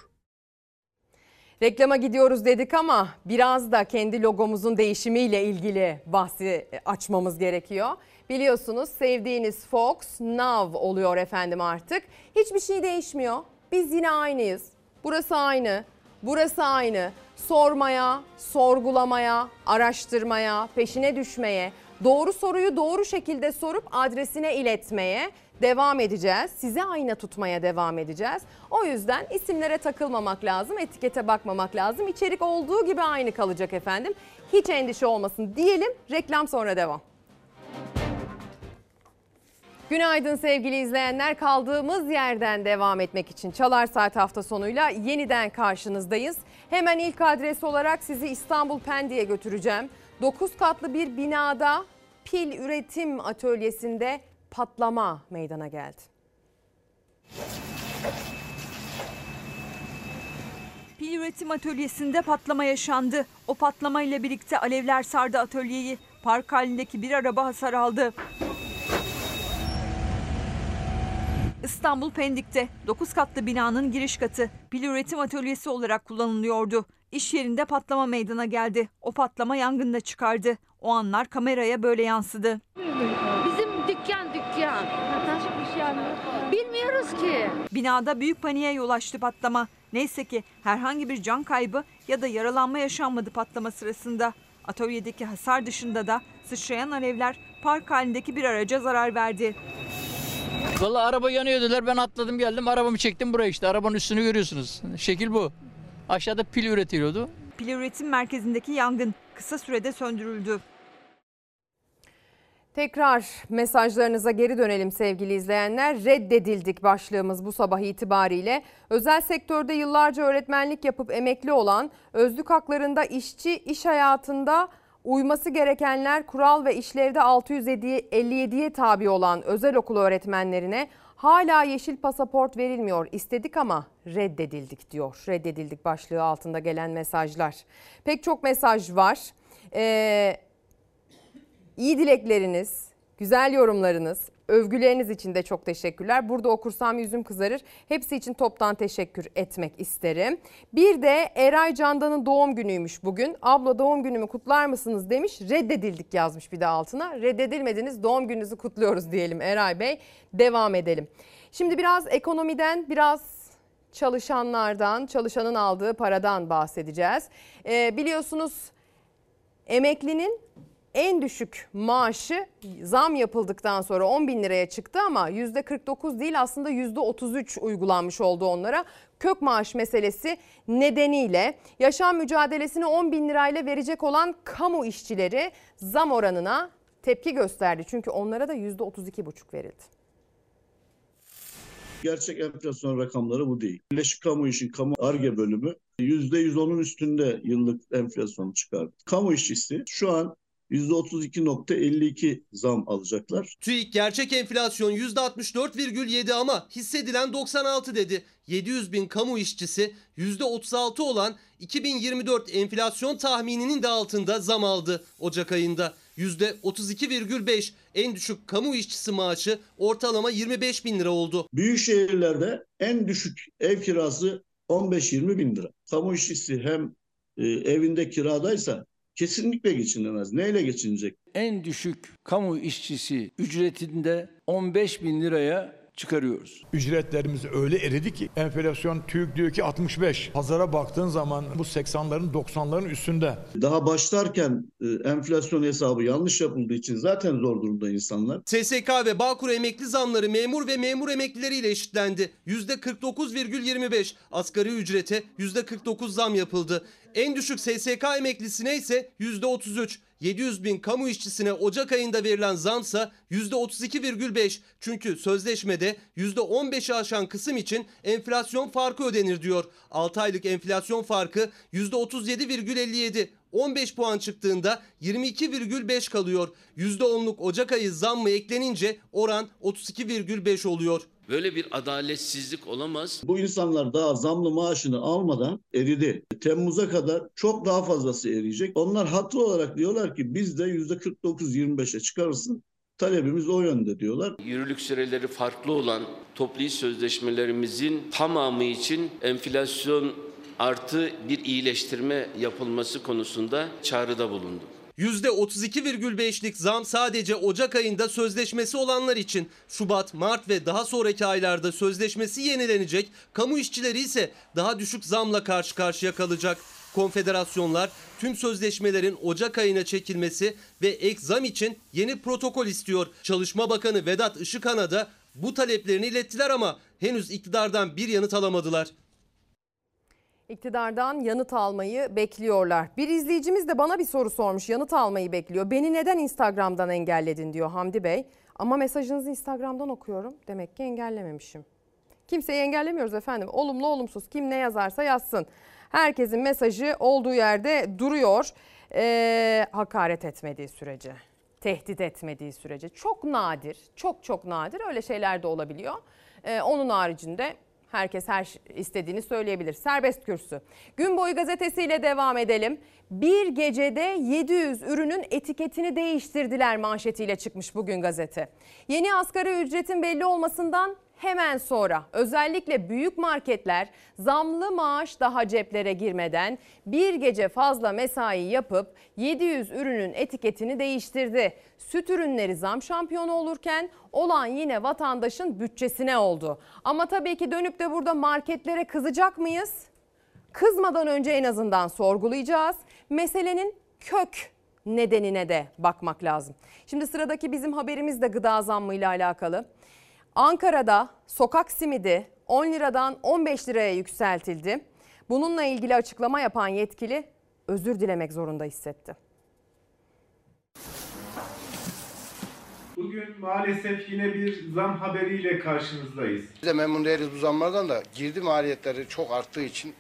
Reklama gidiyoruz dedik ama biraz da kendi logomuzun değişimiyle ilgili bahsi açmamız gerekiyor. Biliyorsunuz sevdiğiniz Fox Now oluyor efendim artık. Hiçbir şey değişmiyor. Biz yine aynıyız. Burası aynı. Burası aynı. Sormaya, sorgulamaya, araştırmaya, peşine düşmeye, Doğru soruyu doğru şekilde sorup adresine iletmeye devam edeceğiz. Size ayna tutmaya devam edeceğiz. O yüzden isimlere takılmamak lazım, etikete bakmamak lazım. İçerik olduğu gibi aynı kalacak efendim. Hiç endişe olmasın diyelim. Reklam sonra devam. Günaydın sevgili izleyenler. Kaldığımız yerden devam etmek için Çalar Saat hafta sonuyla yeniden karşınızdayız. Hemen ilk adres olarak sizi İstanbul Pendik'e götüreceğim. 9 katlı bir binada pil üretim atölyesinde patlama meydana geldi. Pil üretim atölyesinde patlama yaşandı. O patlamayla birlikte alevler sardı atölyeyi. Park halindeki bir araba hasar aldı. İstanbul Pendik'te 9 katlı binanın giriş katı pil üretim atölyesi olarak kullanılıyordu. İş yerinde patlama meydana geldi. O patlama yangında çıkardı. O anlar kameraya böyle yansıdı. Bizim dükkan dükkan. Şey? Bilmiyoruz ki. Binada büyük paniğe yol açtı patlama. Neyse ki herhangi bir can kaybı ya da yaralanma yaşanmadı patlama sırasında. Atölyedeki hasar dışında da sıçrayan alevler park halindeki bir araca zarar verdi. Vallahi araba yanıyor dediler. Ben atladım geldim. Arabamı çektim buraya işte. Arabanın üstünü görüyorsunuz. Şekil bu. Aşağıda pil üretiliyordu. Pil üretim merkezindeki yangın kısa sürede söndürüldü. Tekrar mesajlarınıza geri dönelim sevgili izleyenler. Reddedildik başlığımız bu sabah itibariyle. Özel sektörde yıllarca öğretmenlik yapıp emekli olan, özlük haklarında işçi, iş hayatında uyması gerekenler kural ve işlevde 657'ye tabi olan özel okul öğretmenlerine hala yeşil pasaport verilmiyor. İstedik ama reddedildik diyor. Reddedildik başlığı altında gelen mesajlar. Pek çok mesaj var. Ee, İyi dilekleriniz, güzel yorumlarınız, övgüleriniz için de çok teşekkürler. Burada okursam yüzüm kızarır. Hepsi için toptan teşekkür etmek isterim. Bir de Eray Candan'ın doğum günüymüş bugün. Abla doğum günümü kutlar mısınız demiş. Reddedildik yazmış bir de altına. Reddedilmediniz doğum gününüzü kutluyoruz diyelim Eray Bey. Devam edelim. Şimdi biraz ekonomiden, biraz çalışanlardan, çalışanın aldığı paradan bahsedeceğiz. Ee, biliyorsunuz emeklinin en düşük maaşı zam yapıldıktan sonra 10 bin liraya çıktı ama %49 değil aslında %33 uygulanmış oldu onlara. Kök maaş meselesi nedeniyle yaşam mücadelesini 10 bin lirayla verecek olan kamu işçileri zam oranına tepki gösterdi. Çünkü onlara da %32,5 verildi. Gerçek enflasyon rakamları bu değil. Birleşik Kamu İş'in kamu ARGE bölümü %110'un üstünde yıllık enflasyon çıkardı. Kamu işçisi şu an %32.52 zam alacaklar. TÜİK gerçek enflasyon %64,7 ama hissedilen 96 dedi. 700 bin kamu işçisi %36 olan 2024 enflasyon tahmininin de altında zam aldı Ocak ayında. %32,5 en düşük kamu işçisi maaşı ortalama 25 bin lira oldu. Büyük şehirlerde en düşük ev kirası 15-20 bin lira. Kamu işçisi hem e, evinde kiradaysa kesinlikle geçinemez. Neyle geçinecek? En düşük kamu işçisi ücretinde 15 bin liraya çıkarıyoruz. Ücretlerimiz öyle eridi ki enflasyon TÜİK diyor ki 65. Pazara baktığın zaman bu 80'ların 90'ların üstünde. Daha başlarken e, enflasyon hesabı yanlış yapıldığı için zaten zor durumda insanlar. SSK ve Bağkur emekli zamları memur ve memur emeklileriyle eşitlendi. %49,25 asgari ücrete %49 zam yapıldı. En düşük SSK emeklisine ise %33. 700 bin kamu işçisine Ocak ayında verilen zamsa %32,5. Çünkü sözleşmede %15'i aşan kısım için enflasyon farkı ödenir diyor. 6 aylık enflasyon farkı %37,57. 15 puan çıktığında 22,5 kalıyor. %10'luk Ocak ayı zammı eklenince oran 32,5 oluyor. Böyle bir adaletsizlik olamaz. Bu insanlar daha zamlı maaşını almadan eridi. Temmuz'a kadar çok daha fazlası eriyecek. Onlar haklı olarak diyorlar ki biz de %49-25'e çıkarırsın. Talebimiz o yönde diyorlar. Yürürlük süreleri farklı olan toplu iş sözleşmelerimizin tamamı için enflasyon artı bir iyileştirme yapılması konusunda çağrıda bulundu. %32,5'lik zam sadece Ocak ayında sözleşmesi olanlar için. Şubat, Mart ve daha sonraki aylarda sözleşmesi yenilenecek. Kamu işçileri ise daha düşük zamla karşı karşıya kalacak. Konfederasyonlar tüm sözleşmelerin Ocak ayına çekilmesi ve ek zam için yeni protokol istiyor. Çalışma Bakanı Vedat Işıkhan'a da bu taleplerini ilettiler ama henüz iktidardan bir yanıt alamadılar. İktidardan yanıt almayı bekliyorlar. Bir izleyicimiz de bana bir soru sormuş. Yanıt almayı bekliyor. Beni neden Instagram'dan engelledin diyor Hamdi Bey. Ama mesajınızı Instagram'dan okuyorum. Demek ki engellememişim. Kimseyi engellemiyoruz efendim. Olumlu olumsuz kim ne yazarsa yazsın. Herkesin mesajı olduğu yerde duruyor. Ee, hakaret etmediği sürece, tehdit etmediği sürece. Çok nadir, çok çok nadir öyle şeyler de olabiliyor. Ee, onun haricinde herkes her istediğini söyleyebilir. Serbest kürsü. Gün boyu gazetesiyle devam edelim. Bir gecede 700 ürünün etiketini değiştirdiler manşetiyle çıkmış bugün gazete. Yeni asgari ücretin belli olmasından hemen sonra özellikle büyük marketler zamlı maaş daha ceplere girmeden bir gece fazla mesai yapıp 700 ürünün etiketini değiştirdi. Süt ürünleri zam şampiyonu olurken olan yine vatandaşın bütçesine oldu. Ama tabii ki dönüp de burada marketlere kızacak mıyız? Kızmadan önce en azından sorgulayacağız. Meselenin kök nedenine de bakmak lazım. Şimdi sıradaki bizim haberimiz de gıda zammıyla alakalı. Ankara'da sokak simidi 10 liradan 15 liraya yükseltildi. Bununla ilgili açıklama yapan yetkili özür dilemek zorunda hissetti. Bugün maalesef yine bir zam haberiyle karşınızdayız. Biz de memnun değiliz bu zamlardan da girdi maliyetleri çok arttığı için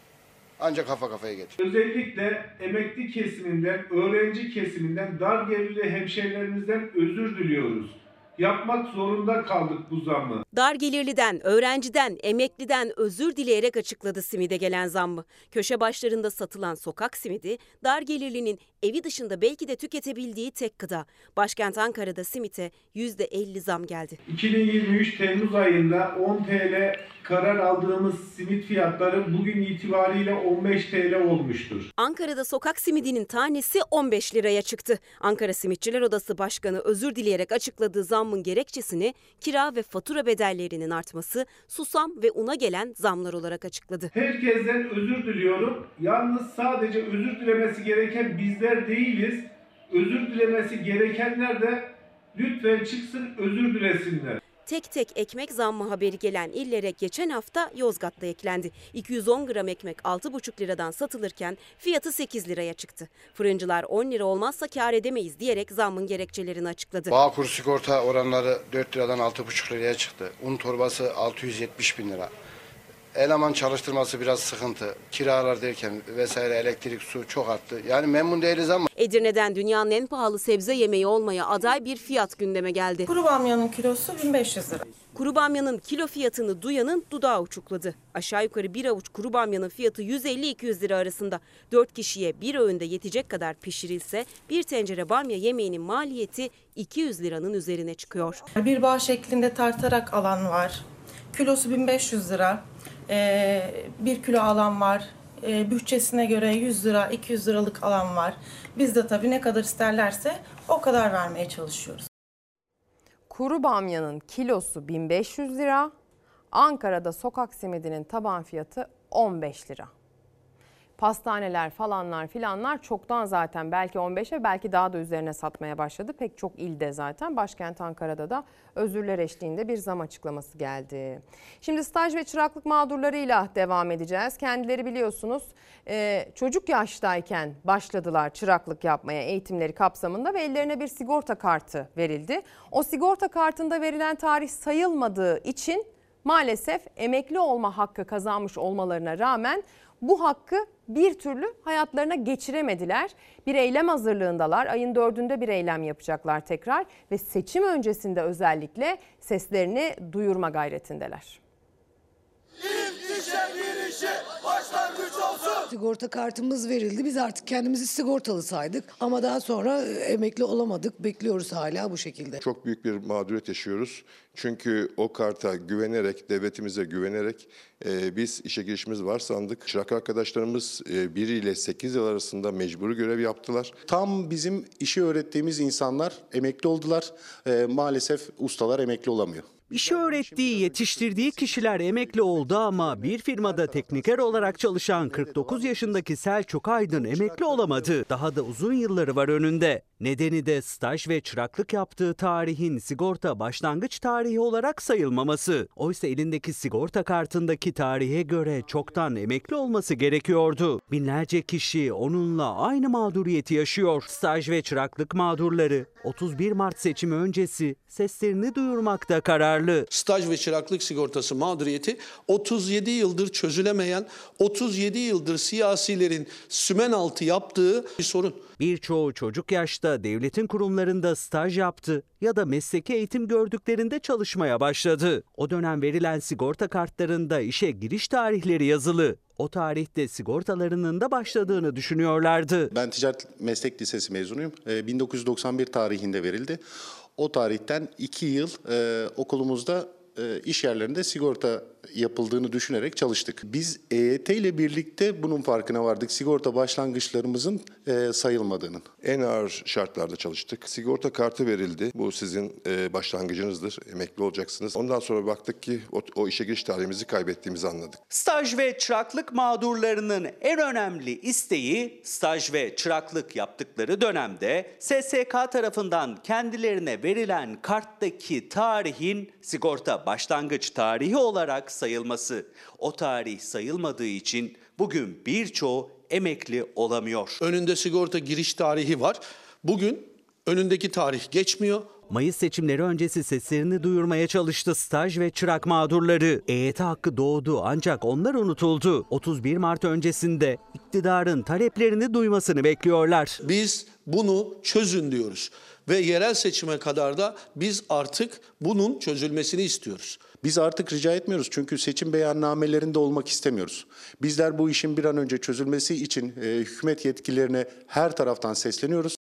ancak kafa kafaya geçiyor. Özellikle emekli kesiminden, öğrenci kesiminden, dar gelirli hemşehrilerimizden özür diliyoruz. Yapmak zorunda kaldık bu zammı. Dar gelirliden, öğrenciden, emekliden özür dileyerek açıkladı simide gelen zammı. Köşe başlarında satılan sokak simidi, dar gelirlinin evi dışında belki de tüketebildiği tek gıda. Başkent Ankara'da simite %50 zam geldi. 2023 Temmuz ayında 10 TL karar aldığımız simit fiyatları bugün itibariyle 15 TL olmuştur. Ankara'da sokak simidinin tanesi 15 liraya çıktı. Ankara Simitçiler Odası Başkanı özür dileyerek açıkladığı zammın gerekçesini kira ve fatura bedellerinin artması, susam ve una gelen zamlar olarak açıkladı. Herkesten özür diliyorum. Yalnız sadece özür dilemesi gereken bizler değiliz. Özür dilemesi gerekenler de lütfen çıksın özür dilesinler. Tek tek ekmek zammı haberi gelen illere geçen hafta Yozgat'ta eklendi. 210 gram ekmek 6,5 liradan satılırken fiyatı 8 liraya çıktı. Fırıncılar 10 lira olmazsa kar edemeyiz diyerek zammın gerekçelerini açıkladı. Bağkur sigorta oranları 4 liradan 6,5 liraya çıktı. Un torbası 670 bin lira. Eleman çalıştırması biraz sıkıntı. Kiralar derken vesaire elektrik, su çok arttı. Yani memnun değiliz ama Edirne'den dünyanın en pahalı sebze yemeği olmaya aday bir fiyat gündeme geldi. Kuru bamyanın kilosu 1500 lira. Kuru bamyanın kilo fiyatını duyanın dudağı uçukladı. Aşağı yukarı bir avuç kuru bamyanın fiyatı 150-200 lira arasında. 4 kişiye bir öğünde yetecek kadar pişirilse bir tencere bamya yemeğinin maliyeti 200 liranın üzerine çıkıyor. Bir bağ şeklinde tartarak alan var. Kilosu 1500 lira. Ee, bir kilo alan var. Ee, bütçesine göre 100 lira, 200 liralık alan var. Biz de tabii ne kadar isterlerse o kadar vermeye çalışıyoruz. Kuru bamyanın kilosu 1500 lira. Ankara'da sokak simidinin taban fiyatı 15 lira. Pastaneler falanlar filanlar çoktan zaten belki 15'e belki daha da üzerine satmaya başladı. Pek çok ilde zaten başkent Ankara'da da özürler eşliğinde bir zam açıklaması geldi. Şimdi staj ve çıraklık mağdurlarıyla devam edeceğiz. Kendileri biliyorsunuz e, çocuk yaştayken başladılar çıraklık yapmaya eğitimleri kapsamında ve ellerine bir sigorta kartı verildi. O sigorta kartında verilen tarih sayılmadığı için maalesef emekli olma hakkı kazanmış olmalarına rağmen bu hakkı bir türlü hayatlarına geçiremediler. Bir eylem hazırlığındalar. Ayın dördünde bir eylem yapacaklar tekrar ve seçim öncesinde özellikle seslerini duyurma gayretindeler. Sigorta kartımız verildi. Biz artık kendimizi sigortalı saydık. Ama daha sonra e, emekli olamadık. Bekliyoruz hala bu şekilde. Çok büyük bir mağduriyet yaşıyoruz. Çünkü o karta güvenerek, devletimize güvenerek e, biz işe girişimiz var sandık. Çırak arkadaşlarımız e, 1 ile 8 yıl arasında mecburi görev yaptılar. Tam bizim işi öğrettiğimiz insanlar emekli oldular. Ee, maalesef ustalar emekli olamıyor. İşi öğrettiği, yetiştirdiği kişiler emekli oldu ama bir firmada tekniker olarak çalışan 49 yaşındaki Selçuk Aydın emekli olamadı. Daha da uzun yılları var önünde. Nedeni de staj ve çıraklık yaptığı tarihin sigorta başlangıç tarihi olarak sayılmaması. Oysa elindeki sigorta kartındaki tarihe göre çoktan emekli olması gerekiyordu. Binlerce kişi onunla aynı mağduriyeti yaşıyor. Staj ve çıraklık mağdurları 31 Mart seçimi öncesi seslerini duyurmakta kararlı. Staj ve çıraklık sigortası mağduriyeti 37 yıldır çözülemeyen, 37 yıldır siyasilerin sümen altı yaptığı bir sorun. Birçoğu çocuk yaşta devletin kurumlarında staj yaptı ya da mesleki eğitim gördüklerinde çalışmaya başladı. O dönem verilen sigorta kartlarında işe giriş tarihleri yazılı. O tarihte sigortalarının da başladığını düşünüyorlardı. Ben Ticaret Meslek Lisesi mezunuyum. Ee, 1991 tarihinde verildi. O tarihten 2 yıl e, okulumuzda e, iş yerlerinde sigorta yapıldığını düşünerek çalıştık. Biz EYT ile birlikte bunun farkına vardık. Sigorta başlangıçlarımızın e, sayılmadığının. En ağır şartlarda çalıştık. Sigorta kartı verildi. Bu sizin e, başlangıcınızdır. Emekli olacaksınız. Ondan sonra baktık ki o, o işe giriş tarihimizi kaybettiğimizi anladık. Staj ve çıraklık mağdurlarının en önemli isteği staj ve çıraklık yaptıkları dönemde SSK tarafından kendilerine verilen karttaki tarihin sigorta başlangıç tarihi olarak sayılması. O tarih sayılmadığı için bugün birçoğu emekli olamıyor. Önünde sigorta giriş tarihi var. Bugün önündeki tarih geçmiyor. Mayıs seçimleri öncesi seslerini duyurmaya çalıştı staj ve çırak mağdurları. EYT hakkı doğdu ancak onlar unutuldu. 31 Mart öncesinde iktidarın taleplerini duymasını bekliyorlar. Biz bunu çözün diyoruz. Ve yerel seçime kadar da biz artık bunun çözülmesini istiyoruz. Biz artık rica etmiyoruz çünkü seçim beyannamelerinde olmak istemiyoruz. Bizler bu işin bir an önce çözülmesi için e, hükümet yetkililerine her taraftan sesleniyoruz.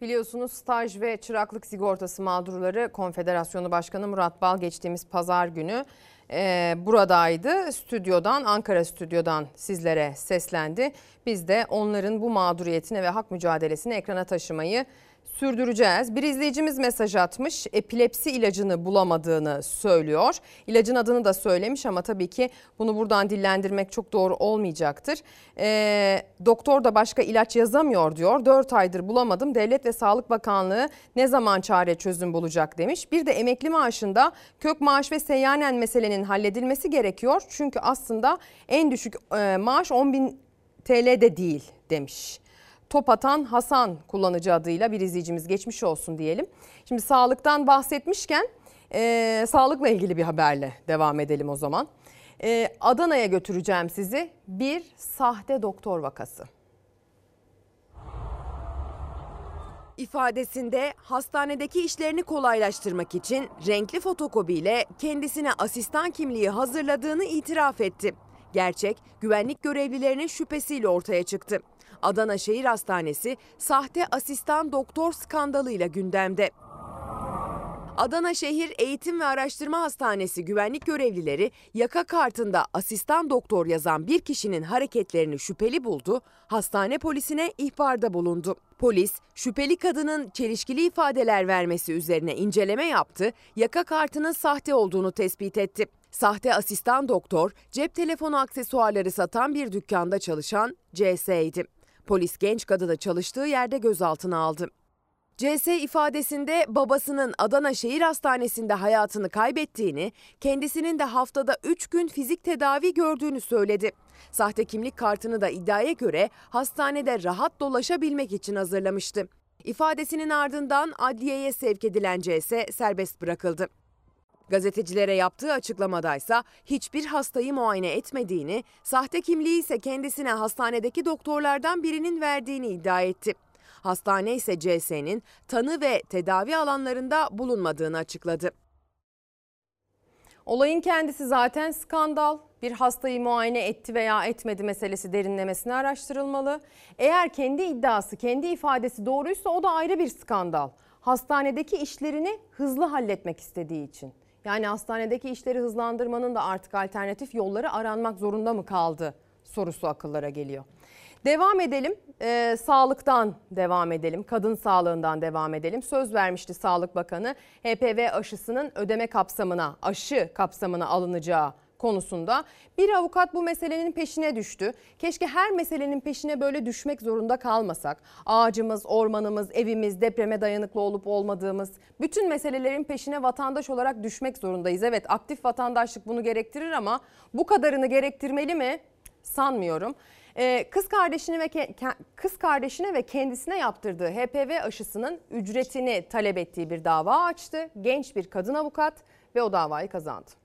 Biliyorsunuz staj ve çıraklık sigortası mağdurları Konfederasyonu Başkanı Murat Bal geçtiğimiz pazar günü e, buradaydı. Stüdyodan, Ankara stüdyodan sizlere seslendi. Biz de onların bu mağduriyetine ve hak mücadelesini ekrana taşımayı sürdüreceğiz. Bir izleyicimiz mesaj atmış. Epilepsi ilacını bulamadığını söylüyor. İlacın adını da söylemiş ama tabii ki bunu buradan dillendirmek çok doğru olmayacaktır. Ee, doktor da başka ilaç yazamıyor diyor. 4 aydır bulamadım. Devlet ve Sağlık Bakanlığı ne zaman çare çözüm bulacak demiş. Bir de emekli maaşında kök maaş ve seyyanen meselenin halledilmesi gerekiyor. Çünkü aslında en düşük e, maaş 10 bin TL de değil demiş. Top atan Hasan kullanıcı adıyla bir izleyicimiz geçmiş olsun diyelim. Şimdi sağlıktan bahsetmişken e, sağlıkla ilgili bir haberle devam edelim o zaman. E, Adana'ya götüreceğim sizi. Bir sahte doktor vakası. İfadesinde hastanedeki işlerini kolaylaştırmak için renkli fotokopiyle kendisine asistan kimliği hazırladığını itiraf etti. Gerçek güvenlik görevlilerinin şüphesiyle ortaya çıktı. Adana Şehir Hastanesi sahte asistan doktor skandalıyla gündemde. Adana Şehir Eğitim ve Araştırma Hastanesi güvenlik görevlileri yaka kartında asistan doktor yazan bir kişinin hareketlerini şüpheli buldu, hastane polisine ihbarda bulundu. Polis, şüpheli kadının çelişkili ifadeler vermesi üzerine inceleme yaptı, yaka kartının sahte olduğunu tespit etti. Sahte asistan doktor, cep telefonu aksesuarları satan bir dükkanda çalışan CS'ydi. Polis genç kadını çalıştığı yerde gözaltına aldı. CS ifadesinde babasının Adana Şehir Hastanesi'nde hayatını kaybettiğini, kendisinin de haftada 3 gün fizik tedavi gördüğünü söyledi. Sahte kimlik kartını da iddiaya göre hastanede rahat dolaşabilmek için hazırlamıştı. İfadesinin ardından adliyeye sevk edilen CS serbest bırakıldı. Gazetecilere yaptığı açıklamadaysa hiçbir hastayı muayene etmediğini, sahte kimliği ise kendisine hastanedeki doktorlardan birinin verdiğini iddia etti. Hastane ise CS'nin tanı ve tedavi alanlarında bulunmadığını açıkladı. Olayın kendisi zaten skandal. Bir hastayı muayene etti veya etmedi meselesi derinlemesine araştırılmalı. Eğer kendi iddiası, kendi ifadesi doğruysa o da ayrı bir skandal. Hastanedeki işlerini hızlı halletmek istediği için. Yani hastanedeki işleri hızlandırmanın da artık alternatif yolları aranmak zorunda mı kaldı sorusu akıllara geliyor. Devam edelim. Ee, sağlıktan devam edelim. Kadın sağlığından devam edelim. Söz vermişti Sağlık Bakanı HPV aşısının ödeme kapsamına, aşı kapsamına alınacağı konusunda. Bir avukat bu meselenin peşine düştü. Keşke her meselenin peşine böyle düşmek zorunda kalmasak. Ağacımız, ormanımız, evimiz, depreme dayanıklı olup olmadığımız bütün meselelerin peşine vatandaş olarak düşmek zorundayız. Evet aktif vatandaşlık bunu gerektirir ama bu kadarını gerektirmeli mi? Sanmıyorum. Ee, kız kardeşini ve kız kardeşine ve kendisine yaptırdığı HPV aşısının ücretini talep ettiği bir dava açtı. Genç bir kadın avukat ve o davayı kazandı.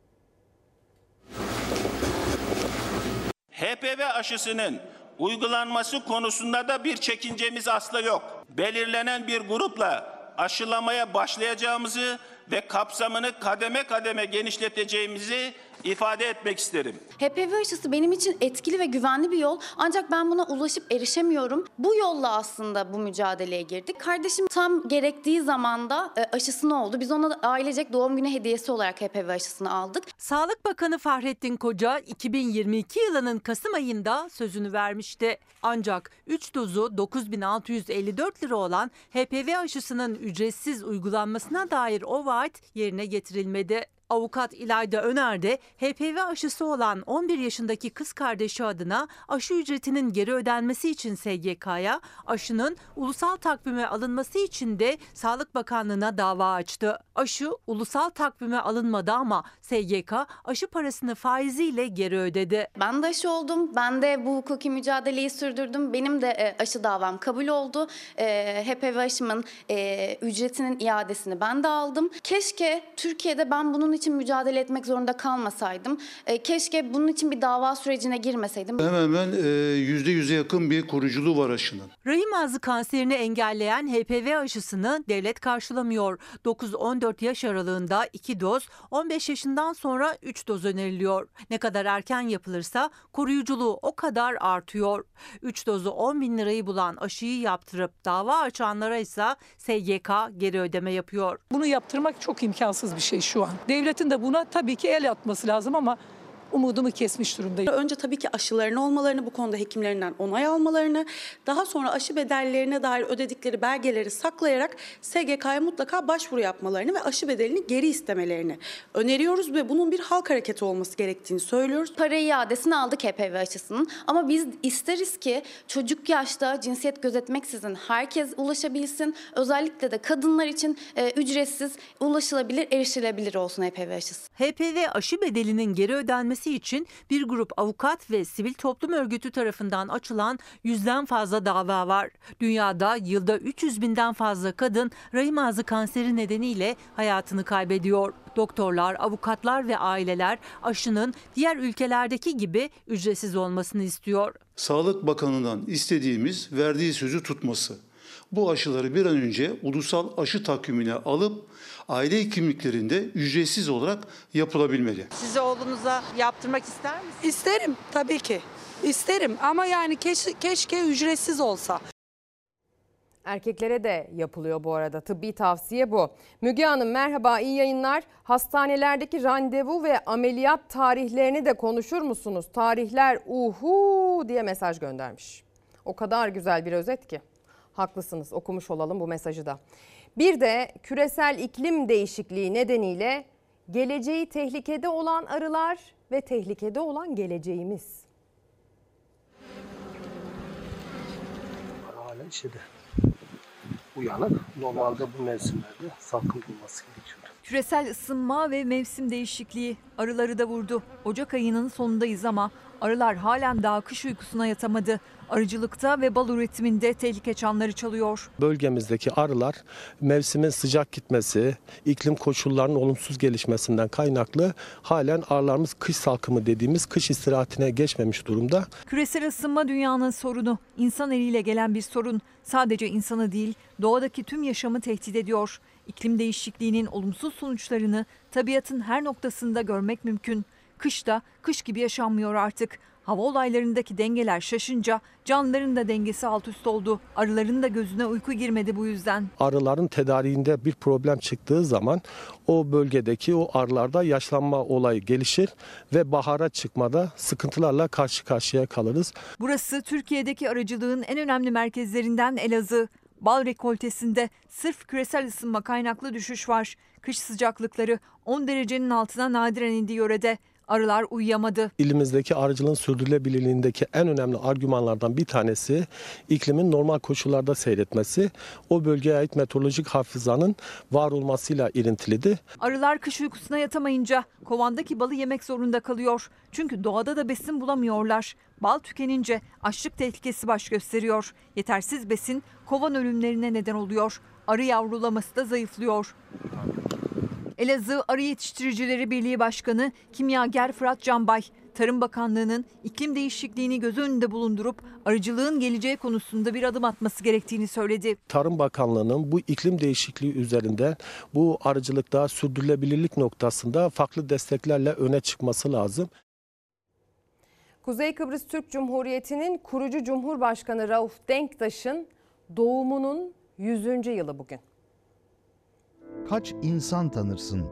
HPV aşısının uygulanması konusunda da bir çekincemiz asla yok. Belirlenen bir grupla aşılamaya başlayacağımızı ve kapsamını kademe kademe genişleteceğimizi ifade etmek isterim. HPV aşısı benim için etkili ve güvenli bir yol ancak ben buna ulaşıp erişemiyorum. Bu yolla aslında bu mücadeleye girdik. Kardeşim tam gerektiği zamanda e, aşısını oldu. Biz ona ailecek doğum günü hediyesi olarak HPV aşısını aldık. Sağlık Bakanı Fahrettin Koca 2022 yılının Kasım ayında sözünü vermişti. Ancak 3 dozu 9654 lira olan HPV aşısının ücretsiz uygulanmasına dair o vaat yerine getirilmedi. Avukat İlayda Öner de HPV aşısı olan 11 yaşındaki kız kardeşi adına aşı ücretinin geri ödenmesi için SGK'ya, aşının ulusal takvime alınması için de Sağlık Bakanlığı'na dava açtı. Aşı ulusal takvime alınmadı ama SGK aşı parasını faiziyle geri ödedi. Ben de aşı oldum. Ben de bu hukuki mücadeleyi sürdürdüm. Benim de e, aşı davam kabul oldu. E, HPV aşımın e, ücretinin iadesini ben de aldım. Keşke Türkiye'de ben bunun için mücadele etmek zorunda kalmasaydım. E, keşke bunun için bir dava sürecine girmeseydim. Hemen hemen e, yüzde yüze yakın bir koruyuculuğu var aşının. Rahim ağzı kanserini engelleyen HPV aşısını devlet karşılamıyor. 9-14 yaş aralığında 2 doz, 15 yaşından sonra 3 doz öneriliyor. Ne kadar erken yapılırsa koruyuculuğu o kadar artıyor. 3 dozu 10 bin lirayı bulan aşıyı yaptırıp dava açanlara ise SGK geri ödeme yapıyor. Bunu yaptırmak çok imkansız bir şey şu an. Devletin de buna tabii ki el atması lazım ama umudumu kesmiş durumdayım. Önce tabii ki aşıların olmalarını, bu konuda hekimlerinden onay almalarını, daha sonra aşı bedellerine dair ödedikleri belgeleri saklayarak SGK'ya mutlaka başvuru yapmalarını ve aşı bedelini geri istemelerini öneriyoruz ve bunun bir halk hareketi olması gerektiğini söylüyoruz. Para iadesini aldık HPV aşısının ama biz isteriz ki çocuk yaşta cinsiyet gözetmeksizin herkes ulaşabilsin. Özellikle de kadınlar için e, ücretsiz, ulaşılabilir, erişilebilir olsun HPV aşısı. HPV aşı bedelinin geri ödenmesi için bir grup avukat ve sivil toplum örgütü tarafından açılan yüzden fazla dava var. Dünyada yılda 300 binden fazla kadın rahim ağzı kanseri nedeniyle hayatını kaybediyor. Doktorlar, avukatlar ve aileler aşının diğer ülkelerdeki gibi ücretsiz olmasını istiyor. Sağlık Bakanı'ndan istediğimiz verdiği sözü tutması. Bu aşıları bir an önce ulusal aşı takvimine alıp aile kimliklerinde ücretsiz olarak yapılabilmeli. Siz oğlunuza yaptırmak ister misiniz? İsterim tabii ki. İsterim ama yani keş- keşke ücretsiz olsa. Erkeklere de yapılıyor bu arada. Tıbbi tavsiye bu. Müge Hanım merhaba, iyi yayınlar. Hastanelerdeki randevu ve ameliyat tarihlerini de konuşur musunuz? Tarihler uhu diye mesaj göndermiş. O kadar güzel bir özet ki. Haklısınız okumuş olalım bu mesajı da. Bir de küresel iklim değişikliği nedeniyle geleceği tehlikede olan arılar ve tehlikede olan geleceğimiz. Hala şeyde uyanık. Normalde bu mevsimlerde salkım bulması gerekiyordu. Küresel ısınma ve mevsim değişikliği arıları da vurdu. Ocak ayının sonundayız ama arılar halen daha kış uykusuna yatamadı. Arıcılıkta ve bal üretiminde tehlike çanları çalıyor. Bölgemizdeki arılar mevsimin sıcak gitmesi, iklim koşullarının olumsuz gelişmesinden kaynaklı halen arılarımız kış salkımı dediğimiz kış istirahatine geçmemiş durumda. Küresel ısınma dünyanın sorunu. İnsan eliyle gelen bir sorun. Sadece insanı değil, doğadaki tüm yaşamı tehdit ediyor. İklim değişikliğinin olumsuz sonuçlarını tabiatın her noktasında görmek mümkün. Kış da kış gibi yaşanmıyor artık. Hava olaylarındaki dengeler şaşınca canlıların da dengesi alt üst oldu. Arıların da gözüne uyku girmedi bu yüzden. Arıların tedariğinde bir problem çıktığı zaman o bölgedeki o arılarda yaşlanma olayı gelişir ve bahara çıkmada sıkıntılarla karşı karşıya kalırız. Burası Türkiye'deki arıcılığın en önemli merkezlerinden Elazığ. Bal rekoltesinde sırf küresel ısınma kaynaklı düşüş var. Kış sıcaklıkları 10 derecenin altına nadiren indi yörede. Arılar uyuyamadı. İlimizdeki arıcılığın sürdürülebilirliğindeki en önemli argümanlardan bir tanesi iklimin normal koşullarda seyretmesi. O bölgeye ait meteorolojik hafızanın var olmasıyla ilintilidir. Arılar kış uykusuna yatamayınca kovandaki balı yemek zorunda kalıyor. Çünkü doğada da besin bulamıyorlar. Bal tükenince açlık tehlikesi baş gösteriyor. Yetersiz besin kovan ölümlerine neden oluyor. Arı yavrulaması da zayıflıyor. Elazığ Arı Yetiştiricileri Birliği Başkanı Kimyager Fırat Canbay, Tarım Bakanlığı'nın iklim değişikliğini göz önünde bulundurup arıcılığın geleceği konusunda bir adım atması gerektiğini söyledi. Tarım Bakanlığı'nın bu iklim değişikliği üzerinden bu arıcılıkta sürdürülebilirlik noktasında farklı desteklerle öne çıkması lazım. Kuzey Kıbrıs Türk Cumhuriyeti'nin kurucu Cumhurbaşkanı Rauf Denktaş'ın doğumunun 100. yılı bugün. Kaç insan tanırsın?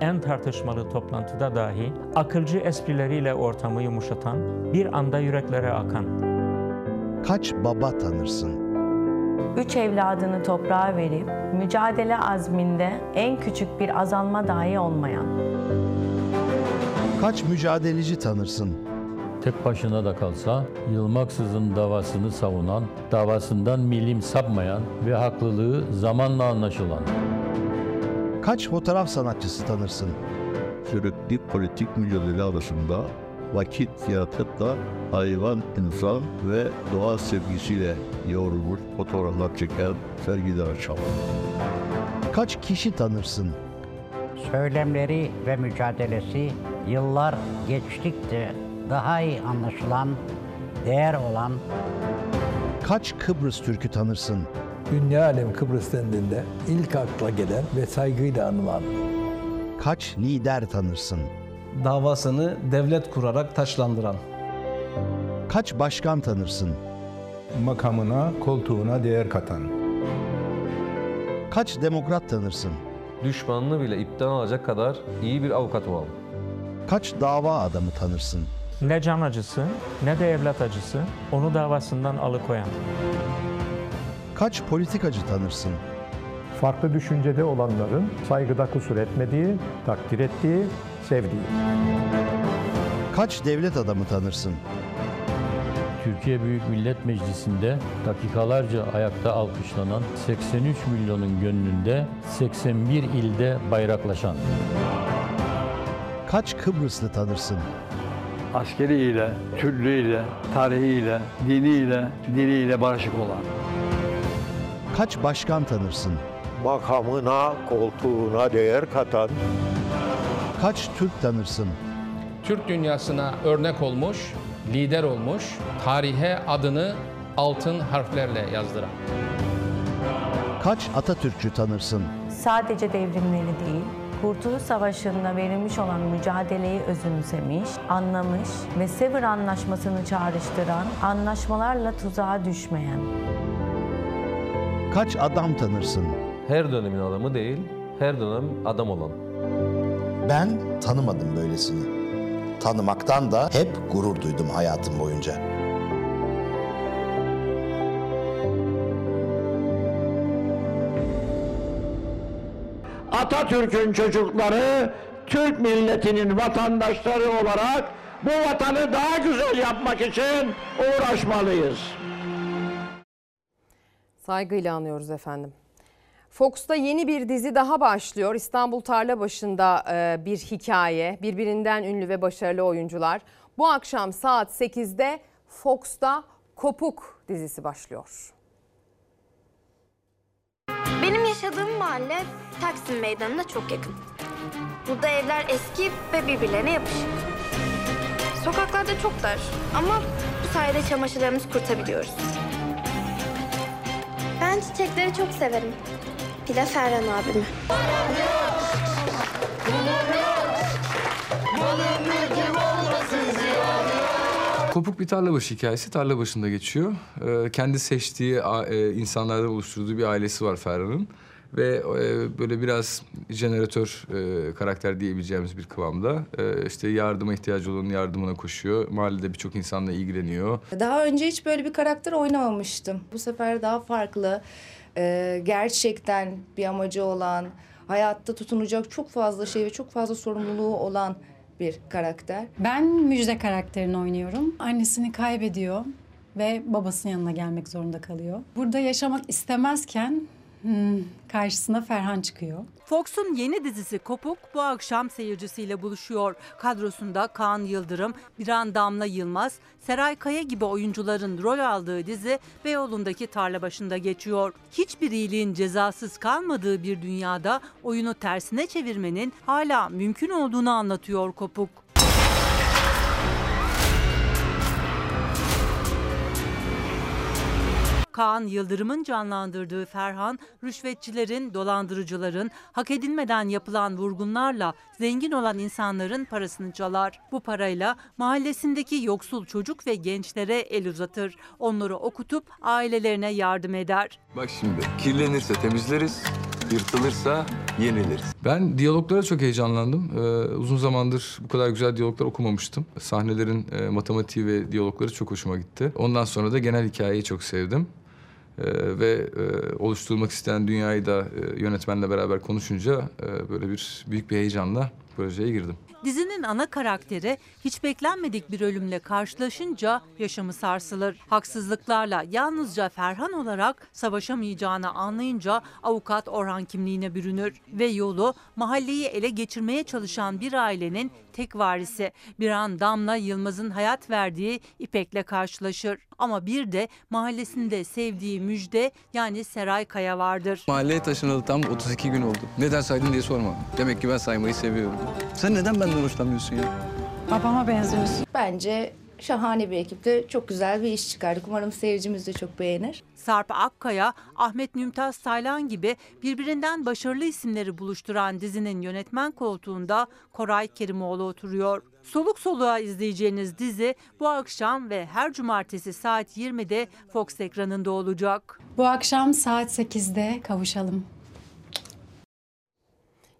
En tartışmalı toplantıda dahi akılcı esprileriyle ortamı yumuşatan, bir anda yüreklere akan. Kaç baba tanırsın? Üç evladını toprağa verip mücadele azminde en küçük bir azalma dahi olmayan. Kaç mücadeleci tanırsın? Tek başına da kalsa yılmaksızın davasını savunan, davasından milim sapmayan ve haklılığı zamanla anlaşılan. Kaç fotoğraf sanatçısı tanırsın? Sürekli politik mücadele arasında vakit yaratıp da hayvan, insan ve doğa sevgisiyle yoğrulmuş fotoğraflar çeken sergiler açan. Kaç kişi tanırsın? Söylemleri ve mücadelesi yıllar geçtikçe daha iyi anlaşılan, değer olan Kaç Kıbrıs Türk'ü tanırsın? Dünya alem Kıbrıs dendiğinde ilk akla gelen ve saygıyla anılan. Kaç lider tanırsın? Davasını devlet kurarak taçlandıran. Kaç başkan tanırsın? Makamına, koltuğuna değer katan. Kaç demokrat tanırsın? Düşmanını bile ipten alacak kadar iyi bir avukat olan. Kaç dava adamı tanırsın? Ne can acısı ne de evlat acısı onu davasından alıkoyan. Kaç politikacı tanırsın? Farklı düşüncede olanların saygıda kusur etmediği, takdir ettiği, sevdiği. Kaç devlet adamı tanırsın? Türkiye Büyük Millet Meclisi'nde dakikalarca ayakta alkışlanan 83 milyonun gönlünde 81 ilde bayraklaşan. Kaç Kıbrıslı tanırsın? Askeriyle, türlüyle, tarihiyle, diniyle, diliyle barışık olan. Kaç başkan tanırsın? Makamına, koltuğuna değer katan. Kaç Türk tanırsın? Türk dünyasına örnek olmuş, lider olmuş, tarihe adını altın harflerle yazdıran. Kaç Atatürkçü tanırsın? Sadece devrimleri değil, Kurtuluş Savaşı'nda verilmiş olan mücadeleyi özümsemiş, anlamış ve Sevr Anlaşması'nı çağrıştıran, anlaşmalarla tuzağa düşmeyen. Kaç adam tanırsın? Her dönemin adamı değil, her dönem adam olan. Ben tanımadım böylesini. Tanımaktan da hep gurur duydum hayatım boyunca. Atatürk'ün çocukları Türk milletinin vatandaşları olarak bu vatanı daha güzel yapmak için uğraşmalıyız. Saygıyla anıyoruz efendim. Fox'ta yeni bir dizi daha başlıyor. İstanbul Tarlabaşı'nda e, bir hikaye. Birbirinden ünlü ve başarılı oyuncular. Bu akşam saat 8'de Fox'ta Kopuk dizisi başlıyor. Benim yaşadığım mahalle Taksim Meydanı'na çok yakın. Burada evler eski ve birbirlerine yapışık. Sokaklarda çok dar ama bu sayede çamaşırlarımızı kurtabiliyoruz. Ben çiçekleri çok severim. Bir de Ferhan abimi. Kopuk bir tarla başı hikayesi tarla başında geçiyor. Ee, kendi seçtiği e, insanlardan oluşturduğu bir ailesi var Ferhan'ın. Ve e, böyle biraz jeneratör e, karakter diyebileceğimiz bir kıvamda. E, işte yardıma ihtiyacı olanın yardımına koşuyor. Mahallede birçok insanla ilgileniyor. Daha önce hiç böyle bir karakter oynamamıştım. Bu sefer daha farklı, e, gerçekten bir amacı olan, hayatta tutunacak çok fazla şey ve çok fazla sorumluluğu olan bir karakter. Ben Müjde karakterini oynuyorum. Annesini kaybediyor ve babasının yanına gelmek zorunda kalıyor. Burada yaşamak istemezken hmm, karşısına Ferhan çıkıyor. Fox'un yeni dizisi Kopuk bu akşam seyircisiyle buluşuyor. Kadrosunda Kaan Yıldırım, Biran Damla Yılmaz, Seray Kaya gibi oyuncuların rol aldığı dizi Beyoğlu'ndaki tarla başında geçiyor. Hiçbir iyiliğin cezasız kalmadığı bir dünyada oyunu tersine çevirmenin hala mümkün olduğunu anlatıyor Kopuk. Kaan Yıldırım'ın canlandırdığı Ferhan, rüşvetçilerin, dolandırıcıların, hak edilmeden yapılan vurgunlarla zengin olan insanların parasını çalar. Bu parayla mahallesindeki yoksul çocuk ve gençlere el uzatır. Onları okutup ailelerine yardım eder. Bak şimdi kirlenirse temizleriz, yırtılırsa yeniliriz. Ben diyaloglara çok heyecanlandım. Ee, uzun zamandır bu kadar güzel diyaloglar okumamıştım. Sahnelerin e, matematiği ve diyalogları çok hoşuma gitti. Ondan sonra da genel hikayeyi çok sevdim. Ee, ve e, oluşturulmak istenen dünyayı da e, yönetmenle beraber konuşunca e, böyle bir büyük bir heyecanla projeye girdim. Dizinin ana karakteri hiç beklenmedik bir ölümle karşılaşınca yaşamı sarsılır. Haksızlıklarla yalnızca Ferhan olarak savaşamayacağını anlayınca avukat Orhan kimliğine bürünür ve yolu mahalleyi ele geçirmeye çalışan bir ailenin tek varisi bir an Damla Yılmaz'ın hayat verdiği İpek'le karşılaşır. Ama bir de mahallesinde sevdiği Müjde yani Seray Kaya vardır. Mahalleye taşınalı tam 32 gün oldu. Neden saydın diye sorma. Demek ki ben saymayı seviyorum. Sen neden benden hoşlanmıyorsun ya? Babama benziyorsun. Bence şahane bir ekiple çok güzel bir iş çıkardık. Umarım seyircimiz de çok beğenir. Sarp Akkaya, Ahmet Mümtaz Taylan gibi birbirinden başarılı isimleri buluşturan dizinin yönetmen koltuğunda Koray Kerimoğlu oturuyor. Soluk soluğa izleyeceğiniz dizi bu akşam ve her cumartesi saat 20'de Fox ekranında olacak. Bu akşam saat 8'de kavuşalım.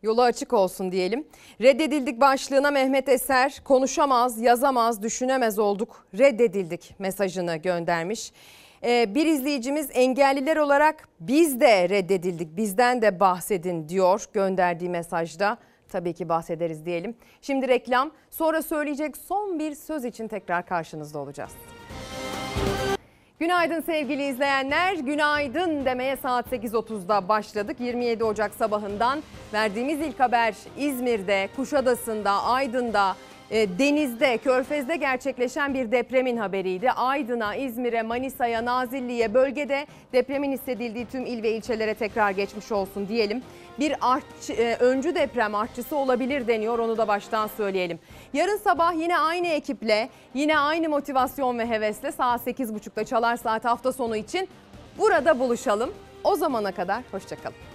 Yolu açık olsun diyelim. Reddedildik başlığına Mehmet Eser konuşamaz, yazamaz, düşünemez olduk. Reddedildik mesajını göndermiş. Ee, bir izleyicimiz engelliler olarak biz de reddedildik, bizden de bahsedin diyor gönderdiği mesajda. Tabii ki bahsederiz diyelim. Şimdi reklam, sonra söyleyecek son bir söz için tekrar karşınızda olacağız. Günaydın sevgili izleyenler. Günaydın demeye saat 8.30'da başladık. 27 Ocak sabahından verdiğimiz ilk haber İzmir'de, Kuşadası'nda, Aydın'da, e, denizde, körfezde gerçekleşen bir depremin haberiydi. Aydın'a, İzmir'e, Manisa'ya, Nazilli'ye, bölgede depremin hissedildiği tüm il ve ilçelere tekrar geçmiş olsun diyelim. Bir artçı, e, öncü deprem artçısı olabilir deniyor onu da baştan söyleyelim. Yarın sabah yine aynı ekiple, yine aynı motivasyon ve hevesle saat 8.30'da Çalar Saat hafta sonu için burada buluşalım. O zamana kadar hoşçakalın.